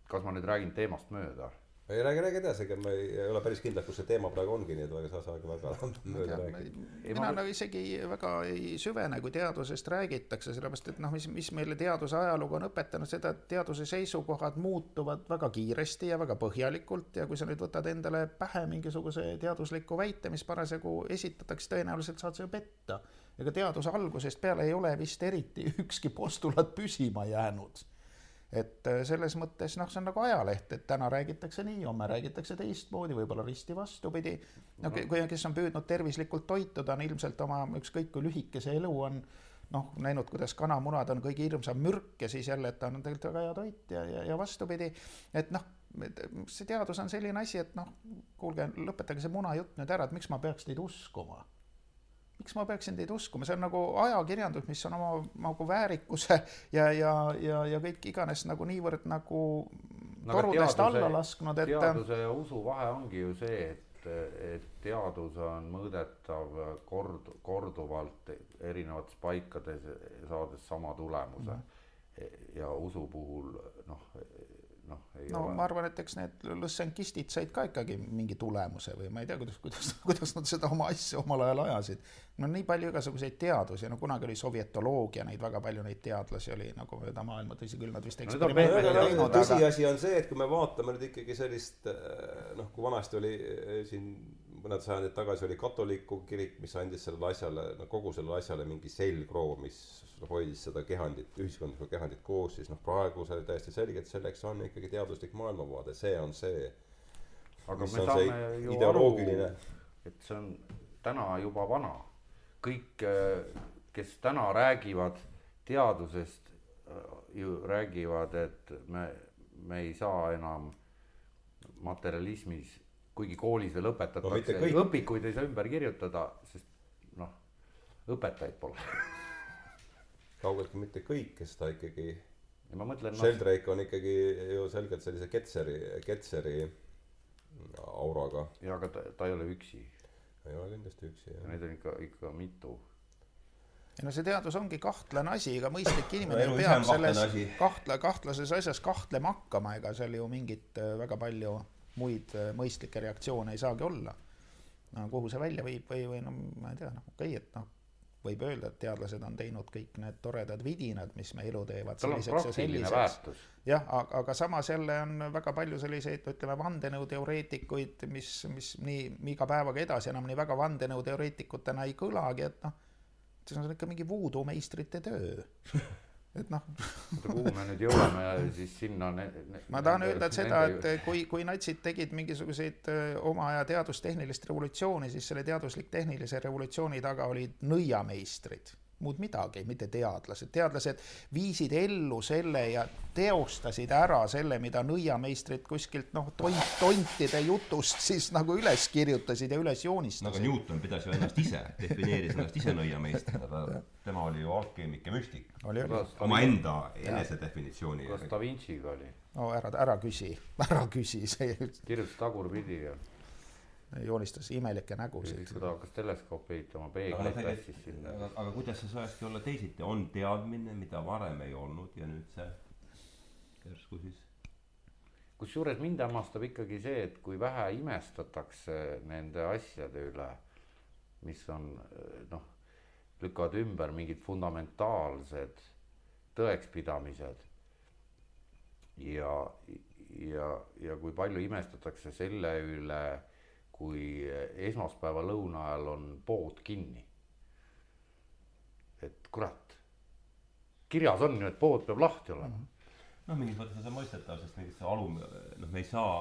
kas ma nüüd räägin teemast mööda ei räägi, räägi edasi, ega ma ei, ei ole päris kindel, kus see teema praegu ongi, nii et väga sa saagi väga mööda rääkida. mina nagu isegi väga ei süvene, kui teadusest räägitakse, sellepärast et noh, mis, mis meile teaduse ajalugu on õpetanud seda, et teaduse seisukohad muutuvad väga kiiresti ja väga põhjalikult ja kui sa nüüd võtad endale pähe mingisuguse teadusliku väite, mis parasjagu esitatakse, tõenäoliselt saad sa ju petta. ega teaduse algusest peale ei ole vist eriti ükski postulaat püsima jäänud et äh, selles mõttes noh, see on nagu ajaleht, et täna räägitakse nii, homme räägitakse teistmoodi, võib-olla risti vastupidi. no kui, kes on püüdnud tervislikult toituda, on ilmselt oma ükskõik kui lühike see elu on, noh, näinud, kuidas kanamunad on kõige hirmsam mürk ja siis jälle, et ta on tegelikult väga hea toit ja, ja, ja vastupidi. et noh, see teadus on selline asi, et noh, kuulge, lõpetage see munajutt nüüd ära, et miks ma peaks teid uskuma miks ma peaksin teid uskuma, see on nagu ajakirjandus, mis on oma nagu väärikuse ja, ja, ja, ja kõik iganes nagu niivõrd nagu no, torudest teaduse, alla lasknud, et. teaduse ja usu vahe ongi ju see, et, et teadus on mõõdetav kord, korduvalt erinevates paikades, saades sama tulemuse mm. -hmm. ja usu puhul noh noh, no ole. ma arvan, et eks need lõssenkistid said ka ikkagi mingi tulemuse või ma ei tea, kuidas, kuidas, kuidas nad seda oma asja omal ajal ajasid. No nii palju igasuguseid teadusi, no kunagi oli sovjetoloogia, neid väga palju neid teadlasi oli nagu mööda maailma, tõsi küll, nad vist eksperimente no, teinud. tõsiasi on see, et kui me vaatame nüüd ikkagi sellist eh, noh, kui vanasti oli eh, siin mõned sajandid tagasi oli katoliku kirik, mis andis sellele asjale, no kogu sellele asjale mingi selgroo, mis hoidis seda kehandit, ühiskondlikku kehandit koos, siis noh, praegu see täiesti selge, et selleks on ikkagi teaduslik maailmavaade, see on see. aga me saame ju aru, et see on täna juba vana. Kõik, kes täna räägivad teadusest, ju räägivad, et me, me ei saa enam materjalismis kuigi koolis veel õpetatakse no,, õpikuid ei saa ümber kirjutada, sest noh, õpetajaid pole kaugeltki mitte kõik, kes ta ikkagi. ja ma mõtlen. Sheldrake no, on ikkagi ju selgelt sellise Ketseri, Ketseri auraga. ja aga ta, ta ei ole üksi. Ei ole kindlasti üksi jah. Neid on ikka, ikka mitu ei no see teadus ongi kahtlane asi, ega mõistlik inimene no, peab selles kahtla, kahtlases asjas kahtlema hakkama, ega seal ju mingit äh, väga palju muid äh, mõistlikke reaktsioone ei saagi olla. no kuhu see välja viib või, või no ma ei tea, noh okei okay,, et noh, võib öelda, et teadlased on teinud kõik need toredad vidinad, mis me elu teevad selliseks ja selliseks. jah, aga, aga samas jälle on väga palju selliseid, ütleme, vandenõuteoreetikuid, mis, mis nii iga päevaga edasi enam nii väga vandenõuteoreetikutena ei kõlagi, et noh, see on ikka mingi voodoo meistrite töö et noh, kuhu me nüüd jõuame siis sinna ne, ne, ma tahan öelda seda, et kui, kui natsid tegid mingisuguseid oma aja teadustehnilist revolutsiooni, siis selle teaduslik-tehnilise revolutsiooni taga olid nõiameistrid, muud midagi, mitte teadlased. teadlased viisid ellu selle ja teostasid ära selle, mida nõiameistrid kuskilt noh, tont, tontide jutust siis nagu üles kirjutasid ja üles nagu joonistasid. Newton pidas ju ennast ise, defineeris ennast ise nõiameistrina, tema oli ju alkeemik ja müstik. omaenda enesedefinitsiooni kas Da Vinci'ga oli, no ära, ära küsi, ära küsi, see kirjutas tagurpidi ja joonistas imelikke nägusid ta hakkas teleskoopi ehitama, aga peegleid noh, tassis sinna aga, aga kuidas see saakski olla teisiti, on teadmine, mida varem ei olnud ja nüüd see järsku siis kusjuures mind hämmastab ikkagi see, et kui vähe imestatakse nende asjade üle, mis on noh, lükkavad ümber mingid fundamentaalsed tõekspidamised. ja, ja, ja kui palju imestatakse selle üle, kui esmaspäeva lõuna ajal on pood kinni. et kurat, kirjas on ju, et pood peab lahti olema. noh, mingis mõttes on see mõistetav, sest mingit see alum, noh, me ei saa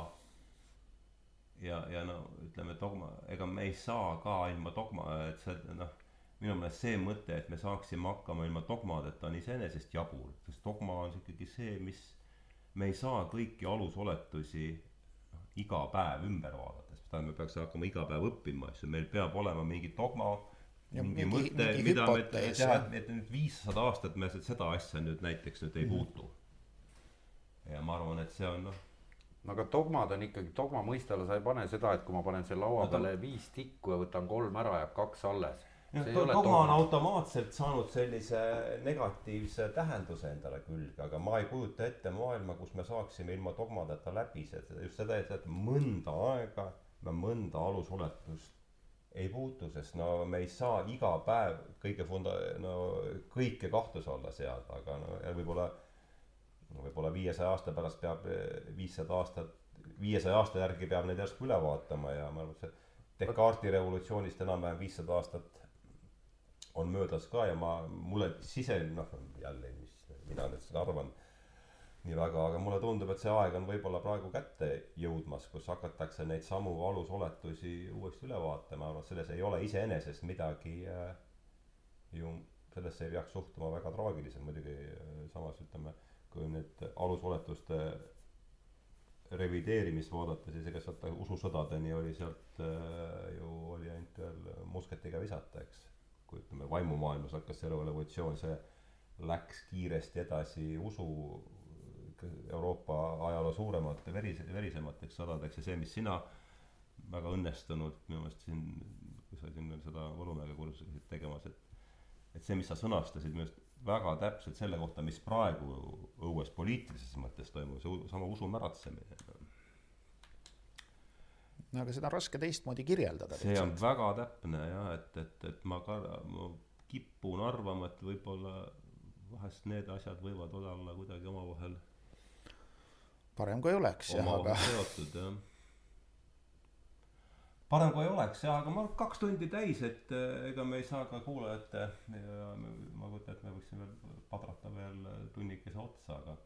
ja, ja no ütleme dogma, ega me ei saa ka ilma dogma, et see noh, minu meelest see mõte, et me saaksime hakkama ilma dogmadeta on iseenesest jabur, sest dogma on ikkagi see, mis me ei saa kõiki alusoletusi noh, iga päev ümber vaadata, sest me peaks hakkama iga päev õppima, eks ju, meil peab olema mingi dogma, mingi mingi- mõte, mida me teha et nüüd viissada aastat me seda asja nüüd näiteks nüüd ei puutu. ja ma arvan, et see on noh, no aga dogmad on ikkagi, dogma mõiste alla sa ei pane seda, et kui ma panen selle laua No peale viis tikku ja võtan kolm ära, jääb kaks alles. Dogma on automaatselt saanud sellise negatiivse tähenduse endale külge, aga ma ei kujuta ette maailma, kus me saaksime ilma dogmadeta läbi, see, just seda, et mõnda aega me mõnda alusoletust ei puutu, sest no me ei saa iga päev kõige funda-, no kõike kahtluse alla seada, aga no võib-olla võib-olla viiesaja aasta pärast peab viissada aastat, viiesaja aasta järgi peab neid järsku üle vaatama ja ma arvan, et see Descartesi revolutsioonist enam-vähem viissada aastat on möödas ka ja ma, mulle sise, noh jälle, mis mina nüüd seda arvan nii väga, aga mulle tundub, et see aeg on võib-olla praegu kätte jõudmas, kus hakatakse neid samu alusoletusi uuesti üle vaatama, noh selles ei ole iseenesest midagi äh, ju, sellesse ei peaks suhtuma väga traagiliselt muidugi äh, samas ütleme, kui nüüd alusoletuste revideerimist vaadata, siis ega sealt ususõdadeni oli sealt äh, ju oli ainult veel musketiga visata, eks. kui ütleme vaimumaailmas hakkas see revolutsioon, see läks kiiresti edasi usu Euroopa ajaloo suuremate verise, verisemateks sõdadeks ja see, mis sina väga õnnestunud minu meelest siin, kui sa siin veel seda Võlumäega kursust käisid tegemas, et et see, mis sa sõnastasid minu arust väga täpselt selle kohta, mis praegu õues poliitilises mõttes toimub, see sama usu märatsemine. no aga seda on raske teistmoodi kirjeldada see on väga täpne jah, et, et, et ma ka, ma kipun arvama, et võib-olla vahest need asjad võivad olla kuidagi omavahel parem kui oleks jah, aga seotud jah parem kui ei oleks jah, aga ma arvan, kaks tundi täis, et eh, ega me ei saa ka kuulajate ma kujutan ette, me võiksime veel padrata veel tunnikese otsa, aga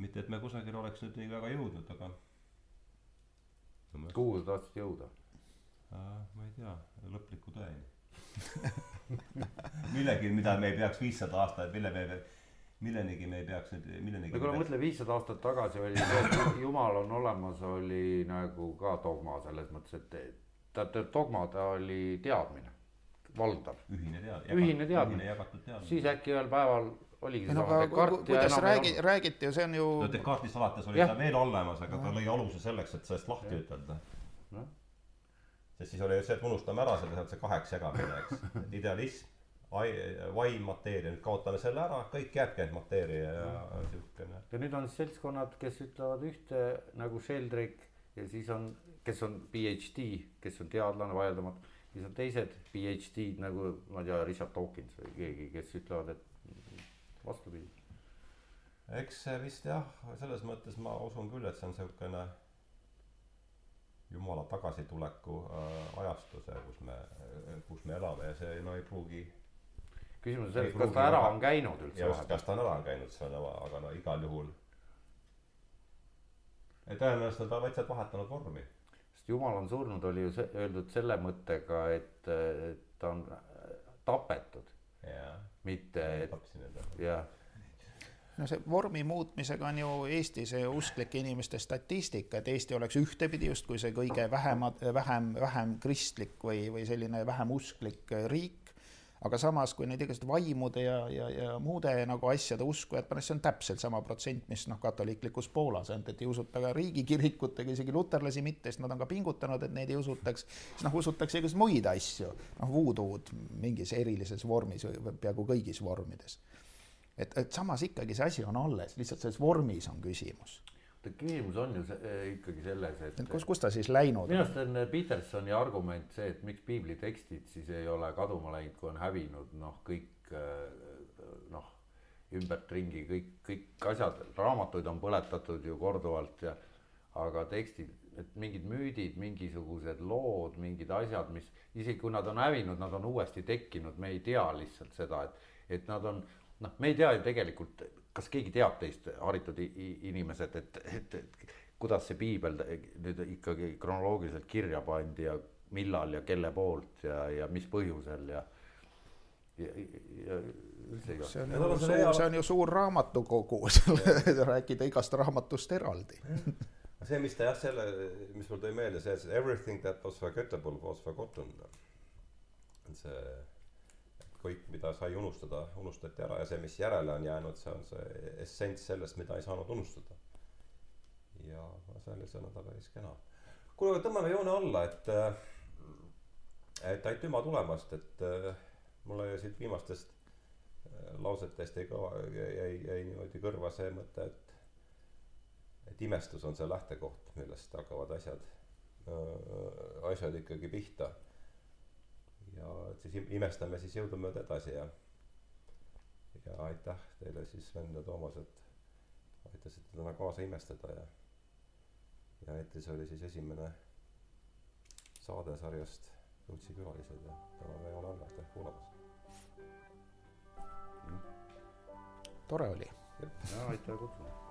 mitte, et me kusagile oleks nüüd nii väga jõudnud, aga no, kuhu sa tahtsid jõuda? äh, ma ei tea, lõpliku tõeni millegi, mida me ei peaks viissada aastat, mille me, millenigi me ei peaks nüüd, millenigi no kuule, mõtle viissada aastat tagasi oli see, et jumal on olemas, oli nagu ka dogma selles mõttes, et ta, ta dogma, ta oli teadmine, valdav. ühine tead- ühine teadmine. ühine jagatud teadmine siis äkki ühel päeval oligi no ku- Descartes ja kuidas räägi-, räägiti ju, see on ju no Descartesist alates oli Jah. ta veel olemas, aga ta lõi aluse selleks, et sellest lahti ütelda Noh.. sest siis oli see, et unustame ära selle, see kaheks jagamine, eks, idealism, vaim, mateeria, nüüd kaotame selle ära, kõik jääbki ainult mateeria ja siukene. ja nüüd on seltskonnad, kes ütlevad ühte nagu Sheldrake ja siis on, kes on PhD, kes on teadlane vaieldamatu. siis on teised PhD-d nagu ma ei tea, Richard Dawkins või keegi, kes ütlevad, et vastupidi. eks see vist jah, selles mõttes ma usun küll, et see on siukene jumala tagasituleku äh, ajastus, kus me, kus me elame ja see no ei pruugi küsimus on selles, kas ta ära on käinud üldse vahepeal. kas ta on ära käinud, see on oma, aga no igal juhul. et tõenäoliselt on ta vaikselt vahetanud vormi. sest Jumal on surnud, oli ju see, öeldud selle mõttega, et et ta on äh, tapetud, mitte et jah, no see vormi muutmisega on ju Eesti see usklike inimeste statistika, et Eesti oleks ühtepidi justkui see kõige vähemad, vähem, vähem kristlik või, või selline vähem usklik riik, aga samas, kui neid igasuguseid vaimude ja, ja, ja muude nagu asjade uskujad panna, see on täpselt sama protsent, mis noh, katoliiklikus Poolas on, et ei usuta ka riigikirikutega, isegi luterlasi mitte, sest nad on ka pingutanud, et neid ei usutaks, siis noh, usutakse igasuguseid muid asju, noh, voodoo'd mingis erilises vormis või peaaegu kõigis vormides. Et, et samas ikkagi see asi on alles, lihtsalt selles vormis on küsimus. Küsimus on ju see, ikkagi selles, et kus, kus ta siis läinud minu on? arust on Petersoni argument see, et miks piiblitekstid siis ei ole kaduma läinud, kui on hävinud noh, kõik äh, noh, ümbertringi kõik, kõik asjad, raamatuid on põletatud ju korduvalt ja aga tekstid, et mingid müüdid, mingisugused lood, mingid asjad, mis isegi kui nad on hävinud, nad on uuesti tekkinud, me ei tea lihtsalt seda, et, et nad on noh, me ei tea ju tegelikult, kas keegi teab teist haritud inimesed, et, et, et kuidas see piibel nüüd ikkagi kronoloogiliselt kirja pandi ja millal ja kelle poolt ja, ja mis põhjusel ja ja, ja üldse ei see on ju suur see on ju suur raamatukogu, rääkida igast raamatust eraldi. see, mis ta jah, selle, mis mul tõi meelde, see, everything that was forgettable was forgotten. see, kõik, mida sai unustada, unustati ära ja see, mis järele on jäänud, see on see essents sellest, mida ei saanud unustada. ja see on ta päris kena. kuule, aga tõmbame joone alla, et äh, et aitüma tulemast, et äh, mulle siit viimastest äh, lausetest jäi kõva, jäi, jäi niimoodi kõrva see mõte, et et imestus on see lähtekoht, millest hakkavad asjad, asjad ikkagi pihta. Ja siis im- imestame siis jõudumööda edasi ja ja aitäh teile siis Sven ja Toomas, et aitasite täna kaasa imestada ja ja eetris oli siis esimene saade sarjast Jõudsi külalised ja täname Joon Alla, aitäh kuulamast. tore oli. ja aitäh kutsumast.